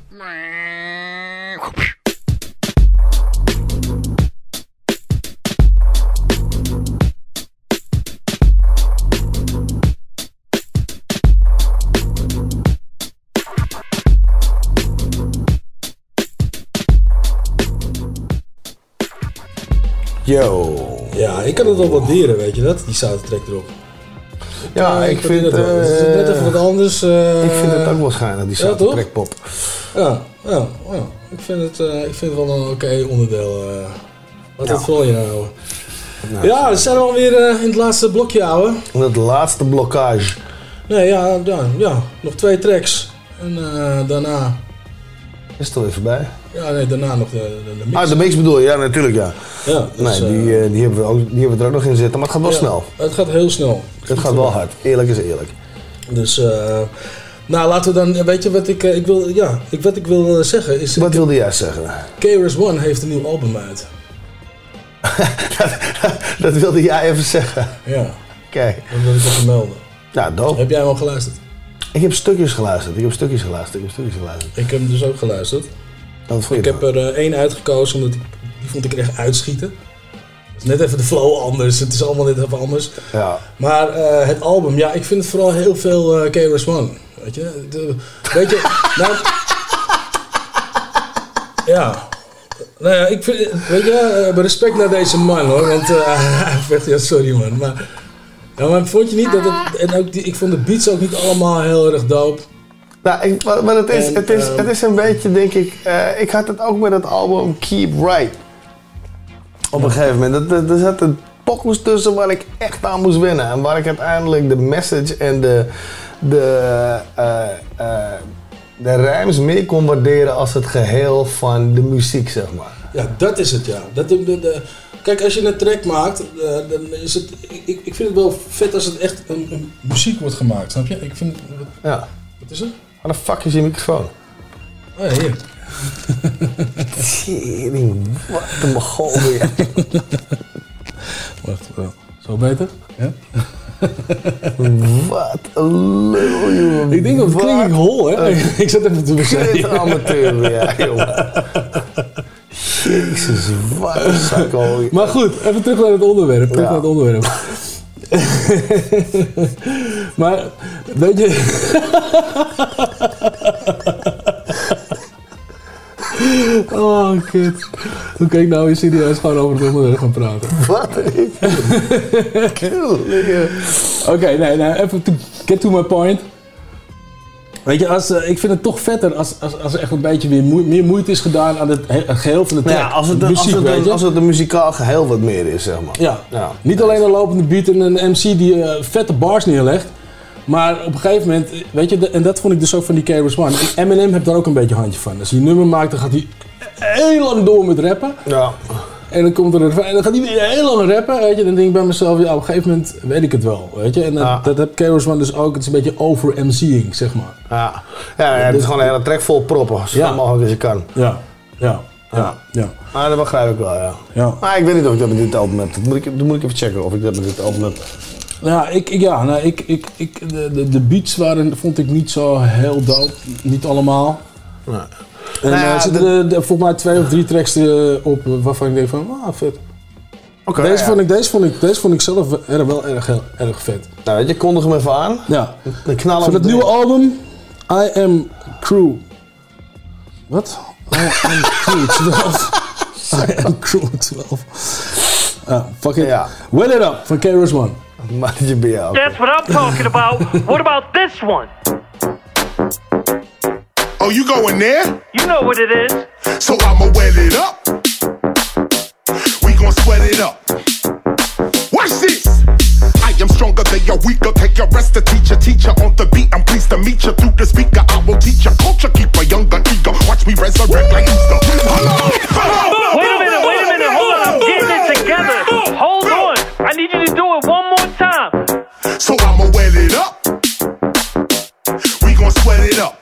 Yo. Ja, ik kan het wel waarderen, weet je dat? Die soundtrack erop. Ja, Eh, ik vind. Het eh, net even wat anders. eh, Ik vind het ook wel schijnig, die ja, toch? soundtrack pop. Ja, ja, ja. Ik, vind het, eh, ik vind het wel een oké onderdeel. eh wat Ja. het vooral je nou? Nou, ja, we zijn alweer eh in het laatste blokje, ouwe. Het laatste blokkage. Nee, ja, ja, ja, nog twee tracks. En eh, daarna... Is het alweer voorbij? Ja, nee, daarna nog de, de, mix. Ah, de mix bedoel je? Ja, natuurlijk ja. Ja, dus, nee, die, eh, die, hebben we ook, die hebben we er ook nog in zitten, maar het gaat wel Ja, snel. Het gaat heel snel. Het gaat wel hard. Eerlijk is eerlijk. Dus, eh, nou, laten we dan, weet je wat ik, eh, ik wil, ja, ik, wat ik wil eh, zeggen is... Wat wilde jij zeggen? KRS One heeft een nieuw album uit. Dat wilde jij even zeggen. Ja. Oké. Dat wil ik even melden. Ja, dope. Heb jij hem al geluisterd? Ik heb stukjes geluisterd. Ik heb stukjes geluisterd. Ik heb stukjes geluisterd. Ik heb hem dus ook geluisterd. Vond Ik heb er eh, één uitgekozen, omdat ik, die vond ik er echt uitschieten. Het is net even de flow anders, het is allemaal net even anders. Ja. Maar eh, het album, ja, ik vind het vooral heel veel eh KRS One. Weet je? De- weet je, nou... ja. Nou ja, ik vind, weet je, respect naar deze man hoor, want eh, ja, sorry man, maar... Ja, maar vond je niet dat het, en ook die, ik vond de beats ook niet allemaal heel erg dope. Nou, ik, maar het, is, En, het, is, ehm, het is een beetje, denk ik... eh, ik had het ook met het album Keep Right. Op een gegeven moment. Er zaten pokkels tussen waar ik echt aan moest wennen. En waar ik uiteindelijk de message en de, de, eh, de rijms meer kon waarderen als het geheel van de muziek, zeg maar. Ja, dat is het, ja. Dat, de, de, de- kijk, als je een track maakt, dan is het... Ik, ik vind het wel vet als het echt een, een muziek wordt gemaakt, snap je? Ik vind... Wat, Ja. wat is het? Waar de fuck is je microfoon? Oh ja, hier. Tering, wat een mogol weer. Wacht, wel. Zo beter? Ja? Wat een lul, jongen. Ik denk dat het klink ik hol, hè? ik zat even te beschrijven. Kut amateur, ja, jongen. Jezus, wat een zakkel. Maar goed, even terug naar het onderwerp. Terug Ja. naar het onderwerp. maar, weet je... oh. Hoe kan ik nou weer serieus gewoon over het onderwerp gaan praten? Wat Oké, nee, nee, even to get to my point. Weet je, als, eh, ik vind het toch vetter als, als, als er echt een beetje weer moe- meer moeite is gedaan aan het, he- het geheel van de track. Nou ja, als het, De een, als, het een, je. als het een muzikaal geheel wat meer is, zeg maar. Ja. Ja. Niet alleen een lopende beat en een MC die eh, vette bars neerlegt. Maar op een gegeven moment, weet je, de- en dat vond ik dus ook van die KRS One. En Eminem heeft daar ook een beetje handje van. Als hij een nummer maakt, dan gaat hij heel lang door met rappen. Ja. En dan komt er een en dan gaat hij weer heel lang rappen. Weet je, dan denk ik bij mezelf, ja, op een gegeven moment weet ik het wel. Weet je, en dat, Ja. dat heb One dus ook. Het is een beetje over MC'ing, zeg maar. Ja, ja het is gewoon een hele track vol proppen, zo Ja. mogelijk als je kan. Ja, ja, ja, ja. Maar dat begrijp ik wel, ja. Ja. Maar ik weet niet of ik dat met dit album heb. Dat moet ik, dat moet ik even checken of ik dat met dit album heb. Ja, ik, ik- ja nou, ik, ik, ik, de, de, beats waren, vond ik niet zo heel dope. Niet allemaal. Nee. En Nou ja, er zitten er, er volgens mij twee of drie tracks eh, op eh, waarvan ik denk van, ah, vet. Oké, deze, ja. vond ik, deze, vond ik, deze vond ik zelf wel erg, wel erg, heel- erg vet. Nou, weet je, kondig hem even aan. Ja. Dan knallen Van het nieuwe album, I Am Crew. Wat? I Am Crew 12. I Am Crew 12. Ah, fuck it. Ja. Well It Up van KRS One. Maatje bij jou. That's what I'm talking about. What about this one? Oh, you going there? You know what it is. So I'ma wet it up. We gon' sweat it up. Watch this. I am stronger than a weaker. Take your rest to teacher, teacher on the beat. I'm pleased to meet you through the speaker. I will teach you culture, keep a younger ego. Watch me resurrect like Easter. Hello. Wait a minute, wait a minute, hold on, I'm getting it together. Hold on, I need you to do it one more time. So I'ma wet it up. We gon' sweat it up.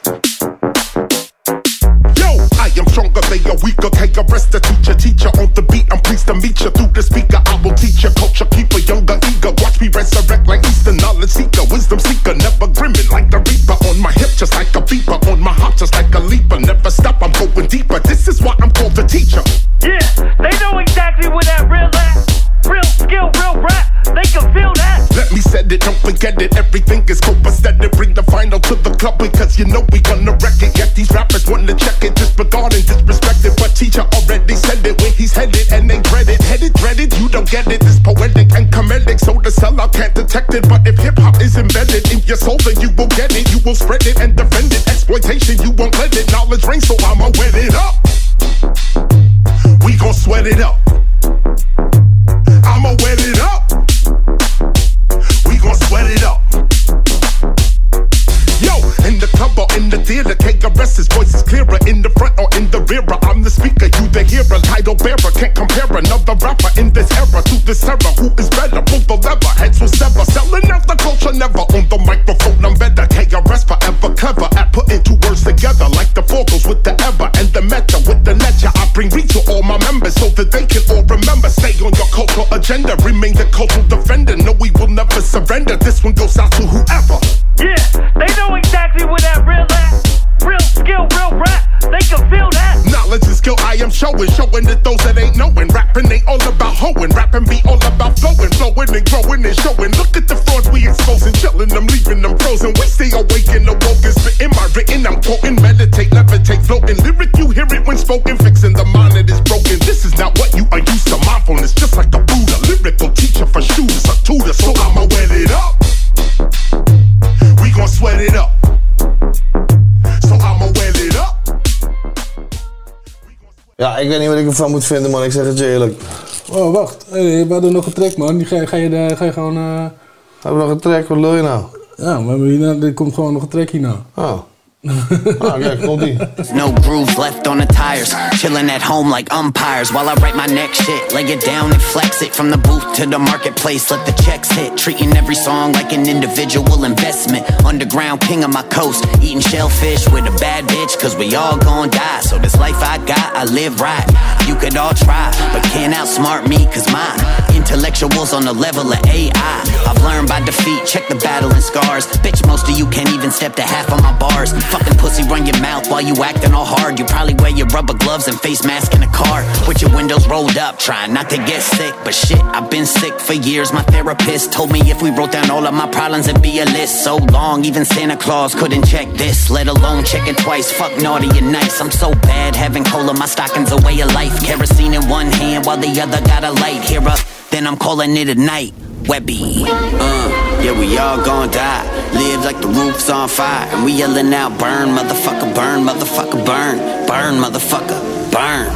Am stronger, they are weaker. Take a rest to teacher, teacher on the beat. I'm pleased to meet you through the speaker. I will teach you culture, keep a younger eager. Watch me resurrect like Easter, knowledge seeker, wisdom seeker. Never grimming like the reaper on my hip, just like a beeper. On my hop, just like a leaper. Never stop, I'm going deeper. This is why I'm called the teacher. Yeah, they know exactly that it, don't forget it. Everything is copacetic. Bring the final to the club because you know we gonna wreck it. Yet these rappers wanna check it, disregarding, disrespected. But teacher already said it where he's headed, and dread it. Headed, dreaded, you don't get it. It's poetic and comedic, so the sellout can't detect it. But if hip hop is embedded in your soul, then you will get it. You will spread it and defend it. Exploitation, you won't let it. Knowledge reigns, so I'ma wet it up. We gon' sweat it up. I'ma wet it up. In the club or in the theater, KRS, his voice is clearer in the front or in the rear. I'm the speaker, you the hearer, title bearer. Can't compare another rapper in this era to this era. Who is better? Pull the lever, heads will sever. Selling out the culture, never on the microphone. I'm better. KRS forever clever at putting two words together, like the vocals with the ever and the meta with the ledger. I bring reach to all my members so that they can all remember. Stay on your cultural agenda, remain the cultural defender. No, we will never surrender. This one goes out to whoever. Yeah, they know exactly they can feel that. Knowledge and skill I am showing, showing it those that ain't knowing. Rapping ain't all about hoeing, rapping be all about flowing, flowing and growing and showing. Look at the frauds we exposing, chilling them, leaving them frozen. We stay awake and awoke and spitting my written. I'm quoting, meditate, levitate, floating. Lyric, you hear it when spoken, fixing the mind that is broken. This is not what you are used to. Mindfulness, just like a Buddha, lyrical teacher for shooters, a tutor. So I'ma wet it up. We gon' sweat it up. Ja, ik weet niet wat ik ervan moet vinden, man. Ik zeg het je eerlijk. Oh, wacht. Hey, we hadden nog een track, man. Die ga, ga, je, de- ga je gewoon... eh Hebben we nog een track? Wat wil je nou? Ja, maar hierna, er komt gewoon nog een track hierna. Oh. Ah. No grooves left on the tires. Chilling at home like umpires while I write my next shit. Lay it down and flex it from the booth to the marketplace. Let the checks hit. Treating every song like an individual investment. Underground king of my coast. Eating shellfish with a bad bitch. Cause we all gon' die. So this life I got, I live right. You could all try, but can't outsmart me. Cause my intellectuals on the level of AI. I've learned by defeat. Check the battle and scars. Bitch, most of you can't even step to half of my bars. Fucking pussy run your mouth while you acting all hard. You probably wear your rubber gloves and face mask in a car. With your windows rolled up, trying not to get sick. But shit, I've been sick for years. My therapist told me if we wrote down all of my problems, it'd be a list so long. Even Santa Claus couldn't check this, let alone check it twice. Fuck naughty and nice. I'm so bad having cola, my stocking's a way of life. Kerosene in one hand while the other got a light. Here up, then I'm calling it a night. Webby. Uh, yeah, we all gon' die. Live like the roof's on fire. And we yelling out, burn, motherfucker, burn, motherfucker, burn. Burn, motherfucker, burn.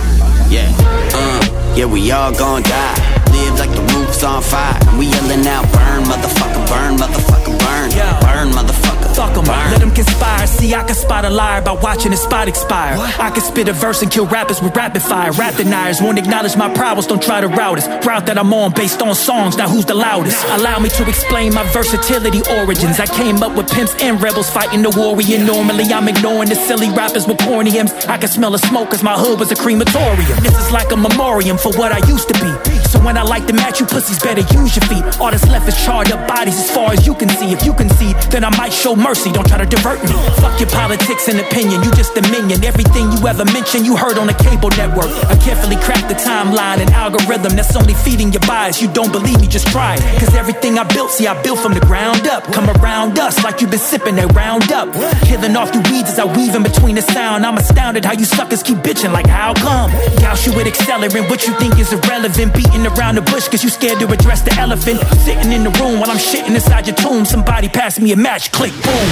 Yeah, uh, yeah, we all gon' die. Live like the roof's on fire. And we yelling out, burn, motherfucker, burn, motherfucker, burn. Burn, motherfucker. Fuck 'em, let them conspire. See, I can spot a liar by watching his spot expire. I can spit a verse and kill rappers with rapid fire. Rap deniers won't acknowledge my prowess, don't try to route us. Route that I'm on based on songs, now who's the loudest? Allow me to explain my versatility origins. I came up with pimps and rebels fighting the warrior. Normally, I'm ignoring the silly rappers with corny hymns. I can smell the smoke cause my hood was a crematorium. This is like a memoriam for what I used to be. So when I like the match you pussies, better use your feet. All that's left is charred up bodies as far as you can see. If you can see, then I might show mercy. Don't try to divert me. Fuck your politics and opinion, you just a minion. Everything you ever mentioned, you heard on a cable network. I carefully craft the timeline and algorithm that's only feeding your bias. You don't believe me, just try it. Cause everything I built, see, I built from the ground up. Come around us like you've been sipping that round up. Killing off the weeds as I weave in between the sound. I'm astounded how you suckers keep bitching, like how come? Gouge you with accelerant, what you think is irrelevant. Beating around the bush cause you scared to address the elephant. Sitting in the room while I'm shitting inside your tomb. Somebody pass me a match, click, boom.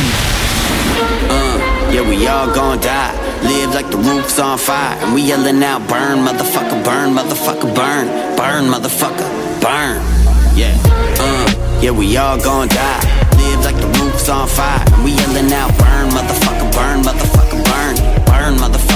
Uh, yeah, we all gon' die. Live like the roof's on fire. And we yelling out, burn, motherfucker, burn, motherfucker, burn. Burn, motherfucker, burn. Yeah, uh, Yeah, we all gon' die. Live like the roof's on fire. And we yelling out, burn, motherfucker, burn, motherfucker, burn. Burn, motherfucker,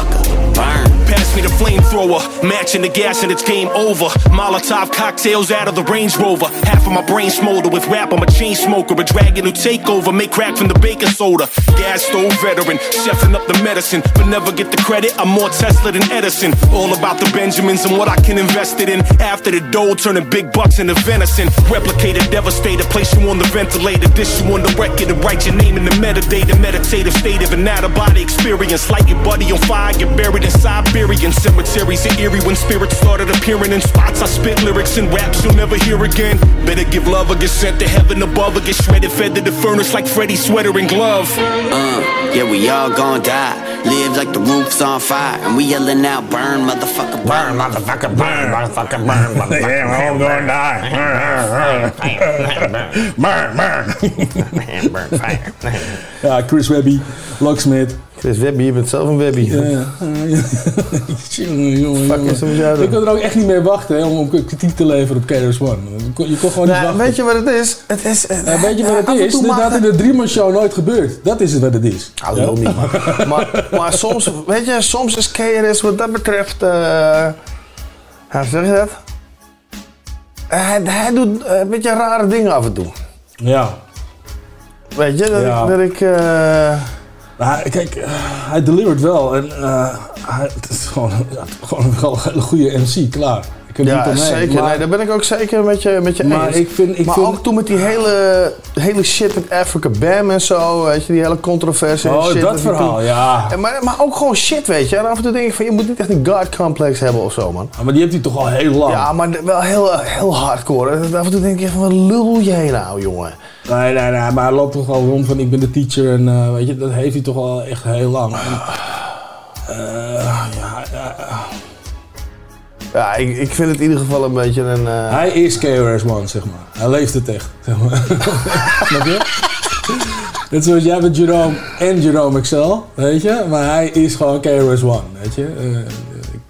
me the flamethrower, matching the gas and it's game over. Molotov cocktails out of the Range Rover. Half of my brain smolder with rap. I'm a chain smoker, a dragon who take over. Make crack from the baking soda. Gas stove veteran, chefing up the medicine, but never get the credit. I'm more Tesla than Edison. All about the Benjamins and what I can invest it in. After the dough, turning big bucks into venison. Replicate Replicated, devastated, place you on the ventilator, dish you on the record and write your name in the metadata. Meditative state of an out of body experience. Light your buddy on fire, get buried in Siberian cemeteries. Are eerie when spirits started appearing in spots. I spit lyrics and raps you'll never hear again. Better give love or get sent to heaven above or get shredded, fed to the furnace like Freddy's sweater and glove. Uh, yeah, we all gon' die. Live like the roof's on fire. And we yelling out, burn, motherfucker, burn, motherfucker, burn, motherfucker, burn, motherfucker. Yeah, we're all gonna die. burn, burn. burn, fire. Ja, Chris Webby, Locksmith. Chris Webby, je bent zelf een Webby. Ja, ja. Jongen, Fuck is er? Ik kon er ook echt niet mee wachten hè, om om kritiek te leveren op KRS One. Je kon, je kon gewoon niet Nou, wachten. weet je wat het is? Het is eh, Ja, weet je wat het is? had in de Dreamer Show nooit gebeurd. Dat is het wat het is. Ah, lul niet, maar, maar soms, weet je, soms is KRS wat dat betreft, eh hoe zeg je dat? Hij, hij doet eh, een beetje rare dingen af en toe. Ja. Weet je, dat Ja. ik... Dat ik Maar kijk, eh, hij delivert wel. En eh, hij, het is gewoon, gewoon een hele goede MC, klaar. Ik ja, niet omheen. zeker. Maar, nee, daar ben ik ook zeker met je, met je Maar eens. ik vind- ik maar vind- ook toen met die hele, hele shit met Africa Bam en zo, weet je, die hele controversie en Oh, shit. dat verhaal, toen- ja. En maar, maar ook gewoon shit, weet je. En af en toe denk ik van, je moet niet echt een God complex hebben of zo, man. Ja, maar die heeft hij toch al heel lang. Ja, maar wel heel, heel hardcore. En Af en toe denk je van, wat lul jij nou, jongen? Nee, nee, nee, maar hij loopt toch al rond van ik ben de teacher en eh, weet je, dat heeft hij toch al echt heel lang. En, eh, ja, ja, Ja, ik, ik vind het in ieder geval een beetje een... eh, hij is KRS-One, zeg maar. Hij leeft het echt, zeg maar. Snap je? Net zoals jij bent Jerome en Jerome Excel, weet je? Maar hij is gewoon KRS-One, weet je? Eh,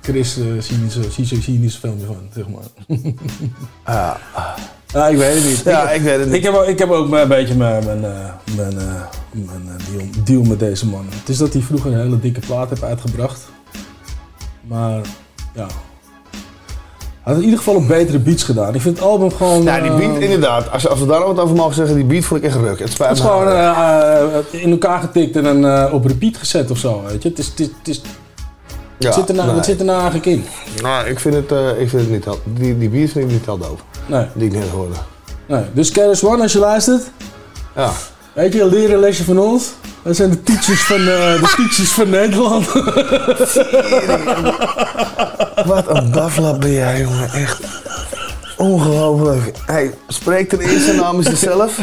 Chris eh, zie je niet zo- zie zie- zie je niet zoveel meer van, zeg maar. Ja. Ja, ik weet het niet. Ja, ik weet het niet. Ik heb, ook- ik heb ook een beetje mijn, mijn, eh, mijn, eh, mijn eh, deal, deal met deze man. Het is dat hij vroeger een hele dikke plaat heeft uitgebracht. Maar ja. Had in ieder geval een betere beats gedaan. Ik vind het album gewoon... Ja, die beat eh, inderdaad. Als, als we daar nog wat over mogen zeggen, die beat vond ik echt ruk. Het spijt Het is me. gewoon eh, eh, in elkaar getikt en dan eh, op repeat gezet of zo, weet je. Het is, het is, het is, Ja, wat, zit er nou, nee. wat zit er nou eigenlijk in? Nou, ik vind het, ik vind het niet heel... Die, die beat vind ik niet heel doof. Nee. Die ik net hoorde. Nee. Dus Keres One, als je luistert, Ja. Weet je, leer een lesje van ons. Dat zijn de teachers van, eh, de teachers van Nederland. Wat een baflap ben jij, jongen. Echt. Ongelooflijk. Hij spreekt ten eerste namens zichzelf.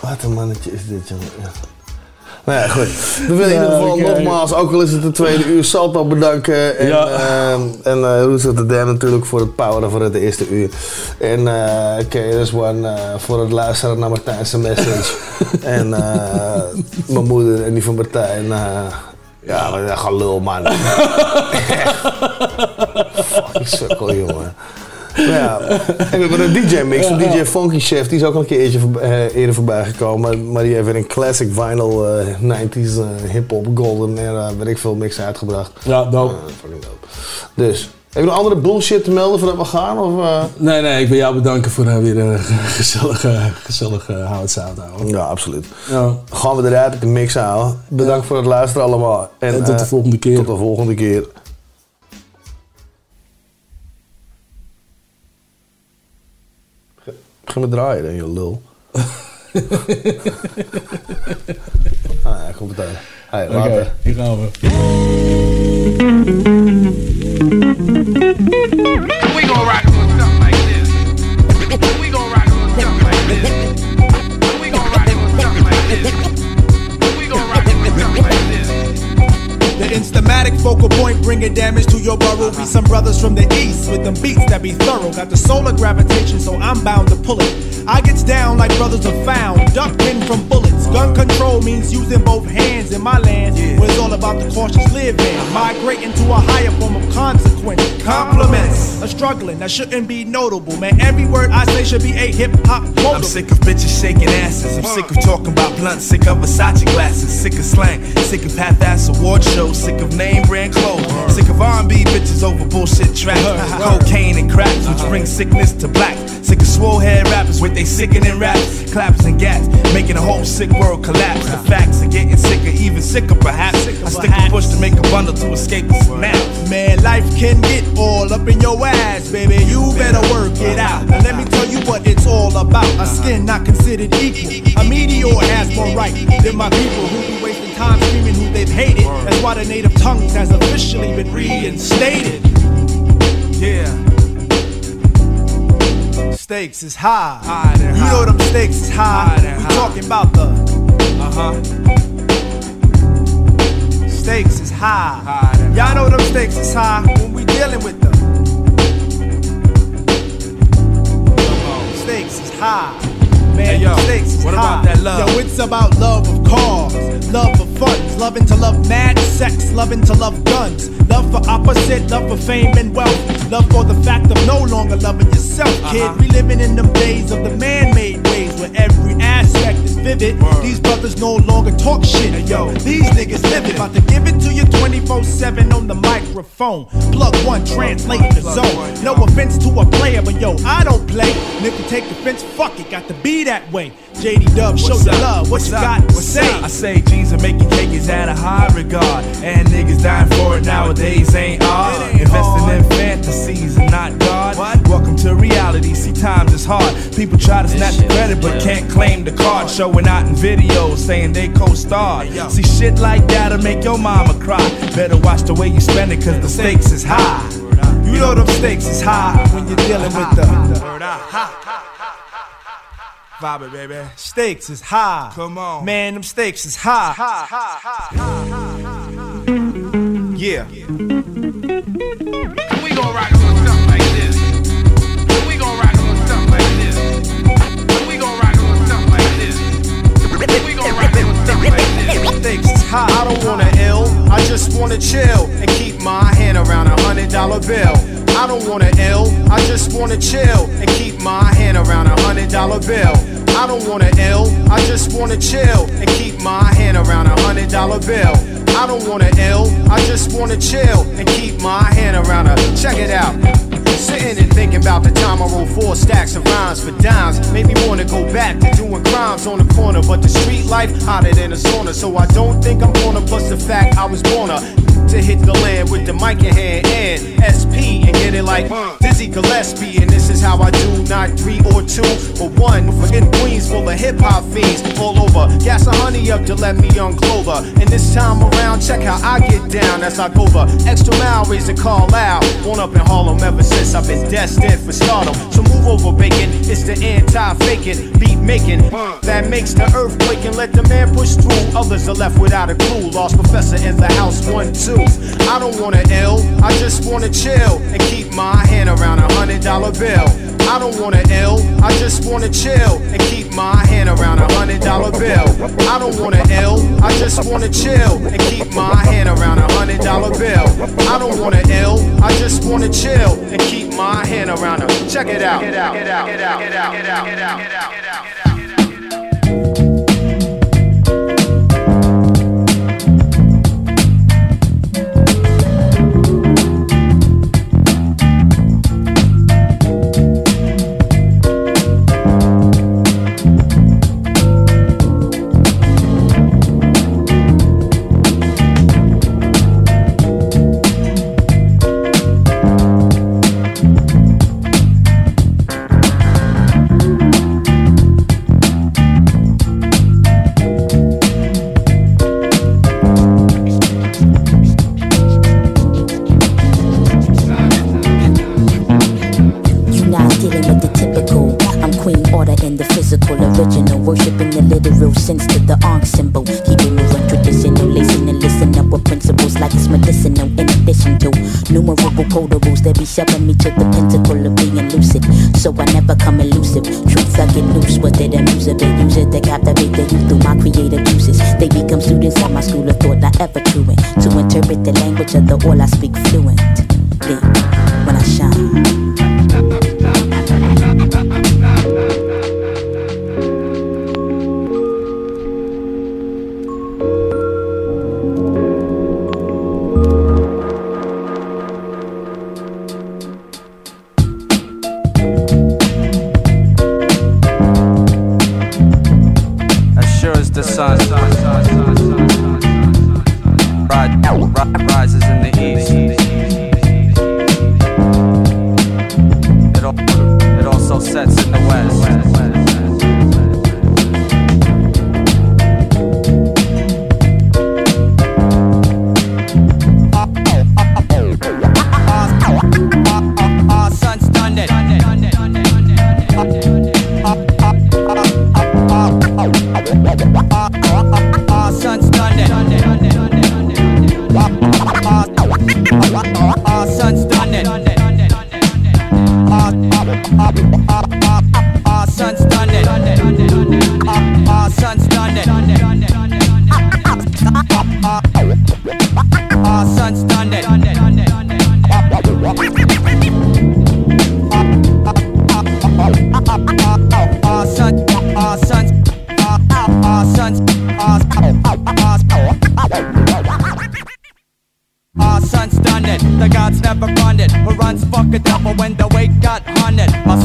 Wat een mannetje is dit, jongen. Nou ja, goed. We willen in ieder geval nogmaals, ook al is het de tweede uur, Salto bedanken. En, Ja. ehm, en of the Dam natuurlijk voor het poweren voor het eerste uur. En eh KRS One eh, voor het luisteren naar Martijn's message. en mijn moeder en die van Martijn. ja, dat gewoon lul, man. Fucking sukkel, jongen. Ja, en we hebben een DJ-mix van DJ Funky Chef. Die is ook al een keertje voorb- eh, eerder voorbij gekomen. Maar die heeft weer een classic vinyl eh, 90s eh, hip-hop, golden era, weet ik veel, mix uitgebracht. Ja, dope. Fucking dope. Dus, heb je nog andere bullshit te melden voordat we gaan? Of? Nee, nee, ik wil jou bedanken voor eh, weer een gezellige, gezellige houtzout houden. Ja, absoluut. Ja. Gaan we eruit met de mix houden. Bedankt voor het luisteren allemaal. En tot de volgende keer. Tot de volgende keer. Ga me draaien dan, je lul. ah ja, komt het aan. Hey, Oké, hier gaan we. We gon' rock something like this. We rock like this. We rock like this. We rock something like this. The instamatic focal point bringing damage to your burrow. We some brothers from the east with them beats that be thorough. Got the solar gravitation, so I'm bound to pull it. I gets down like brothers are found, ducking from bullets. Gun control means using both hands in my land, where it's all about the cautious living. Migrating to a higher form of consequence. Compliments are struggling that shouldn't be notable, man. Every word I say should be a hip hop quote. I'm sick of bitches shaking asses. I'm sick of talking about blunts, sick of Versace glasses, sick of slang, sick of half-ass award shows, sick of name brand clothes, sick of R&B bitches over bullshit tracks, cocaine and cracks, which uh-huh. bring sickness to black. Sick of swole head rappers with they sickening raps, claps and gats, making the whole sick world collapse. The uh-huh. facts are getting sicker, even sicker perhaps. I stick a push to make a bundle to escape the snaps. Man, life can get all up in your ass, baby. You better work it uh-huh. out. Now let me tell you what it's all about. A skin not considered equal. A meteor has more right than my people who be wasting time screaming who they've hated. That's why the native tongues has officially been reinstated. Yeah. Stakes is high. you know them stakes is high. we talking about the uh huh. Stakes is high. Y'all know them stakes is high when we dealing with them. Stakes is high. Man, Hey, yo, stakes is what high. about that love? Yo, it's about love of cars, love of funds, loving to love mad sex, loving to love guns, love for opposite, love for fame and wealth, love for the fact of no longer loving yourself, kid. Uh-huh. We living in them days of the man-made ways where every aspect is vivid. These brothers no longer talk shit, yo. These niggas live it. About to give it to you 24/7 on the microphone. Plug one, translate the zone. No offense to a player, but yo, I don't play. You take offense, fuck it, got to be that way. JD Dub, show What's up? love. What What's you up? got to What's say? up? I say jeans are making cake is at a high regard. And niggas dying for it nowadays ain't odd. Investing in fantasies and not God. Welcome to reality. See, times is hard. People try to snatch the credit but can't claim the card. Showing out in videos saying they co-starred. See, shit like that'll make your mama cry. Better watch the way you spend it cause the stakes is high. You know them stakes is high when you're dealing with the Vibe it, baby. stakes is high. Come on. Man, them stakes is high. Yeah. We gon' rock little something like this. We gon' rock little something like this. We gon' rock little something like this. We gon' rock little something like this. Is high. I don't wanna ill, I just wanna chill and keep my hand around a hundred dollar bill. I don't wanna ill, I just wanna chill and keep my hand around a hundred dollar bill. I don't wanna ill, I just wanna chill and keep my hand around a hundred dollar bill. I don't wanna ill, I just wanna chill and keep my hand around her. check it out. Sitting and thinking about the time I wrote four stacks of rhymes for dimes. Made me wanna go back to doing crimes on the corner. But the street life hotter than a sauna. So I don't think I'm gonna plus the fact I was born a to hit the land with the mic in hand and SP and get it like Dizzy Gillespie. And this is how I do, not three or two, but one. In Queens full of hip hop fiends all over. Gas a honey up to let me unclothe her. And this time around, check how I get down as I go the extra mile, raise the call out. Born up in Harlem ever since I've been destined for stardom. So move over, bacon. It's the anti-faking, beat making that makes the earth quake and let the man push through. Others are left without a clue. Lost professor in the house, one, two. I don't wanna ill, I just wanna chill and keep my hand around a hundred dollar bill. I don't wanna ill, I just wanna chill and keep my hand around a hundred dollar bill. I don't wanna ill, I just wanna chill and keep my hand around a hundred dollar bill. I don't wanna ill, I just wanna chill and keep my hand around a check it out. Out, get out, get out, get out, get out, get out, out, get out. Arc symbol. Keeping moving traditional, lacing and listen up with principles like it's medicinal. In addition to numerable quotables that be shoving me to the pentacle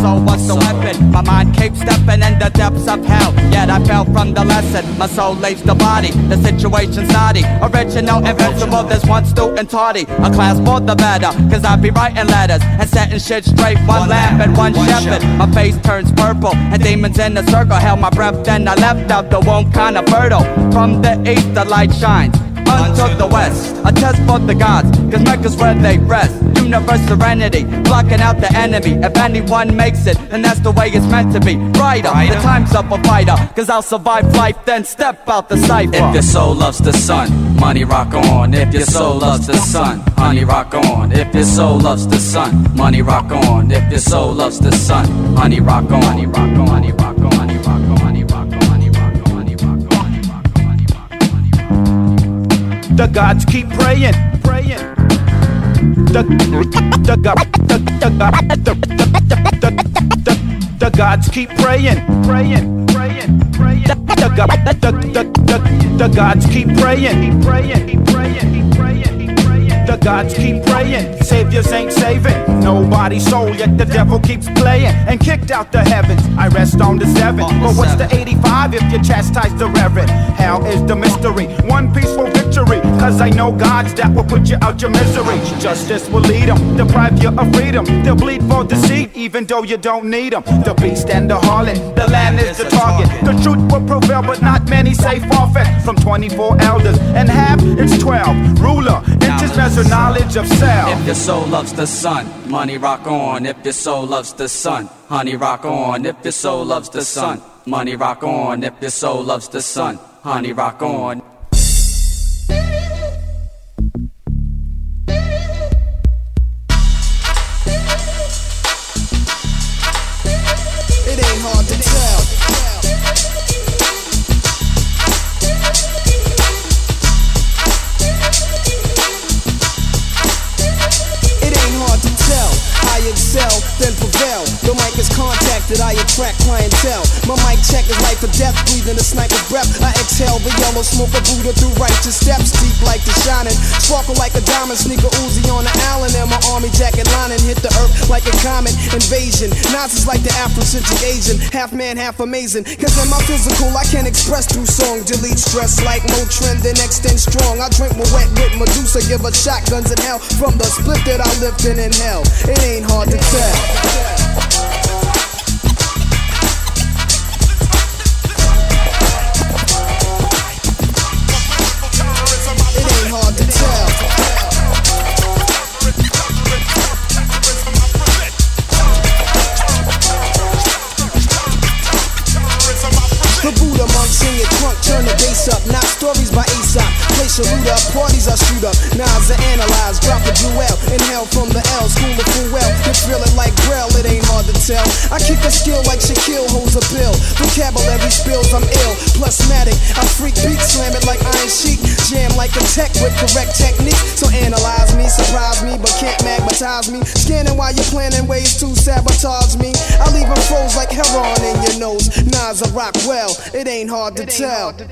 soul was the weapon. My mind keeps stepping in the depths of hell. Yet I fell from the lesson. My soul leaves the body. The situation's naughty. Original, invincible. There's one student tardy. A class more the better. Cause I be writing letters and setting shit straight. One lamp and one shepherd. My face turns purple. And demons in the circle held my breath. Then I left out the womb kinda fertile. From the east, the light shines unto the west. A test for the gods, cause Mecca's where they rest. Universe serenity, blocking out the enemy. If anyone makes it, then that's the way it's meant to be. Brighter, the time's up a fighter, cause I'll survive life, then step out the cipher. If your soul loves the sun, money rock on. If your soul loves the sun, honey rock on. If your soul loves the sun, money rock on. If your soul loves the sun. Honey rock on. Honey rock on. Honey rock on. Honey rock on. The gods keep praying, praying. The the God the the God the the the the gods keep praying, praying, praying, praying. The God the the the the gods keep praying, praying, praying, praying, praying. The gods keep praying, saviors ain't saving nobody's soul, yet the devil keeps playing and kicked out the heavens. I rest on the seven, but what's the 85 if you chastise the reverend? Hell is the mystery, one peaceful victory. Cause I know gods that will put you out your misery. Justice will lead them, deprive you of freedom. They'll bleed for deceit, even though you don't need them. The beast and the harlot, the land is the target. The truth will prevail, but not many say forfeit. From 24 elders and half, it's 12. Ruler, inches measure knowledge of self. If your soul loves the sun, money rock on. If your soul loves the sun, honey rock on. If your soul loves the sun, money rock on. If your soul loves the sun, honey rock on. Or death, breathing a sniper breath. I exhale the yellow smoke of Buddha through righteous steps, deep like the shining. Sparkle like a diamond, sneaker Uzi on the island, and my army jacket lining hit the earth like a comet invasion. Nazis like the Afrocentric Asian, half man, half amazing. Cause in my physical, I can express through song, delete stress like Motrin, then extend strong. I drink my wet with Medusa, give her shotguns in hell from the split that I lived in in hell. It ain't hard to tell. Stories by Aesop. Place your loot up, parties I shoot up. Nas I analyze, drop a jewel. Inhale from the L, school of full well. You feel it like Braille, it ain't hard to tell. I kick a skill like Shaquille, hold bills a bill. Vocabulary spills, I'm ill. Plus matic, I freak beat, slam it like Iron Sheik. Jam like a tech with correct technique. So analyze me, surprise me, but can't magnetize me. Scanning while you're planning ways to sabotage me. I leave them froze like heroin in your nose. Nas I rock well, it ain't hard to tell. It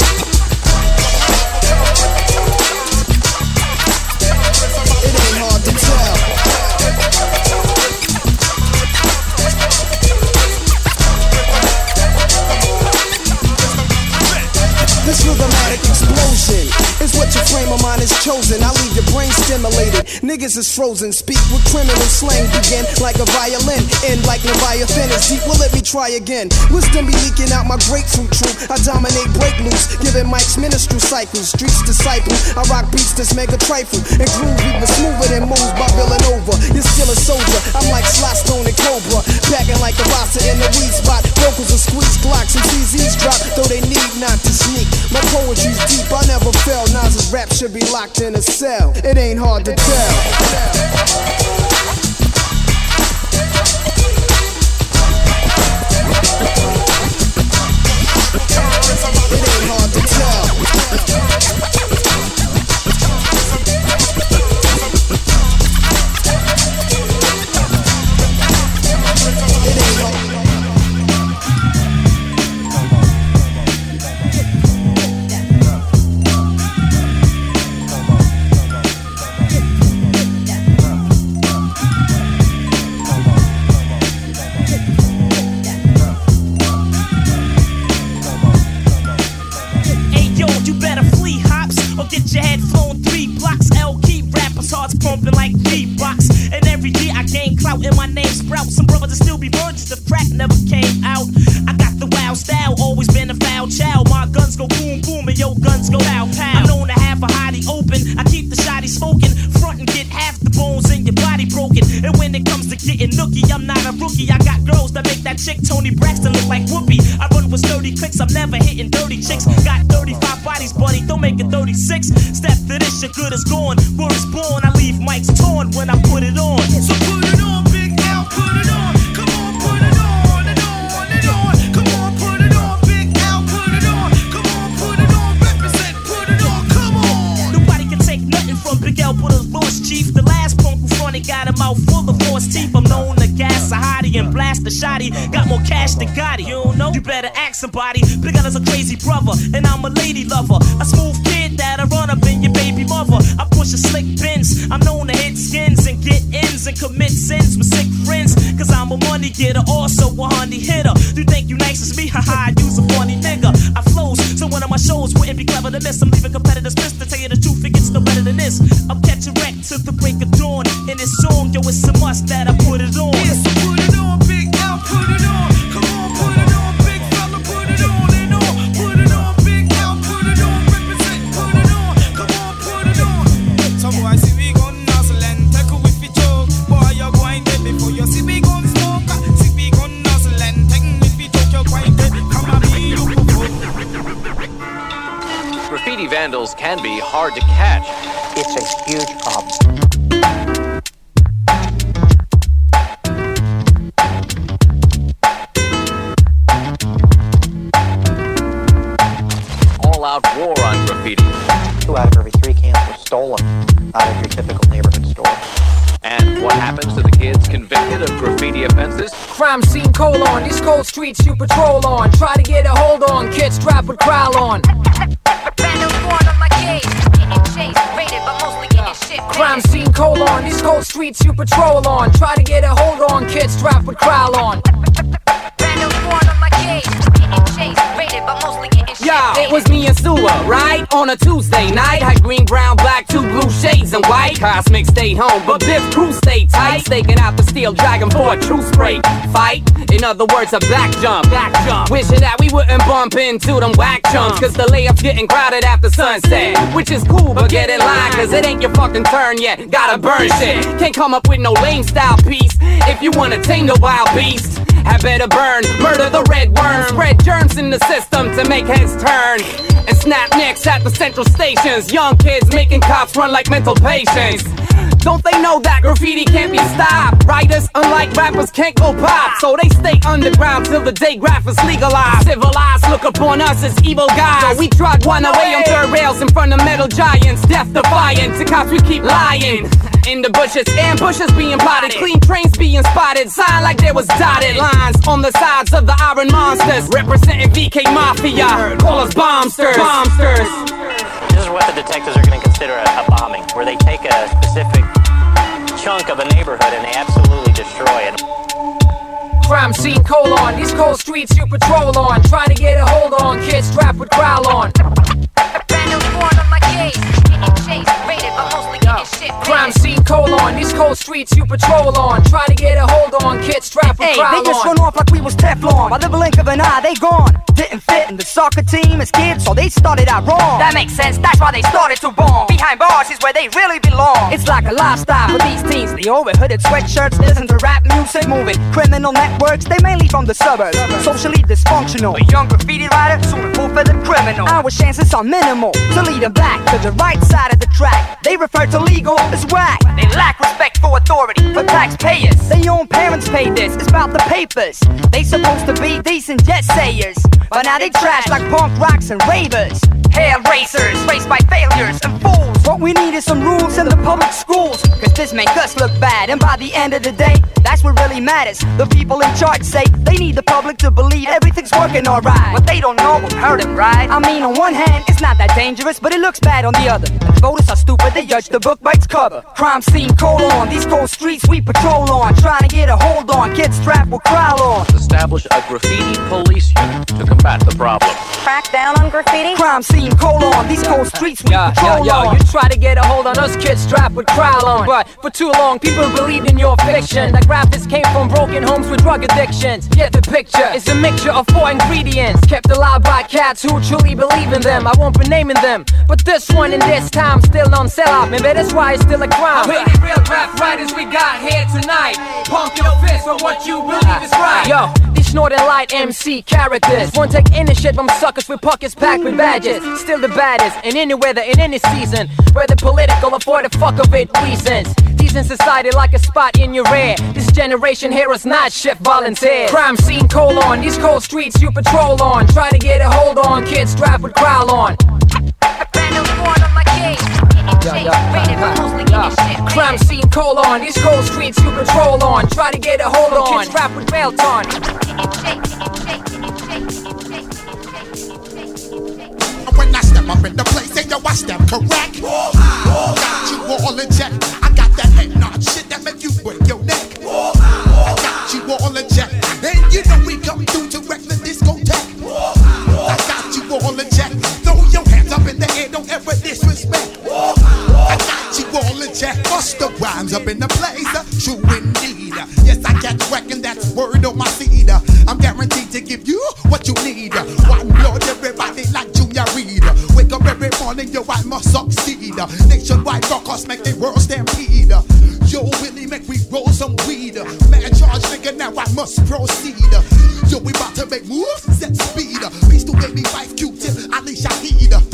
is chosen. I leave your brain stimulated. Niggas is frozen. Speak with criminal slang. Begin like a violin. End like Leviathan is deep. Well, let me try again. Wisdom be leaking out my grapefruit troop. I dominate break loose. Giving Mike's ministry cycles. Streets disciple. I rock beats that's mega trifle. And groove even smoother than moves by Villanova. You're still a soldier. I'm like Sly Stone and Cobra. Packing like a roster in the weed spot. Vocals are squeeze glocks and TZs drop. Though they need not to sneak. My poetry's deep. I never fell. Nas's rap should be locked in a cell. It ain't hard to tell. Home, but Biff Crew stay tight. Staking out the steel dragon for a true spray fight. In other words, a back jump, back jump. Wishing that we wouldn't bump into them whack chumps. Cause the layup's getting crowded after sunset. Which is cool, but get in line, cause it ain't your fucking turn yet. Gotta burn shit. Can't come up with no lame style piece. If you wanna tame the wild beast, I better burn, murder the red worm, spread germs in the system to make heads turn, and snap necks at the central stations. Young kids making cops run like mental patients. Don't they know that graffiti can't be stopped? Writers, unlike rappers, can't go pop. So they stay underground till the day graphers legalize. Civilized, look upon us as evil guys. So we trot one away on third rails in front of metal giants. Death defying, to cops we keep lying. In the bushes, ambushes being plotted, clean trains being spotted, sign like there was dotted lines on the sides of the iron monsters, representing VK Mafia. Call us bombsters, bombsters. This is what the detectives are going to consider a, a bombing, where they take a specific chunk of a neighborhood and they absolutely destroy it. Crime scene colon, these cold streets you patrol on. Try to get a hold on, kids strapped with growl on. Crime scene colon, these cold streets you patrol on. Try to get a hold on, kids strapped with Hey, they just on. run off like we was Teflon. By the blink of an eye, they gone. Didn't fit in the soccer team as kids, so they started out wrong. That makes sense, that's why they started to bomb. Behind bars is where they really belong. It's like a lifestyle for these teens. The over hooded sweatshirts, listen to rap music, moving criminal networks. They mainly from the suburbs, socially dysfunctional. A young graffiti writer, soon a full-fledged criminal. Our chances are minimal to lead them back to the right side of the track. They refer to legal as whack. They lack respect for authority, for taxpayers. Their own parents pay this. It's about the papers. They supposed to be decent jet sayers, but now they trash like punk rocks and ravers. Hair racers, raised by failures and fools. What we need is some rules in the public schools, cause this make us look bad. And by the end of the day, that's what really matters. The people in charge say they need the public to believe everything's working alright. What they don't know will hurt them, right? I mean, on one hand, it's not that dangerous, but it looks bad on the other. The voters are stupid, they judge the book by cover. Crime scene colon, these cold streets we patrol on. Trying to get a hold on, kids strapped with growl on. Establish a graffiti police unit to combat the problem. Crack down on graffiti? Crime scene colon, these cold streets we Yo, patrol yo, on. you try to get a hold on us kids strapped with growl on. But for too long, people believed in your fiction. That graphics came from broken homes with drug addictions. Yet the picture is a mixture of four ingredients. Kept alive by cats who truly believe in them. I won't be naming them. But this one in this time still on sell out. Maybe that's why it's still a crime. How many real rap writers we got here tonight? Pump your fist for what you believe is right. Yo, these snorting light MC characters won't take any shit from suckers with pockets packed with badges. Still the baddest in any weather, in any season. Whether political or for the fuck of it reasons. In society like a spot in your rear. This generation here is not shift volunteers. Crime scene colon, these cold streets you patrol on. Try to get a hold on, kids strapped with growl on. Yeah, yeah, yeah. Crime scene colon, these cold streets you patrol on. Try to get a hold on, kids strapped with belt on. When I step up in the place, say yo, I step correct. Got you all in check. I got that head nod shit that make you break your neck. I Got you all in check. And you know we come through to wreck the discotheque. I got you all in check. Throw your hands up in the air, don't ever disrespect. I got check. Rhymes up in the place. True indeed. Yes, I catch wreck and that's word on my seed. I'm guaranteed to give you what you need. One blood, everybody like Junior Reed. Wake up every morning, yo, I must succeed. Nationwide broadcast make the world stampede. Yo, Willie, make we roll some weed. Man, charge nigga, now I must proceed. Yo, we about to make moves, set speed. Peace to baby wife, Q-tip, Ali Shaheed.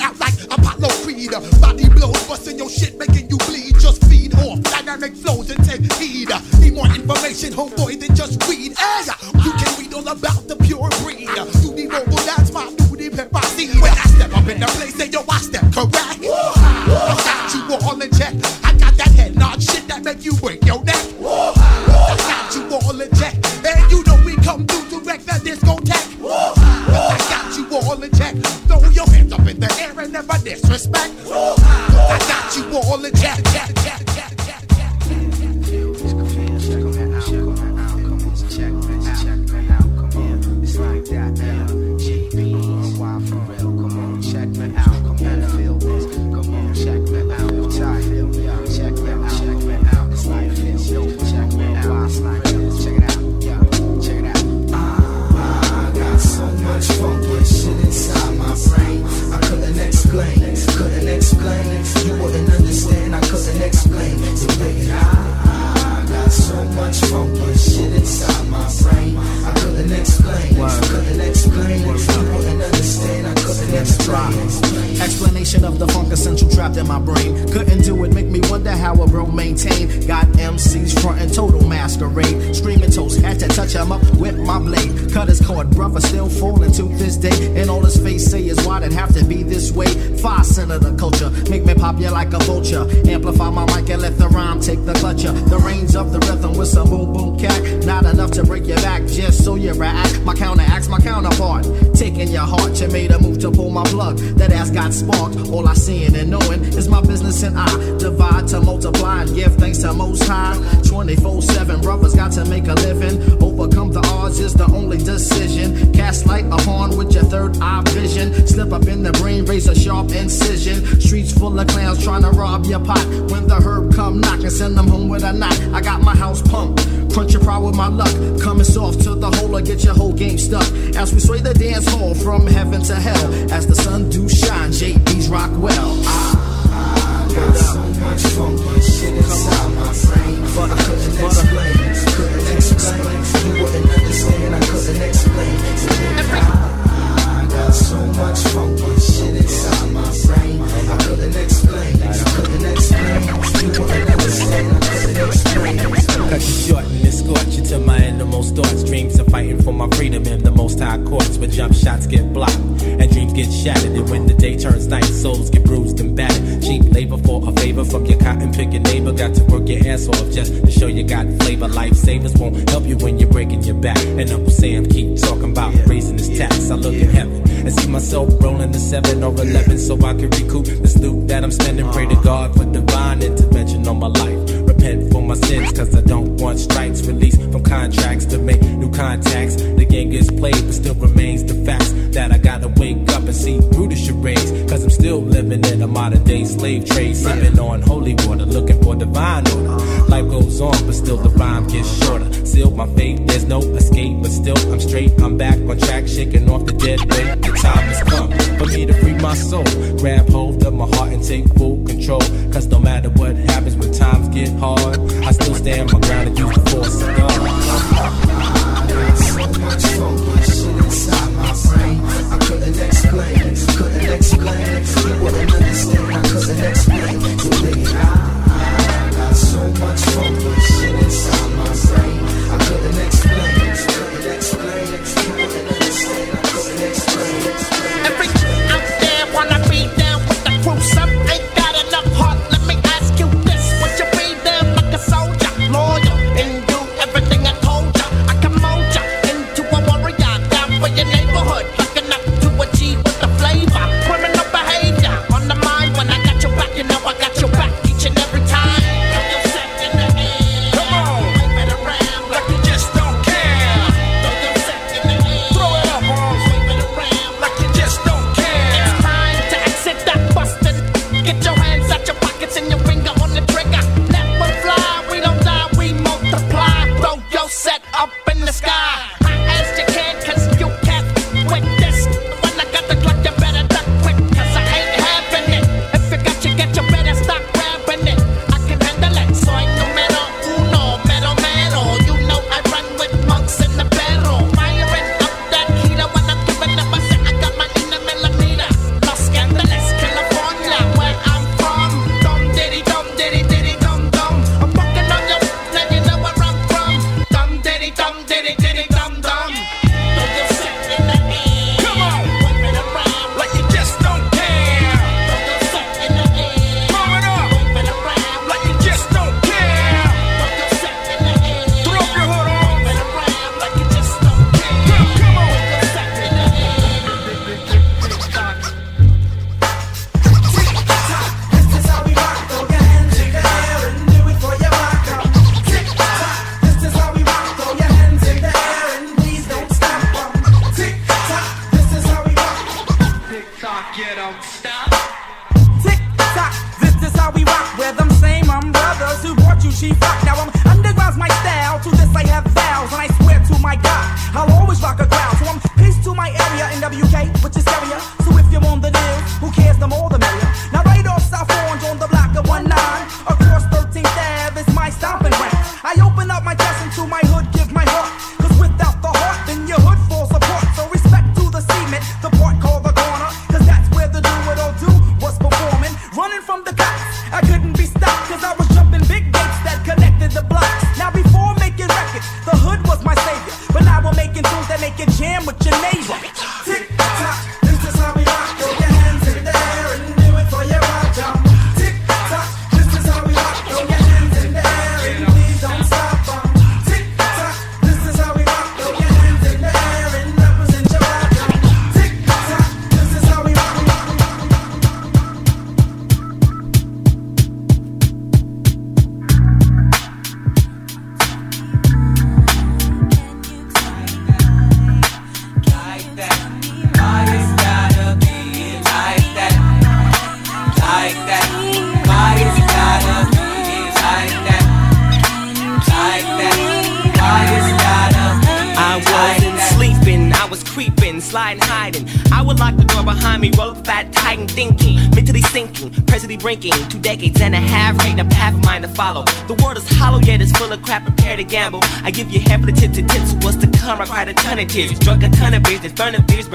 Out like Apollo Creed. Body blows, busting your shit, making you bleed. Just feed off dynamic flows and take heed. Need more information, homeboy, than just read. Hey, you can read all about the pure breed. You need mobile, that's my deep hip hop seed. When I step up in the place, say yo, I step correct. I got you all in check. I got that head nod shit that make you break your neck. Disrespect. I got you all in check, check, check, Couldn't explain. Explanation of the funk essential trapped in my brain. Couldn't do it, make me wonder how a bro maintain. Got MCs frontin' total masquerade. Screaming toes, had to touch him up with my blade. Cut his cord, brother still falling to this day. And all his face say is why'd it have to be this way? Five cent of the culture, make me pop you like a vulture. Amplify my mic and let the rhyme take the clutcher. The reins of the rhythm with some boom boom cat. Not enough to break your back just so you react. My counteracts my counterpart. Taking your heart, you made a move to pull my plug. That ass got sparked. All I seeing and knowing is my business and I divide to multiply and give thanks to Most High. 24 7 brothers got to make a living. Overcome the odds is the only decision. Cast light upon with your third eye vision. Slip up in the brain, raise a sharp incision. Streets full of clowns trying to rob your pot. When the herb come knock and send them home with a knot. I got my house pumped. Crunch your pride with my luck. Coming soft to the hole or get your whole game stuck. As we sway the dance hall from heaven to hell. As the sun do shine, JB's rock well. I, I got so much funky shit inside my brain. But I couldn't explain. Couldn't explain. You wouldn't understand. I couldn't explain. I, I got so much funky shit inside my brain. I couldn't explain. I couldn't explain. You wouldn't understand. I couldn't explain. Cut you short and escort you to my innermost thoughts. Dreams of fighting for my freedom in the most high courts where jump shots get blocked and dreams get shattered. And when the day turns night, souls get bruised and battered. Cheap labor for a favor from your cotton picking neighbor. Got to work your ass off just to show you got flavor. Lifesavers won't help you when you're breaking your back. And Uncle Sam keep talking about raising his tax. I look in heaven and see myself rolling the seven or eleven so I can recoup this loot that I'm spending. Pray to God for divine intervention on my life. Repent for my sins, cause I don't want strikes. Release from contracts to make new contacts. The game gets played, but still remains the facts that I gotta wake up and see through the charades. Cause I'm still living in a modern day slave trade. Sipping on holy water, looking for divine order. Life goes on, but still the rhyme gets shorter. Seal my fate, there's no escape, but still I'm straight. I'm back on track, shaking off the dead weight. The time has come for me to free my soul. Grab hold of my heart and take full control. Cause no matter what happens when times get hard, I still stand my ground and use the force of God. So much shit inside my brain. I couldn't explain, couldn't explain. You wouldn't understand. I couldn't explain. You think I, got so much funky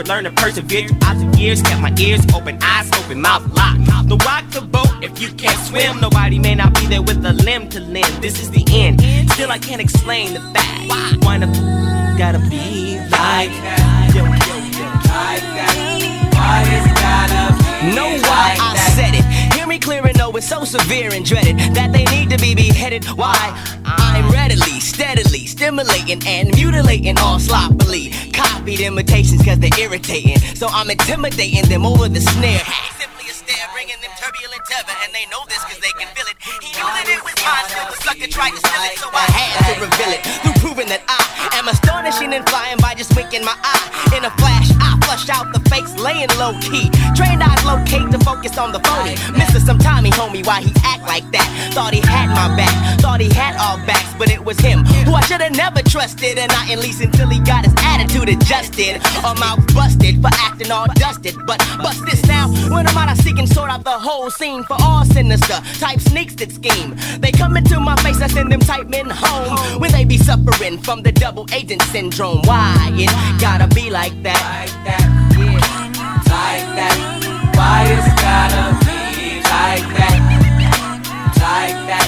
learn to persevere. Imitations cause they're irritating. So I'm intimidating them over the snare. Simply a stare, bringing them turbulent tether. And they know this cause they can feel it. He knew that it was mine, still the sucker tried to steal it. So I had to reveal it through proving that I am astonishing and flying by just winking my eye. In a flash, I flush out the fakes, laying low key. Trained eyes locate to focus on the phony. Missing some timing, homie, why he act like that. Thought he had my back, thought he had all backs, but it was him who I should have never trusted. And not at least until he got his attitude adjusted. Or mouth busted for acting all dusted. But bust this now, when I'm out, I seek and sort out the whole scene for all sinister type sneaks that scheme. They come into my face, I send them type men home when they be suffering from the double agent syndrome. Why it gotta be like that? Like that, yeah. Like that. Why it's gotta be like that? Like that.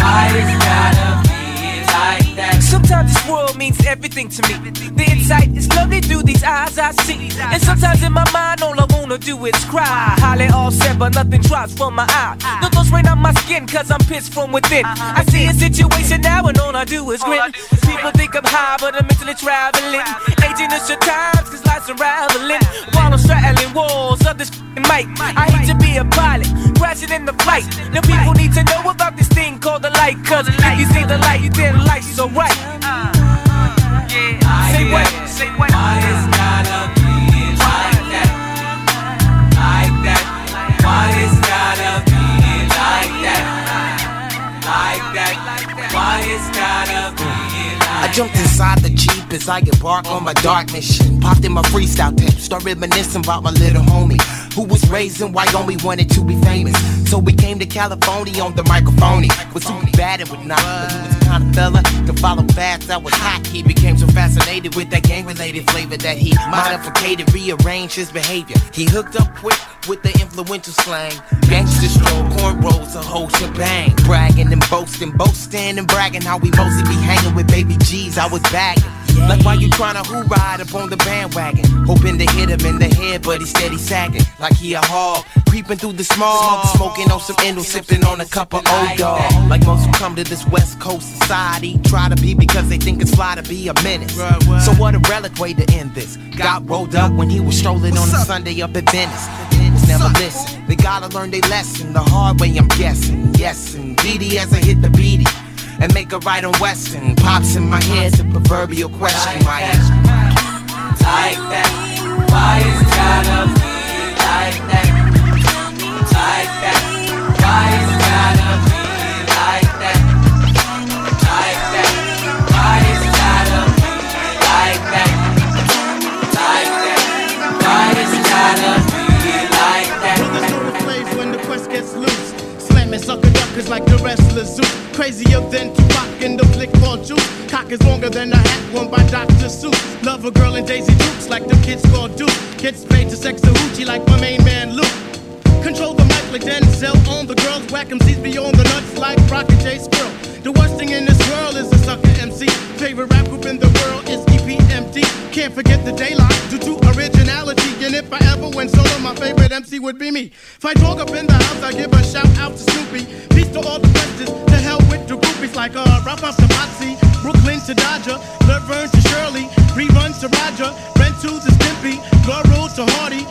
Why it's gotta? Sometimes this world means everything to me. The insight is lovely through these eyes I see. And sometimes in my mind, all I wanna do is cry. Holly all said, but nothing drops from my eye. No those rain on my skin, cause I'm pissed from within. I see a situation now, and all I do is grin. People think I'm high, but I'm mentally traveling. Aging is your times, cause life's unraveling. While I'm straddling walls of this mic. I hate to be a pilot, crashing in the flight. Now people need to know about this thing called the light, cause if you see the light, you then light, so right. Say what? Say what? I jumped inside the Jeep as I embark on my dark mission. Popped in my freestyle tape, start reminiscing about my little homie who was raised in Wyoming, wanted to be famous. So we came to California on the microphone. Was super bad and whatnot, but he was the kind of fella to follow fast that was hot. He became so fascinated with that gang-related flavor that he modified, rearranged his behavior. He hooked up quick with the influential slang. Gangster stroll, cornrows, a whole shebang. Bragging and boasting, boasting and bragging how we mostly be hanging with baby G's. I was bagging. Like why you tryna who ride up on the bandwagon? Hoping to hit him in the head, but he steady sagging. Like he a hog, creeping through the smog. Smoking on some endo, sipping on a cup of old dog. Like most who come to this West Coast society, try to be because they think it's fly to be a menace. So what a relic way to end this. Got rolled up when he was strolling on a Sunday up at Venice. Never listen. They gotta learn their lesson the hard way, I'm guessing. Yes, and indeedy as I hit the beady and make a right on Western. Pops in my head, the proverbial question. Why is like that? Why it's gotta be like that? Like that. Why sucker like the wrestler Zeus. Crazier than Tupac in the flick called Juice. Cock is longer than a hat worn by Dr. Seuss. Love a girl in Daisy Dukes like the kids called Duke. Kids paid to sex a hoochie like my main man Luke. Control the mic like Denzel on the girls. Whack 'em C's beyond the nuts like Rocket J Squirrel. The worst thing in this world is a sucker MC. Favorite rap group in the world is EPMD. Can't forget the daylight due to originality. And if I ever went solo, my favorite MC would be me. If I talk up in the house, I give a shout out to Snoopy. Peace to all the questions. To hell with the groupies like uh, Rap Up to Brooklyn to Dodger, Laverne to Shirley, Rerun to Roger, Brent to to Stimpy, Laurel to Hardy,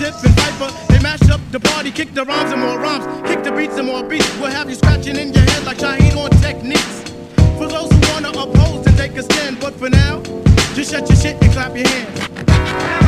Q-Tip and Viper. They mash up the party, kick the rhymes and more rhymes, kick the beats and more beats. We'll have you scratching in your head like Shaheed on techniques. For those who wanna oppose and take a stand, but for now, just shut your shit and clap your hands.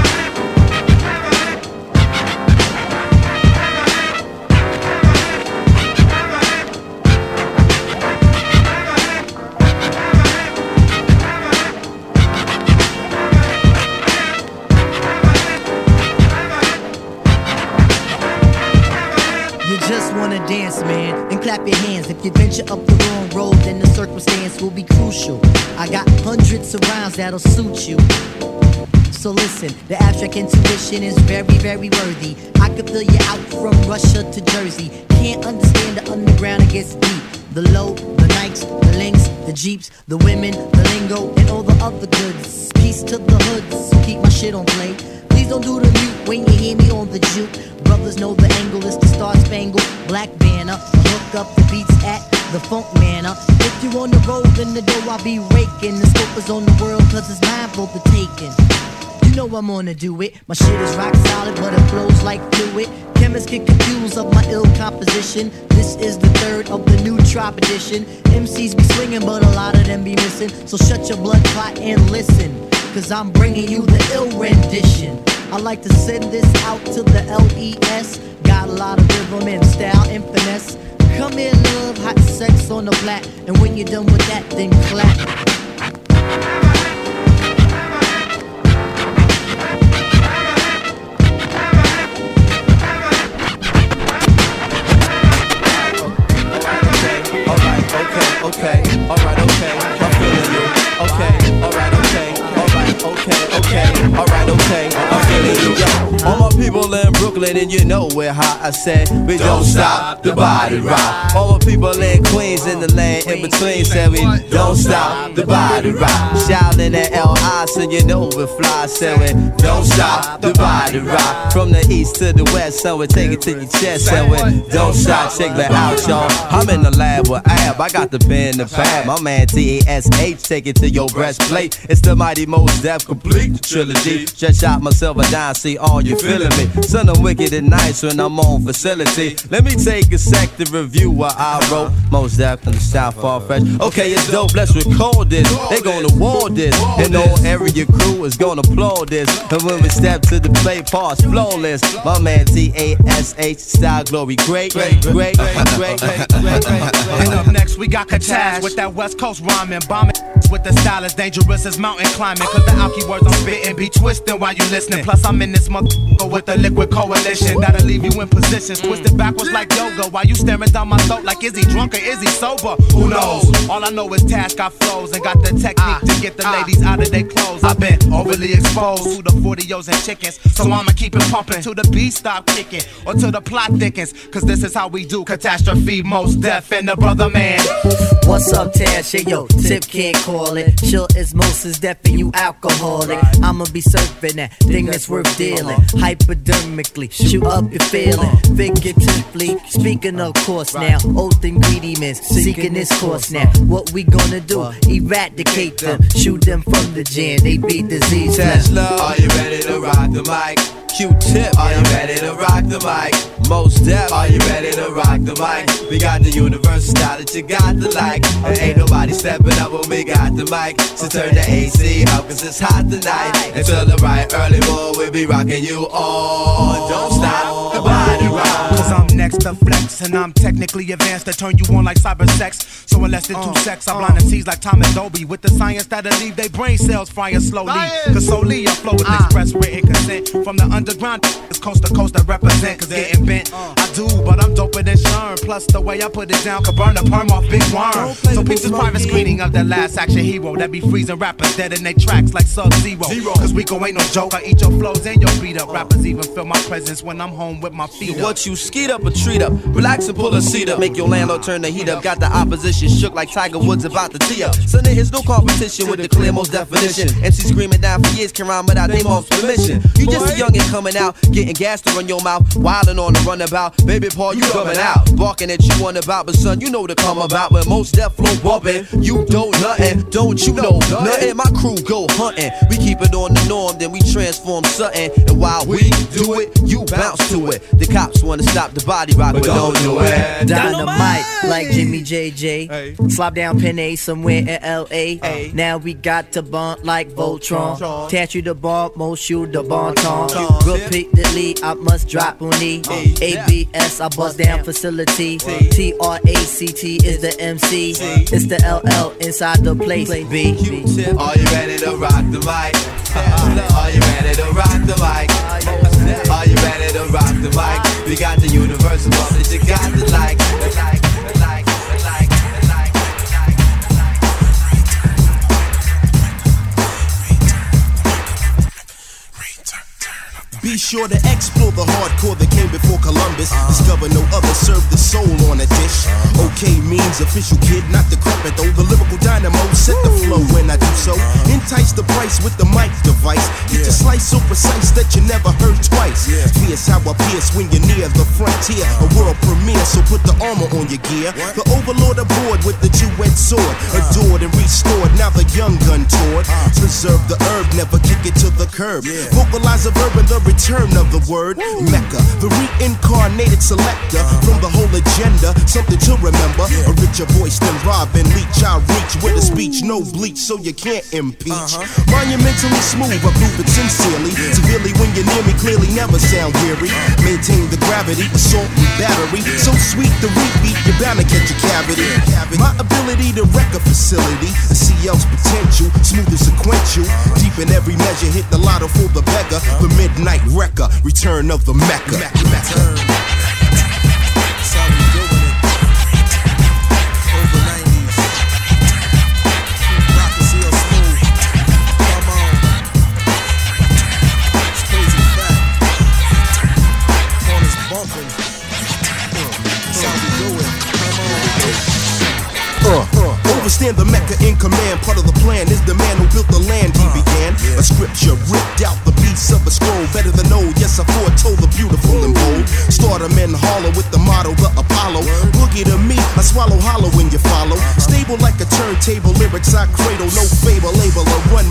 You venture up the wrong road, then the circumstance will be crucial. I got hundreds of rounds that'll suit you. So listen, the abstract intuition is very, very worthy. I could fill you out from Russia to Jersey. Can't understand the underground, it gets deep. The low, the Nikes, the links, the Jeeps, the women, the lingo, and all the other goods. Peace to the hoods, keep my shit on play. Please don't do the mute when you hear me on the juke. Brothers know the angle is the Star Spangled Black Banner. Hook up the beats at the Funk Manor. If you on the road, then the dough I'll be raking. The scope is on the world, cause it's mine for the taking. You know I'm gonna do it. My shit is rock solid, but it flows like fluid. Chemists get confused of my ill composition. This is the third of the new Tribe edition. MCs be swinging, but a lot of them be missing. So shut your blood clot and listen. Cause I'm bringing you the ill rendition. I like to send this out to the LES. Got a lot of rhythm and style and finesse. Come here, love, hot sex on the flat. And when you're done with that, then clap. okay, okay, okay, okay, okay, alright, okay, I'm feeling all my people in Brooklyn and you know we're hot. I said we don't stop the body rock. All my people in Queens in the land in between said we don't stop the body rock. Shouting at LI so you know we fly. Said we don't stop the body rock. From the east to the west, so we take it to your chest. Said we don't stop, check that out, y'all. I'm in the lab with Ab. I got the pen, the pad. My man T A S H, take it to your breastplate. It's the mighty Mos Def complete trilogy. Stretch out myself a dime, see all you feeling me. Son, I'm wicked and nice when I'm on facility. Let me take a sec to review what I wrote. Mos Def in the South far fresh. Okay, it's dope, let's record this. They gonna war this. And all area crew is gonna applaud this. And when we step to the play, pause flawless. My man T A S H, style glory, great, great, great, great, great, great, great. And up next, we got Katash with that West Coast rhyming. Bombing with the style as dangerous as mountain climbing. Cause the alky words I'm spitting be twisting while you listening. Plus, I'm in this motherfucker with the liquid coalition that'll leave you in positions twisted backwards like yoga. While you staring down my throat like, is he drunk or is he sober? Who knows? All I know is Tash got flows and got the technique to get the ah. ladies out of their clothes. I've been overly exposed to the 40s and chickens. So I'ma keep it pumping till the beat stop kicking or till the plot thickens. Cause this is how we do catastrophe, Mos Def, and the brother man. What's up, Tash? Hey, yo, Tip can't call it. Chill is most is deaf and you alcoholic. I'ma be surfing that thing that's worth dealing. Hypodermically, shoot up your feeling. Figuratively, speaking of course now. Oath and greedy men seeking this course now. What we gonna do? Eradicate them, shoot them from the gin. They be disease. Tesla, are you ready to rock the mic? Q-tip, are you ready to rock the mic? Mos Def, are you ready to rock the mic? We got the universal style that you got the like. And ain't nobody stepping up when we got the mic. So turn the AC up cause it's hot tonight. Until the right early morning, we'll be rocking you on. Don't stop the body rock. Next to flex and I'm technically advanced to turn you on like cyber sex. So in less than two uh, secs, I uh. blind MCs like Thomas Dolby with the science that'll leave they brain cells frying slowly. Cause solely I flow with uh. express written consent from the underground. It's coast to coast I represent. Cause getting bent, I do, but I'm doper than Sherm. Plus the way I put it down could burn the perm off Big Worm. So peace is private screening of the last action hero that be freezing rappers dead in their tracks like Sub Zero. Cause we go ain't no joke. I eat your flows and your beat up. Rappers even feel my presence when I'm home with my feet up. What you skeet up or treat up? Relax and pull a seat up. Make your landlord turn the heat up. Got the opposition shook like Tiger Woods about to tee up. So there is no competition with the clear most definition. MC screaming down for years can rhyme without their mom's permission. You just a youngin' coming out, getting gas to run your mouth, wildin' on the runabout. Baby Paul, you coming out, barking at you on about, but son, you know to come about. When Mos Def flow bumpin', you don't nothing, don't you know nothing? My crew go hunting, we keep it on the norm, then we transform something. And while we do it, you bounce to it. The cops wanna stop the body rock, but don't do it. Dynamite, like Jimmy JJ. Slop down Pen A somewhere in LA. Now we got to bump like Voltron. Attach you the bomb, most you the bon ton. Repeatedly, I must drop on E. ABS, I bust down facility. T R A C T is the MC. It's the LL inside the place. B. Are you ready to rock the mic? Uh-huh. Are you ready to rock the mic? Uh-huh. Are you ready to rock the mic? We got the universal one that you got like, like. Be sure to explore the hardcore that came before Columbus. Uh-huh. Discover no other, serve the soul on a dish. Uh-huh. Okay means official kid, not decrepit though. The lyrical dynamo set the flow when I do so. Uh-huh. Entice the price with the mic device. Get your slice so precise that you never heard twice. Fierce how I pierce when you're near the frontier. A world premiere, so put the armor on your gear. The overlord aboard with the two-edged sword. Adored and restored, now the young gun toured. Preserve the herb, never kick it to the curb. Vocalize a verb and the return of the word. Mecca, the reincarnated selector from the whole agenda. Something to remember. A richer voice than Robin Leach. I reach with a speech, no bleach, so you can't impeach. Monumentally smooth, I prove it sincerely. Severely when you're near me, clearly never sound weary. Maintain the gravity, assault and battery. So sweet the repeat, you're bound to catch a cavity. My ability to wreck a facility, the CL's potential, smooth and sequential. Deep in every measure, hit the lotto for the beggar. The midnight wrecker, return of the Mecca. Uh, Overstand the Mecca in command. Part of the plan is the man who built the land he began. A scripture ripped out the beats of a scroll. Better than old, yes, I foretold the beautiful and bold. Start 'em in hollow with the motto, the Apollo. Boogie to me, I swallow hollow when you follow. Stable like a turntable, lyrics I cradle. No fable, label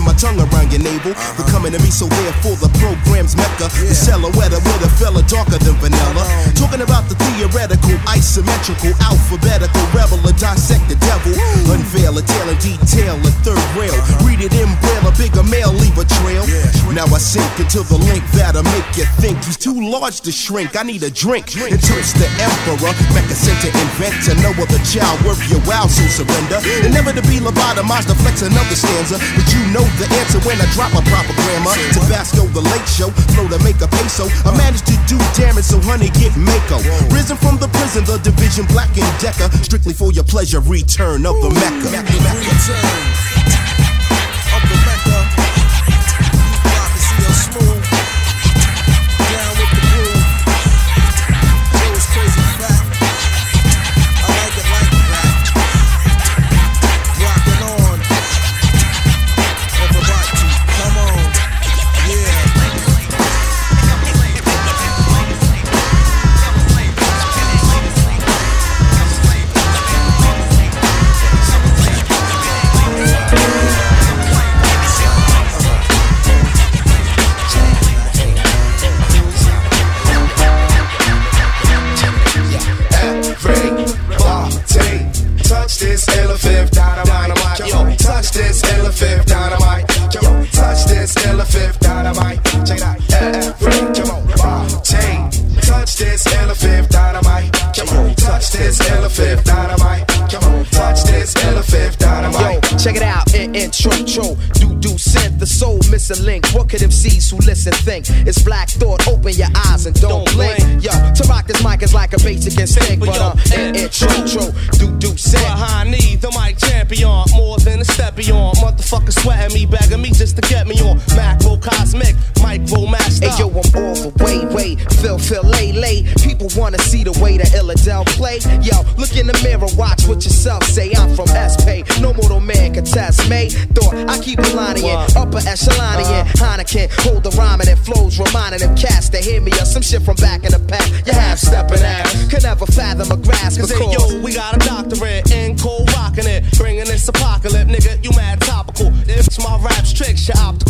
my tongue around your navel. They're coming to me, so therefore the program's Mecca. The silhouette with a fella darker than vanilla. Talking about the theoretical, isometrical, alphabetical, rebel, or dissect the devil. Unveil a tale and detail a third rail. Read it in braille, a bigger mail, leave a trail. Now I sink into the link that'll make you think he's too large to shrink. I need a drink. And toast the emperor, Mecca center inventor. No other child worth your wow, so surrender. And never to be lobotomized to flex another stanza. But you know the answer when I drop a proper grammar. Tabasco, the late show, flow to make a peso. I managed to do damage, so honey, get Mako. Risen from the prison, the division black and decker. Strictly for your pleasure, return of the Mecca. Everybody, think? It's Black Thought, open your eyes and don't, blink. Yo, to rock this mic is like a basic instinct, but uh, in intro, tro, do do synth. Behind me, the mic champion, more than a step beyond. Motherfucker sweating me, begging me just to get me on. Macro cosmic, micro master. Hey yo, I'm all the way, way, feel, feel, lay, lay. People wanna see the way that Illadel play. Yo, look in the mirror, watch what yourself say. I'm from SP, no mortal man can test me. Thought I keep in, upper echelon in. Uh-huh. Heineken, hold the rhyming and it flows, reminding them cats to hear me or some shit from back in the past. You half stepping ass, could never fathom a grasp. Cause hey, yo, we got a doctorate in cold rocking it. Bringing this apocalypse, nigga, you mad topical. It's my rap's tricks, you're optical.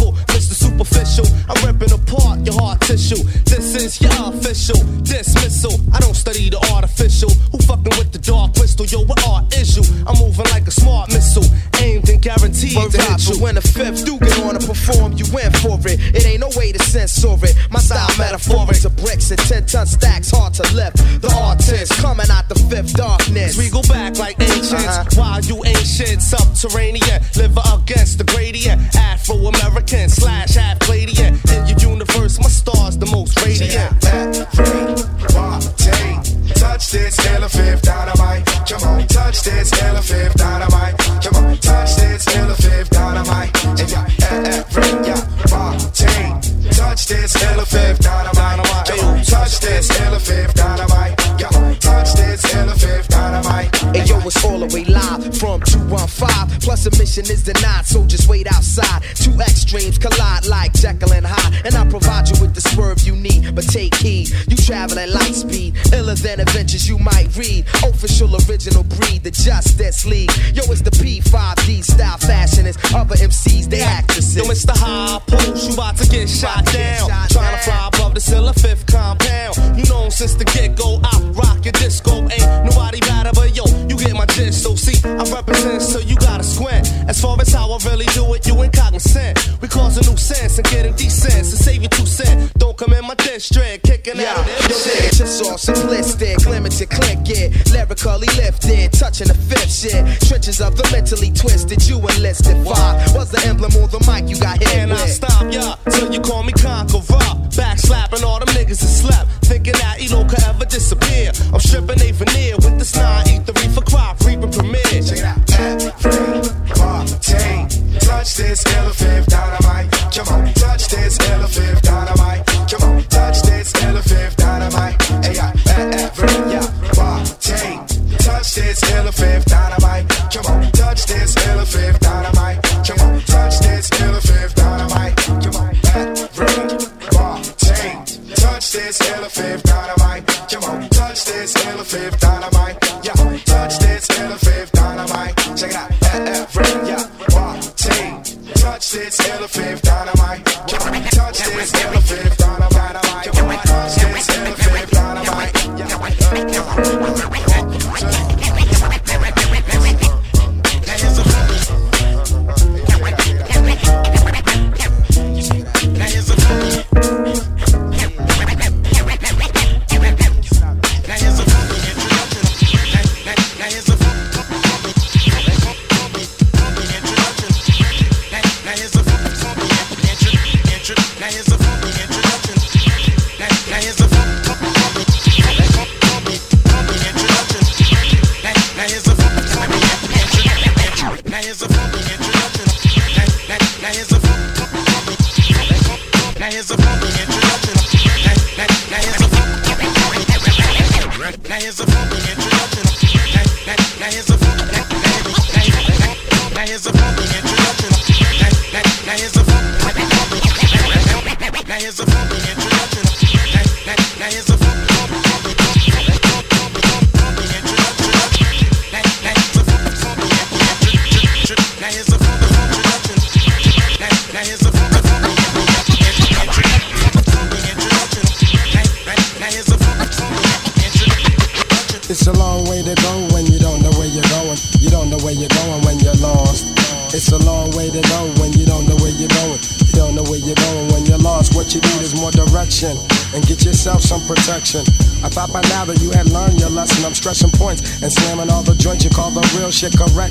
But you. when the fifth do get on to perform, you went for it. It ain't no way to censor it. My style metaphoric to bricks and 10 ton stacks, hard to lift. The artist coming out the fifth darkness. We go back like ancients. Uh-huh. While you ancient, subterranean, live against the gradient. Afro American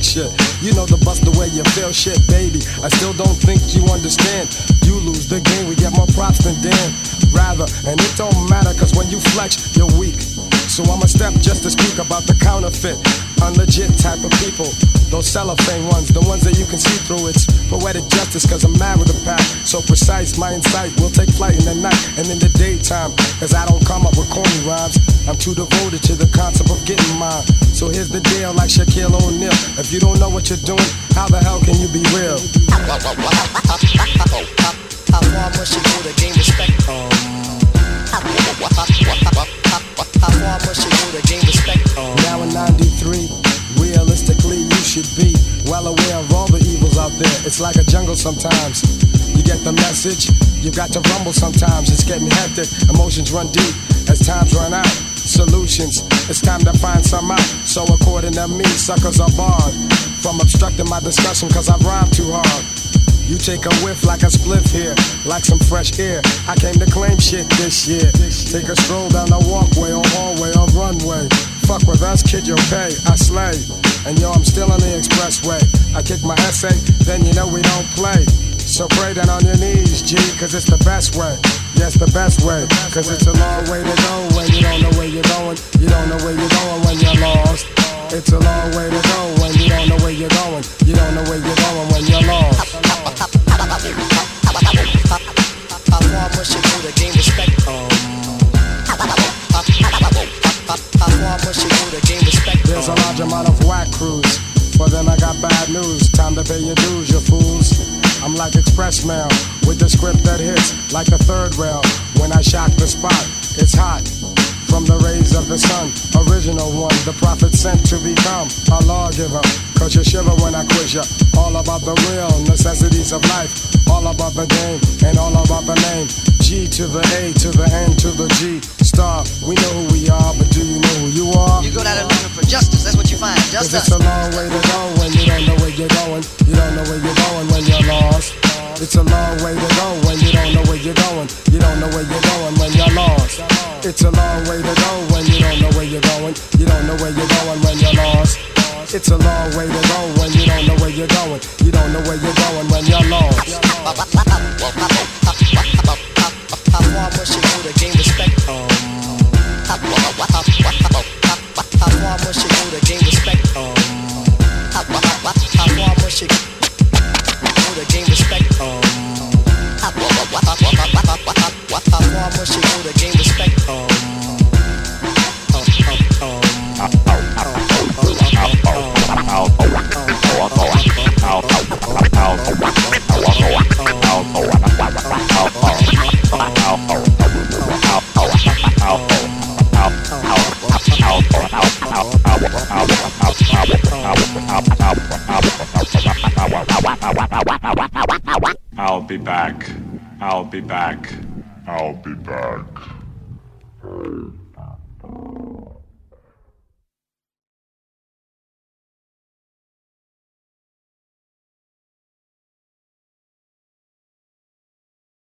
correct shit. You know the bust the way you feel shit, baby. I still don't think you understand. You lose the game, we get more props than Dan. Rather, and it don't matter, cause when you flex, you're weak. So I'ma step just to speak about the counterfeit, unlegit type of people. Those cellophane ones, the ones that you can see through. It's poetic justice, cause I'm mad with the pack. So precise, my insight will take flight in the night and in the daytime. Cause I don't come up with corny rhymes. I'm too devoted to the concept of getting mine. So here's the deal, like Shaquille O'Neal. If you don't know what you're doing, how the hell can you be real? How far must you go to gain respect? How far must you go to gain respect? Now in 93, realistically you should be well aware of all the evils out there. It's like a jungle sometimes. You get the message, you got to rumble sometimes. It's getting hectic, emotions run deep as times run out. Solutions, it's time to find some out. So according to me, suckers are barred from obstructing my discussion cause I rhyme too hard. You take a whiff like a spliff here, like some fresh air. I came to claim shit this year. Take a stroll down the walkway or hallway or runway. Fuck with us, kid, you'll pay. I slay. And yo, I'm still on the expressway. I kick my essay, then you know we don't play. So pray down on your knees, G, cause it's the best way. Yes, the best way. Cause it's a long way to go when you don't know where you're going. You don't know where you're going when you're lost. It's a long way to go when you don't know where you're going. You don't know where you're going when you're lost. you respect? You respect? There's a large amount of whack crews. For them, I got bad news. Time to pay your dues, you fools. I'm like express mail with the script that hits like a third rail. When I shock the spot, it's hot from the rays of the sun. Original one, the prophet sent to become a lawgiver. Cause you shiver when I quiz ya. All about the real necessities of life. All about the game and all about the name. G to the A to the N to the G. Star, we know who we are, but do you know who you are? You go down there looking for justice, that's what you find. Cause Justice. it's a long way to go when you don't know where you're going. Don't know where you're going when you're lost. It's a long way to go when you don't know where you're going. You don't know where you're going when you're lost. It's a long way to go when you don't know where you're going. You don't know where you're going when you're lost. It's a long way to go when you don't know where you're going. You don't know where you're going when you're lost. Be back. I'll be back.